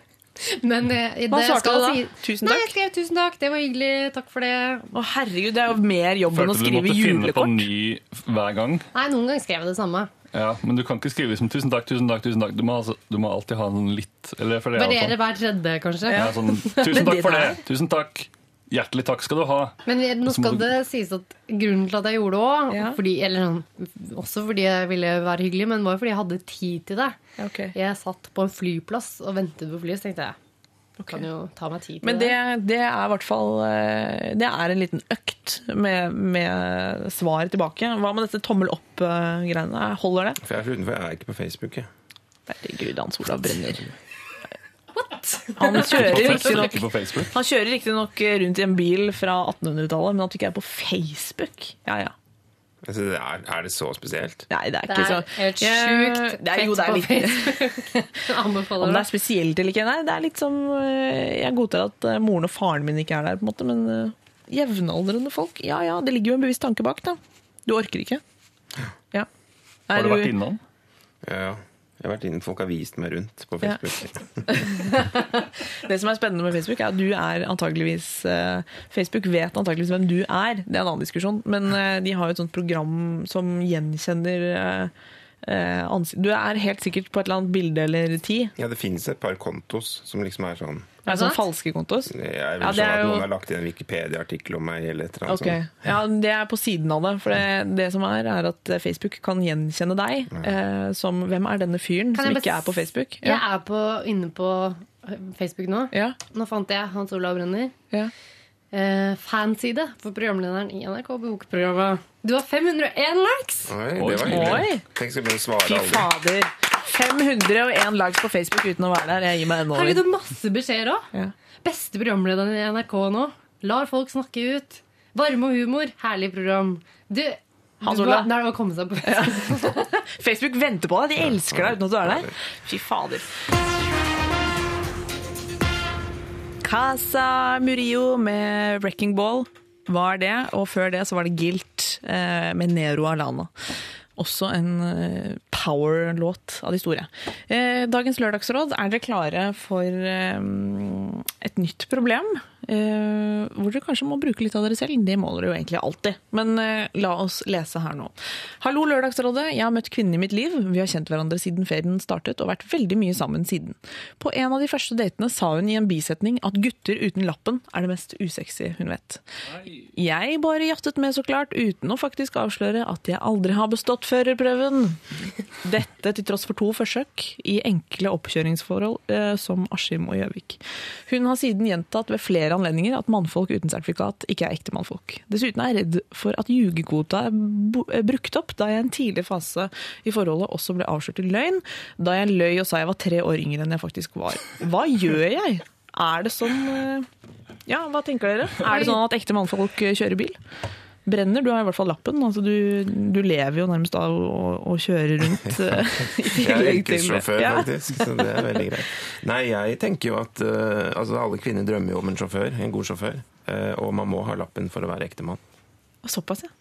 Men det, Hva svarte du da? si- Tusen Nei, takk. jeg skrev tusen takk, det var hyggelig, takk for det. Å herregud, det er jo mer jobb enn å Følte du skrive måtte finne på julekort. ny hver gang? Nei, noen ganger skrev jeg det samme. Ja, Men du kan ikke skrive som 'tusen takk, tusen takk'. tusen takk. Du må, altså, du må alltid ha noen litt eller for det Variere altså- hver tredje, kanskje. ja, sånn, 'Tusen takk for det'. Tusen takk. Hjertelig takk skal du ha. Men nå skal det sies at grunnen til at jeg gjorde det òg, fordi, eller sånn, også fordi jeg ville være hyggelig, men var jo fordi jeg hadde tid til det. Okay. Jeg satt på en flyplass og ventet på flyet, så tenkte jeg kan jo ta meg tid til Men det, det er i hvert fall eh, Det er en liten økt med, med svar tilbake. Hva med dette tommel opp-greiene? Holder det? For jeg er så utenfor, jeg er ikke på Facebook. Jeg. Herregud, Hans Olav brenner. Han kjører riktignok på Facebook. Han kjører riktignok rundt i en bil fra 1800-tallet, men at du ikke er på Facebook Ja, ja. Altså, det er, er det så spesielt? Nei, det er Det ikke er så helt sjukt det er, Jo, det er fett på litt Anbefaler Om det det. er spesielt eller ikke, nei. Det er litt som eh, Jeg godtar at eh, moren og faren min ikke er der, på en måte, men eh, jevnaldrende folk Ja ja, det ligger jo en bevisst tanke bak, da. Du orker ikke. Ja. Har Er du vært innom? Ja, ja. Jeg har vært inne, Folk har vist meg rundt på Ja. Facebook. Det som er spennende med Facebook, er at du er antageligvis eh, Facebook vet antageligvis hvem du er. Det er en annen diskusjon. Men eh, de har jo et sånt program som gjenkjenner eh, ansikt. Du er helt sikkert på et eller annet bilde eller ti. Ja, det finnes et par kontos som liksom er sånn Er det sånn falske kontos? Jeg vil Ja, det er at jo- Noen har lagt inn en Wikipedia-artikkel om meg. eller et eller annet okay. sånt. ja, Det er på siden av det. For det, det som er, er at Facebook kan gjenkjenne deg eh, som Hvem er denne fyren Kan som ikke er på Facebook? Jeg er på, inne på Facebook nå. Ja. Nå fant jeg Hans Olav Brenner. Ja. Eh, fanside for programlederen i NRK Bokprogrammet. Du har 501 likes! Oi, det var hyggelig. Oi. Tenk skal begynne å svare Fy aldri. fader. 501 likes på Facebook uten å være der. Jeg gir meg ennå. Herregud, det er masse beskjeder òg. Ja. Beste programlederen i NRK nå. Lar folk snakke ut. Varme og humor. Herlig program. Du, Hans du er Det å komme seg på Facebook Facebook venter på deg. De elsker deg uten at du er der. Fy fader. Casa Murillo med 'Wrecking Ball' var det, og før det så var det Gilt eh, med Nero Alana. Også en eh, power-låt av de store. Eh, Dagens lørdagsråd, er dere klare for eh, et nytt problem? Eh, hvor dere kanskje må bruke litt av dere selv. Det må dere jo egentlig alltid. Men eh, la oss lese her nå. Hallo, Lørdagsrådet. Jeg har møtt kvinnen i mitt liv. Vi har kjent hverandre siden ferien startet og vært veldig mye sammen siden. På en av de første datene sa hun i en bisetning at gutter uten lappen er det mest usexy hun vet. Jeg bare jattet med, så klart, uten å faktisk avsløre at jeg aldri har bestått førerprøven. Dette til tross for to forsøk i enkle oppkjøringsforhold eh, som Askim og Gjøvik. Hun har siden gjentatt ved flere anledninger at mannfolk uten sertifikat ikke er ekte mannfolk. Dessuten er jeg redd for at ljugekvota er brukt opp, da jeg i en tidlig fase i forholdet også ble avslørt i løgn, da jeg løy og sa jeg var tre år yngre enn jeg faktisk var. Hva gjør jeg? Er det sånn eh, Ja, hva tenker dere? Er det sånn at ekte mannfolk kjører bil? Brenner, du har i hvert fall lappen. Altså du, du lever jo nærmest av å, å kjøre rundt. eh, Jeg er yrkessjåfør, Ja. faktisk, så det er veldig greit. Nei, jeg tenker jo at uh, altså, alle kvinner drømmer jo om en sjåfør, en god sjåfør. Uh, og man må ha lappen for å være ektemann. Såpass, ja.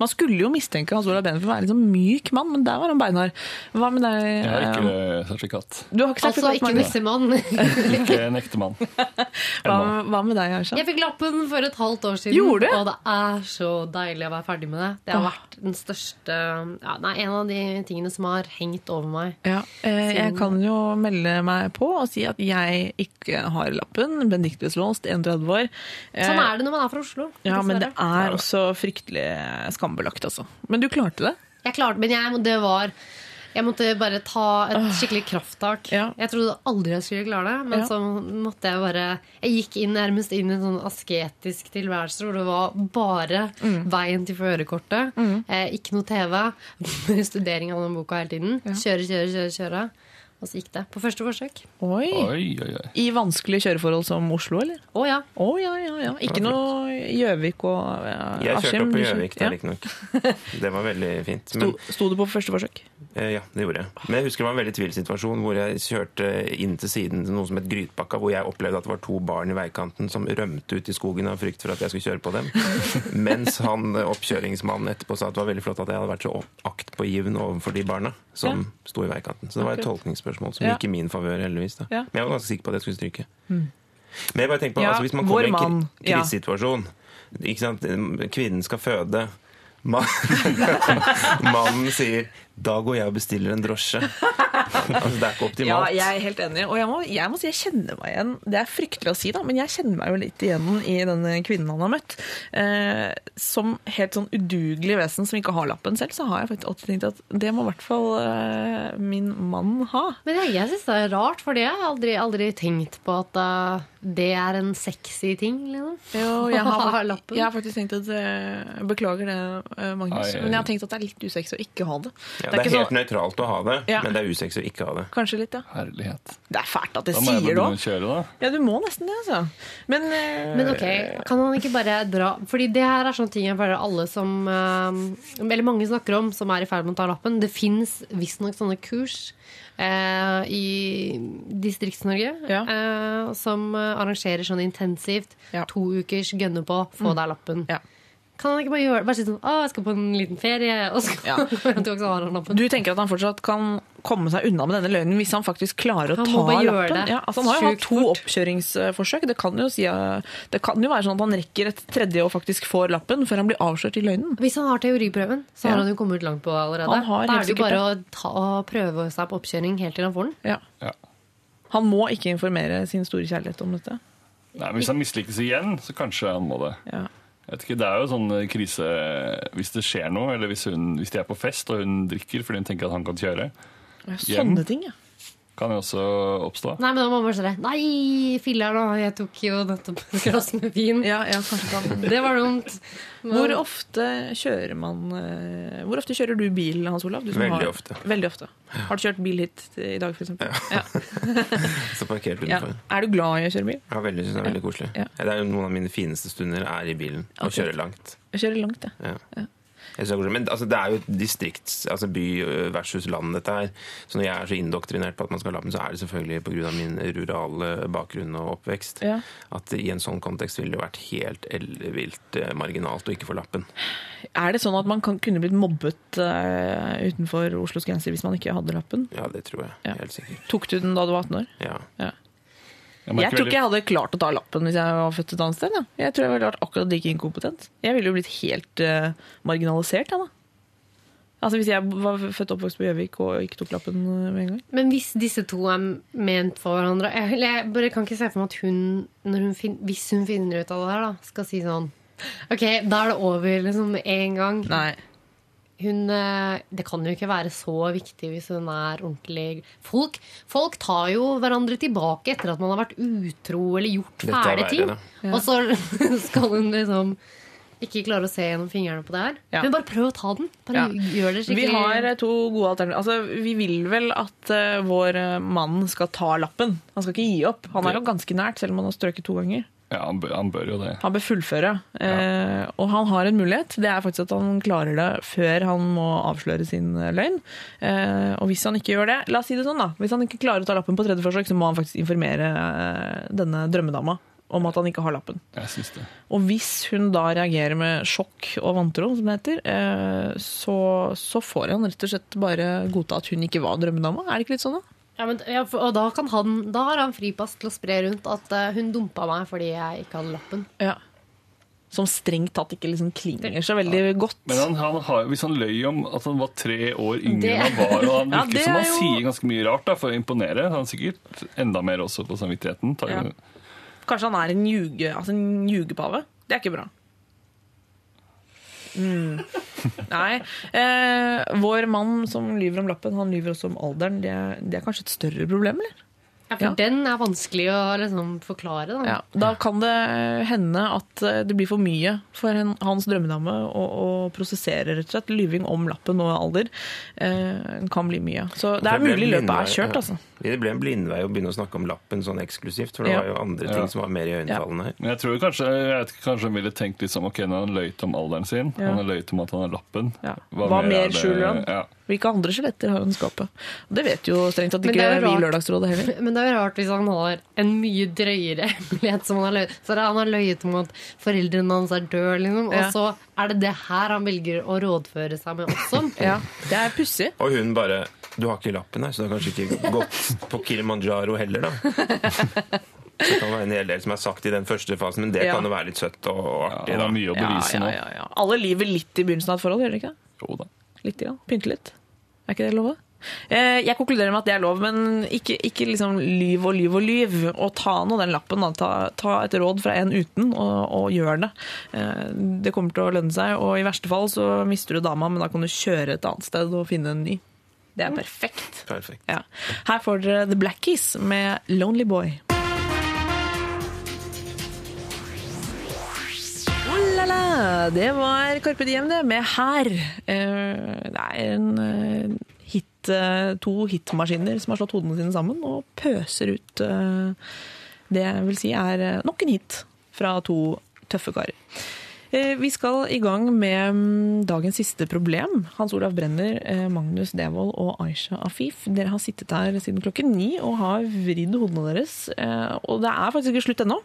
Man skulle jo mistenke Hans Olav Benner for å være en sånn myk mann, men der var han beinhard. Hva med deg? Jeg har eh, ikke sertifikat. Du har ikke Altså sertifikat, ikke nissemann. Ikke en ektemann. Hva, hva med deg, Aisha? Jeg fikk lappen for et halvt år siden, Gjorde du? og det er så deilig å være ferdig med det. Det har vært den største ja, nei, En av de tingene som har hengt over meg. Ja, eh, jeg kan jo melde meg på og si at jeg ikke har lappen. Benedictus Låst, 31 år. Eh, Sånn er det når man er fra Oslo. Ja, men det er også fryktelig skambelagt, altså. Men du klarte det? Jeg klarte men jeg, det var jeg måtte bare ta et skikkelig krafttak. Ja. Jeg trodde aldri jeg skulle klare det, men Ja. så måtte jeg bare Jeg gikk inn nærmest inn i en sånn asketisk tilværelse hvor det var bare Mm. veien til førerkortet. Eh, ikke noe TV. Studering av den boka hele tiden. Kjøre, kjøre, kjøre. kjøre. Og så gikk det. På første forsøk. Oi. Oi, oi, oi. I vanskelige kjøreforhold som Oslo, eller? Å ja. Oh, ja, ja, ja. Ikke noe Gjøvik og ja, Jeg kjørte opp på i Gjøvik, det ja. er riktignok. Det var veldig fint. Men, Sto, sto du på første forsøk? eh, ja, det gjorde jeg. Men jeg husker det var en veldig tvilsituasjon hvor jeg kjørte inn til siden til noe som het Grytbakka, hvor jeg opplevde at det var to barn i veikanten som rømte ut i skogen av frykt for at jeg skulle kjøre på dem. Mens han eh, oppkjøringsmannen etterpå sa at det var veldig flott at jeg hadde vært så aktpågivende overfor de barna som sto i veikanten. Så det var et Akkurat. Tolkningsspørsmål som Ja. gikk i min favør, heldigvis. Da. Ja. Men jeg var ganske sikker på at jeg skulle stryke. Men jeg bare tenker på, Ja, altså, hvis man kommer i en krisesituasjon? Kvinnen skal føde. Man- Mannen sier 'da går jeg og bestiller en drosje'. Altså, det er ikke Ja, optimalt. jeg er helt enig. Og jeg må, jeg må si jeg kjenner meg igjen. Det er fryktelig å si, da, men jeg kjenner meg jo litt igjen i denne kvinnen han har møtt. Eh, som helt sånn udugelig vesen som ikke har lappen selv, så har jeg faktisk alltid tenkt at det må i hvert fall eh, min mann ha. Men jeg, jeg syns det er rart, for jeg har aldri, aldri tenkt på at uh, det er en sexy ting. Liksom. Jo, jeg har, lappen. jeg har faktisk tenkt at uh, Beklager det, eh, Magnus, ai. men jeg har tenkt at det er litt usexy å ikke ha det. Ja, det det er er helt sånn- nøytralt å ha det, Ja. men det er usexy å ikke ha det. Kanskje litt, ja. Herlighet. Det er fælt at det Da må jeg sier det begynne òg. å kjøre, da. Ja, du må nesten det, altså. Men, uh... Men ok, kan man ikke bare dra Fordi det her er sånne ting jeg føler alle som eh, Eller mange snakker om, som er i ferd med å ta lappen. Det fins visstnok sånne kurs eh, i Distrikts-Norge Ja. eh, som arrangerer sånn intensivt. Ja. To ukers gønne på, få deg lappen. Ja. Kan han ikke bare gjøre Bare si sånn Å, jeg skal på en liten ferie, og så Ja. han han. Du tenker at han fortsatt kan komme seg unna med denne løgnen hvis han faktisk klarer å ta lappen? det Ja, altså han har jo hatt to fort. oppkjøringsforsøk. Det kan, jo si, det kan jo være sånn at han rekker et tredje og faktisk får lappen før han blir avslørt i løgnen. Hvis han har teoriprøven, så Ja. har han jo kommet langt på allerede. Han har da er det jo bare å, ta, prøve seg på oppkjøring helt til han får den. Ja. Ja. Han må ikke informere sin store kjærlighet om dette. Nei, men Hvis han mislykkes igjen, så kanskje han må det. Ja. Jeg vet ikke, Det er jo sånn krise hvis det skjer noe, eller hvis, hun, hvis de er på fest og hun drikker fordi hun tenker at han kan kjøre. Ja, Hjem. Sånne ting, ja. Kan jo også oppstå. Nei, men da må man bare si det. Nei, filler'n. Jeg tok jo nettopp et glass med vin. Ja, ja, kanskje kan. Det var dumt. Men- Hvor ofte kjører man eh, Hvor ofte kjører du bil, Hans Olav? Du som Veldig har- ofte. Veldig ofte. Har du kjørt bil hit i dag, f.eks.? Ja. Ja. Så parkert Ja. utenfor. Er du glad i å kjøre bil? Ja, veldig, synes det er veldig koselig. Ja. Det er Noen av mine fineste stunder er i bilen. Å okay. kjøre langt. Å kjøre langt, ja. Ja. Men altså, det er jo et distrikts, altså by versus land, dette her. Så når jeg er så indoktrinert på at man skal ha lappen, så er det selvfølgelig pga. min rurale bakgrunn og oppvekst. Ja. At i en sånn kontekst ville det vært helt ellevilt eh, marginalt å ikke få lappen. Er det sånn at man kan, kunne blitt mobbet uh, utenfor Oslos grenser hvis man ikke hadde lappen? Ja, det tror jeg. Ja. Helt sikkert. Tok du den da du var 18 år? Ja. Ja. Jeg Jeg tror ikke jeg hadde klart å ta lappen hvis jeg var født et annet sted. Ja. Jeg tror jeg ville vært akkurat like inkompetent. Jeg ville jo blitt helt uh, marginalisert, jeg da. Altså Hvis jeg var født og oppvokst på Gjøvik og ikke tok lappen eh, med en gang. Men hvis disse to er ment for hverandre Jeg, jeg bare kan ikke se for meg at hun, når hun fin, hvis hun finner ut av det her, da, skal si sånn Ok, da er det over liksom med en gang. Nei. Hun, eh, det kan jo ikke være så viktig hvis hun er ordentlig folk, folk tar jo hverandre tilbake etter at man har vært utro eller gjort fæle ting. Ja. Og så skal hun liksom ikke klare å se gjennom fingrene på det her. Ja. Men bare prøv å ta den. Bare Ja. gjør det Vi har eh, to gode alternativer. Altså, vi vil vel at uh, vår mann skal ta lappen. Han skal ikke gi opp. Han er jo ganske nært, selv om han har strøket to ganger. Ja, han bør, han bør jo det. Han bør fullføre. Eh, og han har en mulighet. Det er faktisk at han klarer det før han må avsløre sin eh, løgn. Eh, og hvis han ikke gjør det, la oss si det sånn da. Hvis han ikke klarer å ta lappen på tredje forsøk, så må han faktisk informere eh, denne drømmedama om at han ikke har lappen. Jeg synes det. Og hvis hun da reagerer med sjokk og vantro, som det heter, eh, så, så får han rett og slett bare godta at hun ikke var drømmedama. Er det ikke litt sånn, da? Ja, men, ja, for, og da, kan han, da har han fripass til å spre rundt at uh, hun dumpa meg fordi jeg ikke hadde lappen. Ja. Som strengt tatt ikke liksom klinger så veldig godt. Men han, han har, hvis han løy om at han var tre år yngre enn han var, og han Ja, virker som han jo- sier ganske mye rart da, for å imponere, han har sikkert enda mer også på samvittigheten. Ja. Kanskje han er en, ljuge, altså en ljugepave. Det er ikke bra. Mm. Nei. Eh, vår mann som lyver om lappen, han lyver også om alderen. Det, er- det er kanskje et større problem, eller? Ja, for Ja. den er vanskelig å liksom, forklare. Da. Ja, da kan det hende at eh, det blir for mye for hans drømmedame å, å prosessere, rett og slett. Lyving om lappen og alder eh, kan bli mye. Så det er mulig løpet er kjørt, altså. Det ble en blindvei å begynne å snakke om lappen sånn eksklusivt, for det Ja. var jo andre Ja. ting som var mer iøynefallende her. Men jeg tror kanskje, jeg vet kanskje han ville tenkt litt som ok, når han løyt om alderen sin, Ja. han har løyt om at han har lappen. Ja. Hva mer mer skjuler han? Ja. Hvilke andre skjeletter har han i skapet? Det vet jo strengt tatt ikke vi i. Lørdagsrådet heller. Men det er jo rart hvis han har en mye drøyere hemmelighet som han har løyet. Så han har løyet om at foreldrene hans er døde, liksom. Ja. Og så er det det her han velger å rådføre seg med også. Ja, det er pussig. Og hun bare Du har ikke lappen her, så du har kanskje ikke gått på Kilimanjaro heller, da. Så det kan være en hel del som er sagt i den første fasen, men det Ja. kan jo være litt søtt og artig, Ja, mye å bevise ja, nå. ja, ja. Alle lyver litt i begynnelsen av et forhold, gjør de ikke? Jo da. Litt ja. Pynte litt. Er ikke det lov? Eh, Jeg konkluderer med at det er lov, men ikke, ikke liksom lyv og lyv og lyv. Og ta nå den lappen. Da. Ta, ta et råd fra en uten, og, og gjør det. Eh, Det kommer til å lønne seg, og i verste fall så mister du dama, men da kan du kjøre et annet sted og finne en ny. Det er perfekt. Perfekt. Ja. Her får dere The Black Keys med Lonely Boy. La det var Carpe Diem det, med Her. Eh, Det er en eh, hit, eh, to hitmaskiner som har slått hodene sine sammen og pøser ut det jeg vil si er nok en hit fra to tøffe karer. Vi skal i gang med mm, dagens siste problem. Hans Olav Brenner, Magnus Devold og Aisha Afif. Dere har sittet her siden klokken ni og har vridd hodene deres. Og det er faktisk ikke slutt ennå.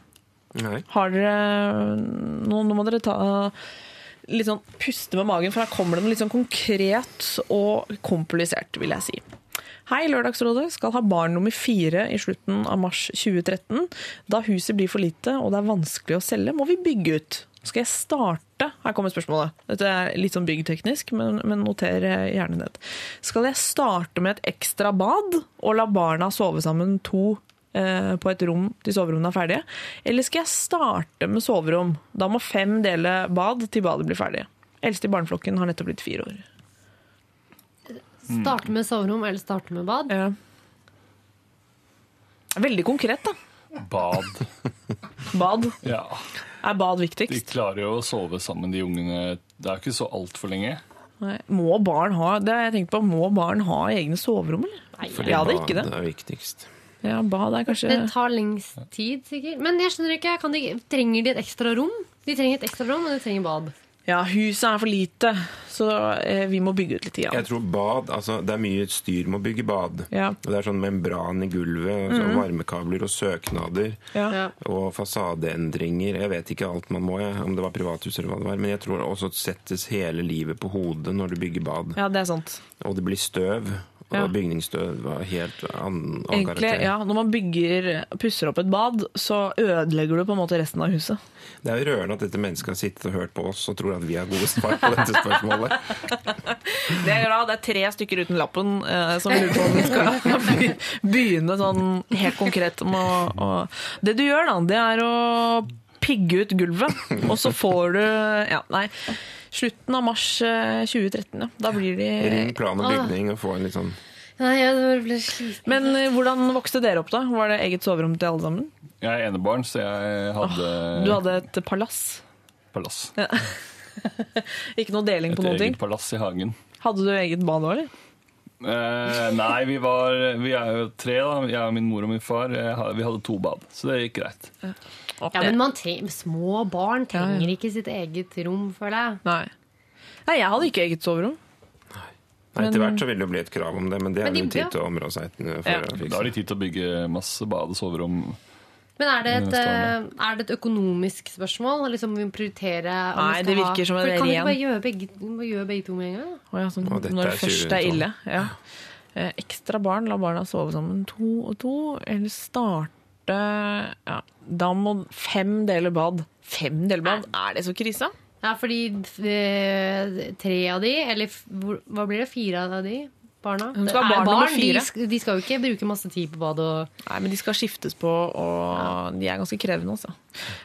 Nei. Har dere Nå, må dere ta litt sånn puste med magen, for her kommer det noe litt sånn konkret og komplisert, vil jeg si. Hei, Lørdagsrådet skal ha barn nummer fire i slutten av mars 2013. Da huset blir for lite og det er vanskelig å selge, må vi bygge ut. Skal jeg starte Her kommer spørsmålet. Dette er litt sånn byggteknisk, men, men noter gjerne ned. Skal jeg starte med et ekstra bad og la barna sove sammen to på et rom til soverommene er ferdige? Eller skal jeg starte med soverom? Da må fem dele bad til badet blir ferdig. Eldste i barneflokken har nettopp blitt fire år. Starte med soverom eller starte med bad. Ja. Veldig konkret, da. Bad. Bad. Ja. Er bad viktigst? De klarer jo å sove sammen, de ungene. Det er ikke så altfor lenge. Nei. Må barn ha det har jeg tenkt på, må barn ha egne soverom, eller? Nei, Fordi ja, det er ikke det. det er viktigst. Ja, bad er kanskje Det tar lengst tid, sikkert. Men jeg skjønner ikke, kan de, trenger de et ekstra rom? De trenger et ekstra rom, og de trenger bad. Ja, huset er for lite, så eh, vi må bygge ut litt. Igjen. Jeg tror bad, altså Det er mye styr med å bygge bad. Ja. Og Det er sånn membran i gulvet, og så Mhm. varmekabler og søknader. Ja. Ja. Og fasadeendringer. Jeg vet ikke alt man må, jeg, om det var privathus eller hva det var. Men jeg tror også settes hele livet på hodet når du bygger bad. Ja, det er sant. Og det blir støv. Og Ja. bygningsstøv var helt annen, annen Egentlig, karakter. ja, Når man bygger, pusser opp et bad, så ødelegger du på en måte resten av huset. Det er jo rørende at dette mennesket har sittet og hørt på oss og tror at vi har gode svar på dette spørsmålet. Det er bra. Det er tre stykker uten lappen eh, som lurer på om vi skal begynne sånn helt konkret med å, å Det du gjør, da, det er å pigge ut gulvet, og så får du Ja, nei. Slutten av mars eh, 2013, ja. Da blir de Ring plan og bygning og få en litt sånn Nei, jeg ble sliten. Men eh, hvordan vokste dere opp, da? Var det eget soverom til alle sammen? Jeg er enebarn, så jeg hadde Du hadde et palass. palass. Ja. Ikke noe deling Et på noen ting? eget palass i hagen. Hadde du eget bad òg, eller? Eh, nei, vi var Vi er jo tre, da. Jeg og min mor og min far. Vi hadde to bad, så det gikk greit. Ja, men man små barn trenger ikke sitt eget rom, føler jeg. Nei. Nei, jeg hadde ikke eget soverom. Nei, Etter hvert så vil det jo bli et krav om det, men det er det de- jo tid til å områ seg for Ja. å fikse. Da har de tid til å bygge masse bad og soverom. Men er det et, eh, er det et økonomisk spørsmål? Liksom vi må prioritere om Nei, vi skal det virker ha, som en ren Kan vi ikke bare gjøre begge, gjøre begge to med en gang? Oh, ja, sånn, når det først er ille. Ja. Eh, ekstra barn, la barna sove sammen to og to, eller starte ja, Da må fem deler bad. Fem deler bad, er det så krise? Ja, fordi eh, tre av de, eller hva blir det, fire av de barna? Hun skal ha er barn nummer fire. De, de skal jo ikke bruke masse tid på bad og Nei, men de skal skiftes på, og de er ganske krevende, Også.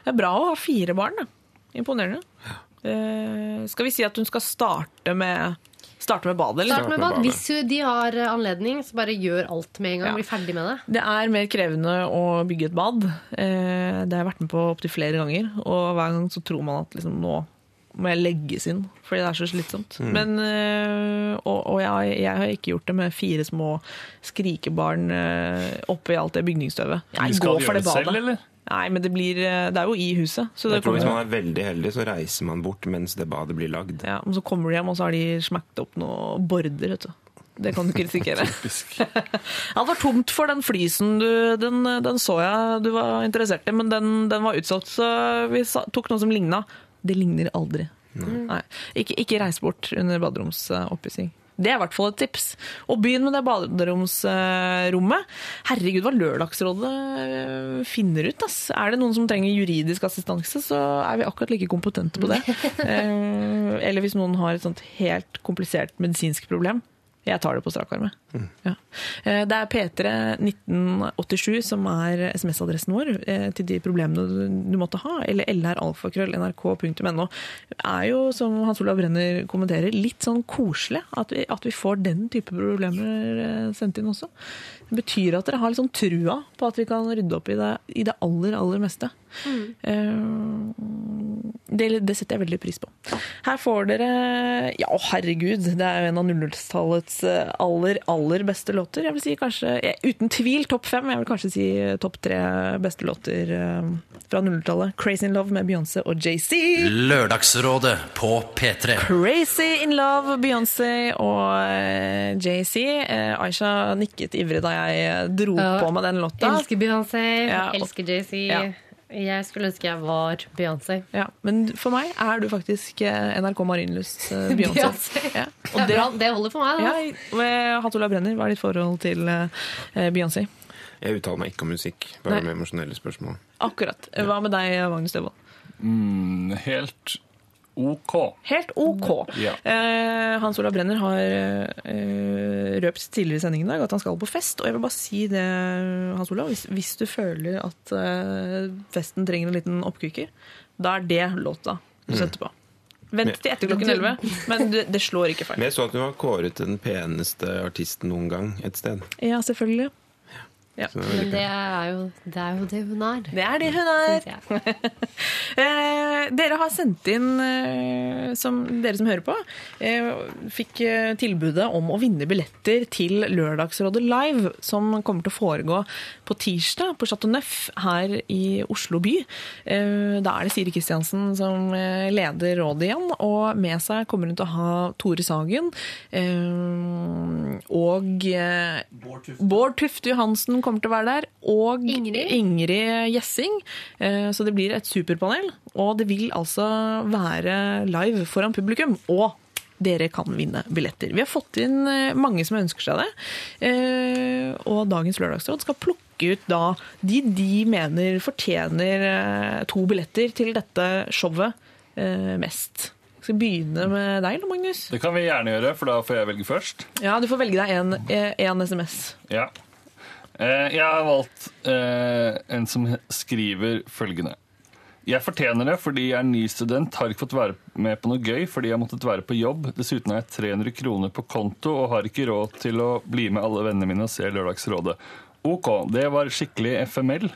Det er bra å ha fire barn, da. Imponerende. Eh, skal vi si at hun skal starte med, starte med badet, eller? Start med bad. Hvis de har eh, anledning, så bare gjør alt med en gang. Ja. Bli ferdig med det. Det er mer krevende å bygge et bad. Eh, Det har jeg vært med på opptil flere ganger. Og hver gang så tror man at liksom, nå må jeg legges inn, fordi det er så slitsomt. Mm. Men, eh, og og jeg, jeg har ikke gjort det med fire små skrikebarn eh, oppi alt det bygningsstøvet. Nei, Jeg skal gå for det badet. selv, eller? Nei, men det, blir, eh, det er jo i huset. Så det Jeg tror Hvis man er veldig heldig, så reiser man bort mens det badet blir lagd. ja, og så kommer de hjem, og så har de smakt opp noe border. Vet du. Det kan du ikke risikere. Han var tomt for den flysen du Den, den så jeg du var interessert i, men den, den var utsolgt, så vi tok noe som ligna. Det ligner aldri. Nei. Ikke, ikke reis bort under baderomsoppussing. Det er i hvert fall et tips. Og begynn med det baderomsrommet. Herregud, hva Lørdagsrådet eh, finner ut. Ass. Er det noen som trenger juridisk assistanse, så er vi akkurat like kompetente på det. Eh, Eller hvis noen har et sånt helt komplisert medisinsk problem. Jeg tar det på strak arm. Mm. Ja. Eh, Det er P3 1987 som er SMS-adressen vår eh, til de problemene du- du måtte ha. Eller lralfakrøll.nrk.no. er jo, som Hans Olav Brenner kommenterer, litt sånn koselig at vi, at vi får den type problemer eh, sendt inn også. Det betyr at dere har sånn trua på at vi kan rydde opp i det, i det aller, aller meste. Mm. Det, det setter jeg veldig pris på. Her får dere Ja, å, herregud, det er jo en av 00-tallets eh, aller, aller beste låter. Jeg vil si kanskje, Uten tvil topp fem. Jeg vil kanskje si eh, topp tre beste låter fra 00-tallet. 'Crazy in Love' med Beyoncé og JC. Lørdagsrådet på P3. Crazy in Love, Beyoncé og JC. Aisha nikket ivrig da jeg dro Ja. på med den låta. Elsker Beyoncé, Ja, elsker JC. Ja. Jeg skulle ønske jeg var Beyoncé. Ja, men for meg er du faktisk eh, NRK Marienlyst eh, Beyoncé. Ja. Ja, bra. Det holder for meg. Da. Ja, og Brenner, hva er ditt forhold til eh, Beyoncé? Jeg uttaler meg ikke om musikk, bare Nei. med emosjonelle spørsmål. Akkurat. Hva med deg, Magnus Devold? Mm, helt OK. Helt OK. Ja. Eh, Hans Olav Brenner har eh, røpt tidligere i sendingen i dag at han skal på fest. Og jeg vil bare si det, Hans Olav, hvis, hvis du føler at eh, festen trenger en liten oppkvikker, da er det låta du Mm. setter på. Vent til etter klokken 11, men det, det slår ikke feil. Men jeg så at du var kåret til den peneste artisten noen gang et sted. Ja, selvfølgelig. Ja. Er Men det er, jo, det er jo det hun er. Det er det hun er. Eh, dere har sendt inn, eh, som dere som hører på, eh, fikk tilbudet om å vinne billetter til Lørdagsrådet Live, som kommer til å foregå på tirsdag på Chateau Neuf her i Oslo by. Eh, da er det Siri Kristiansen som leder rådet igjen, og med seg kommer hun til å ha Tore Sagen og Bård Tufte Johansen kommer til å være der, og Ingrid. Ingrid Gjessing. Eh, Så det blir et superpanel, og det vil altså være live foran publikum. Og dere kan vinne billetter. Vi har fått inn eh, mange som ønsker seg det. Eh, Og dagens lørdagsråd skal plukke ut da de de mener fortjener to billetter til dette showet eh, mest. Skal vi begynne med deg, Magnus? Det kan vi gjerne gjøre, for da får jeg velge først. Ja, du får velge deg en, en SMS. Ja. Eh, Jeg har valgt eh, en som skriver følgende. Jeg fortjener det fordi jeg er ny student, har ikke fått være med på noe gøy fordi jeg har måttet være på jobb. Dessuten har jeg 300 kroner på konto og har ikke råd til å bli med alle vennene mine og se Lørdagsrådet. Ok, det var skikkelig FML.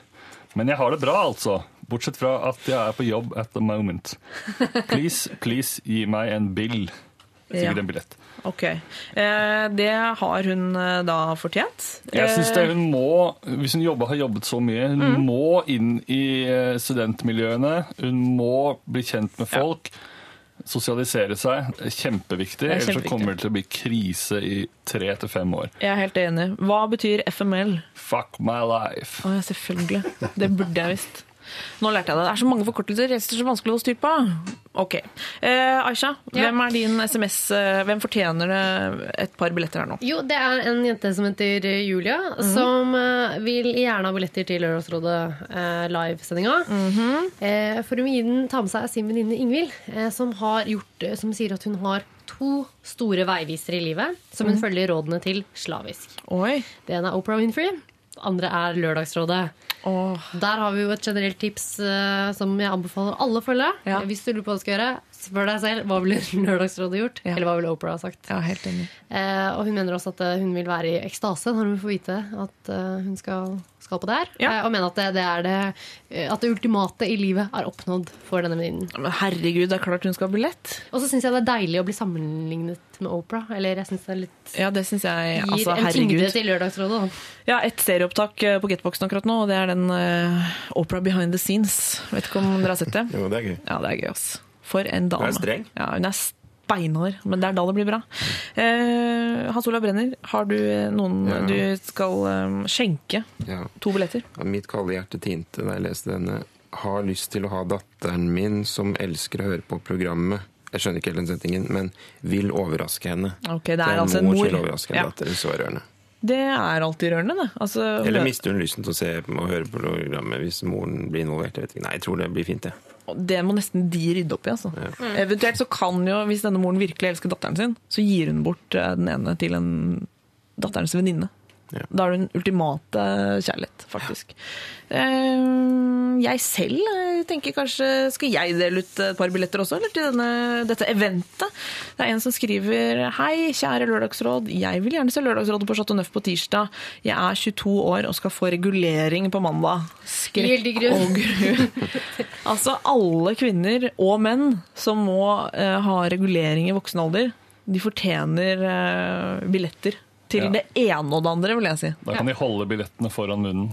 Men jeg har det bra, altså. Bortsett fra at jeg er på jobb at the moment. Please, please gi meg en bill. Sikkert en billett. Ok. Eh, Det har hun eh, da fortjent. Jeg synes det Eh, hun må, Hvis hun jobber, har jobbet så mye, hun må inn i studentmiljøene. Hun må bli kjent med folk. Sosialisere seg. Er kjempeviktig. Er Ellers så kommer det til å bli krise i tre til fem år. Jeg er helt enig. Hva betyr FML? Fuck my life. Å, ja, selvfølgelig. Det burde jeg visst. Nå lærte jeg det. Det er så mange forkortelser. Jeg synes det er så vanskelig å holde styr på. Ok. Eh, Aisha, Ja. hvem er din SMS? eh, Hvem fortjener et par billetter her nå? Jo, det er en jente som heter Julia, som eh, vil gjerne ha billetter til Lørdagsrådet eh, live-sendinga. eh, for hun vil den- ta med seg sin venninne Ingvild, eh, som, har gjort, eh, som sier at hun har to store veivisere i livet som hun følger rådene til slavisk. Oi. Det ene er Oprah Winfrey. Det andre er Lørdagsrådet. Åh. Der har vi jo et generelt tips uh, som jeg anbefaler alle å følge. Ja. Hvis du lurer på hva du skal gjøre, spør deg selv hva ville Lørdagsrådet gjort. Ja. Eller hva ville Oprah ha sagt. Ja, helt enig. Eh, og hun mener også at eh, hun vil være i ekstase når hun får vite at eh, hun skal, skal på det her. Ja. Eh, og mener at det, det er det eh, At det ultimate i livet er oppnådd for denne venninnen. Men herregud, det er klart hun skal ha billett. Og så syns jeg det er deilig å bli sammenlignet med Oprah. Eller jeg syns det er litt Ja, det syns jeg. gir Altså, en tyngde til Lørdagsrådet. Da. Ja, et stereoopptak eh, på Getboxen akkurat nå, og det er den uh, Opera Behind the Scenes. Vet ikke om dere har sett det? Jo, det er gøy. Ja, det er gøy, ass. For en dame. Hun er streng. Ja, hun er beinhard, men det er da det blir bra. Eh, Hans Olav Brenner, har du eh, noen Ja. du skal um, skjenke Ja. to billetter? Mitt kalde hjerte tinte da jeg leste denne. Har lyst til å ha datteren min, som elsker å høre på programmet. Jeg skjønner ikke helt den setningen, men vil overraske henne. Okay, det er en altså en mor mor. som vil overraske en Ja. datter. Så rørende. Det er alltid rørende, det. Altså, Eller mister hun lysten til å se og høre på programmet hvis moren blir involvert? Jeg vet ikke. Nei, jeg tror det blir fint, det. Det må nesten de rydde opp i. Altså. Eventuelt så kan jo, hvis denne moren virkelig elsker datteren sin, så gir hun bort eh, den ene til en datterens venninne. Ja. Da er du den ultimate kjærlighet, faktisk. Ja. Jeg selv eh, tenker kanskje Skal jeg dele ut et par billetter også, eller til denne, dette eventet? Det er en som skriver Hei, kjære Lørdagsråd. Jeg vil gjerne se Lørdagsrådet på Chateau Neuf på tirsdag. Jeg er 22 år og skal få regulering på mandag. Skrekk og gru. Altså alle kvinner og menn som må uh, ha regulering i voksen alder, de fortjener uh, billetter til Ja. det ene og det andre, vil jeg si. Da kan de holde billettene foran munnen,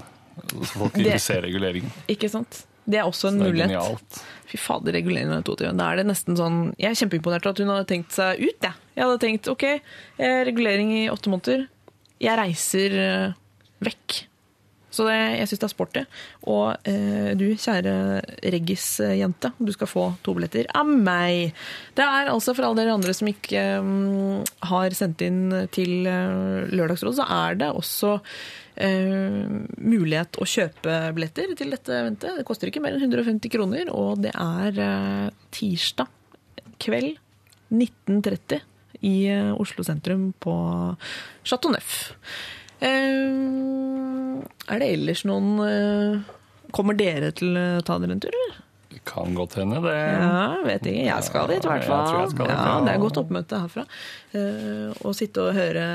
så folk Det- ikke ser reguleringen. Ikke sant? Det er også en er mulighet. genialt. Fy fader, reguleringen er 22. Da er det nesten sånn Jeg er kjempeimponert over at hun hadde tenkt seg ut, jeg. Jeg hadde tenkt OK, eh, regulering i åtte måneder. Jeg reiser eh, vekk. Så det, jeg syns det er sporty. Og eh, du, kjære Reggis-jente, du skal få to billetter av meg. Det er altså for alle dere andre som ikke um, har sendt inn til uh, Lørdagsrådet, så er det også uh, mulighet å kjøpe billetter til dette eventet. Det koster ikke mer enn 150 kroner, og det er uh, tirsdag kveld 19.30 i Oslo sentrum på Chateau Neuf. Eh, er det ellers noen eh, Kommer dere til å ta dere en tur, eller? Kan godt hende, det. Ja, vet ikke. Jeg skal dit, i hvert fall. Ja, ja. det er godt oppmøte herfra. Eh, Å sitte og høre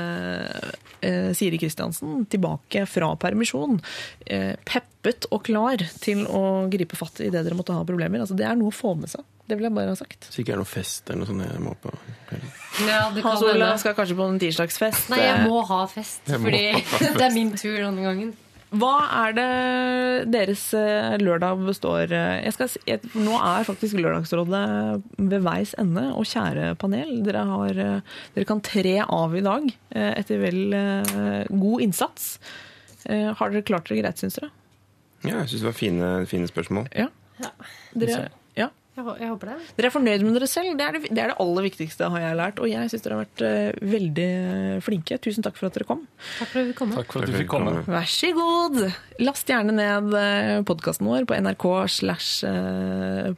eh, Siri Kristiansen tilbake fra permisjon, eh, peppet og klar til å gripe fatt i det dere måtte ha problemer. Altså, det er noe å få med seg. Det vil jeg bare ha sagt. Så ikke er noe fest eller noe sånt jeg må på. Ja, det kan Hans Olav skal kanskje på en tirsdagsfest. Nei, jeg må ha fest, Jeg fordi ha fest. det er min tur denne gangen. Hva er det deres eh, lørdag består eh, jeg skal, si- jeg, Nå er faktisk Lørdagsrådet ved veis ende. Og kjære panel, dere, har, eh, dere kan tre av i dag etter vel god innsats. Har dere klart dere greit, syns dere? Ja, jeg syns det var fine, fine spørsmål. Ja. Dere, ja. Hå- jeg håper det. dere er fornøyd med dere selv. Det er det, det er det aller viktigste, har jeg lært. Og jeg syns dere har vært eh, veldig flinke. Tusen takk for at dere kom. Takk for at vi kom. Takk for at du fikk komme. Vær så god! Last gjerne ned podkasten vår på nrk slash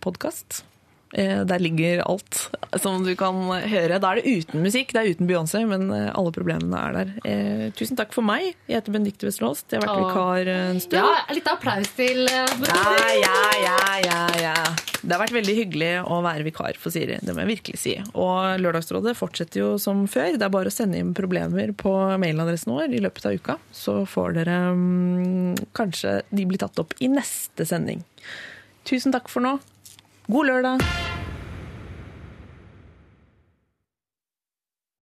podkast. Der ligger alt som du kan høre. Da er det uten musikk, det er uten Beyoncé, men eh, alle problemene er der. Eh, tusen takk for meg. Jeg heter Benedicte Westerås. Jeg har vært vikar eh, en stund. Ja, litt applaus til eh, Ja, ja, ja, ja, ja. Det har vært veldig hyggelig å være vikar for Siri. Det må jeg virkelig si. Og Lørdagsrådet fortsetter jo som før. Det er bare å sende inn problemer på mailadressen vår i løpet av uka. Så får dere mm, kanskje de blir tatt opp i neste sending. Tusen takk for nå. God lørdag!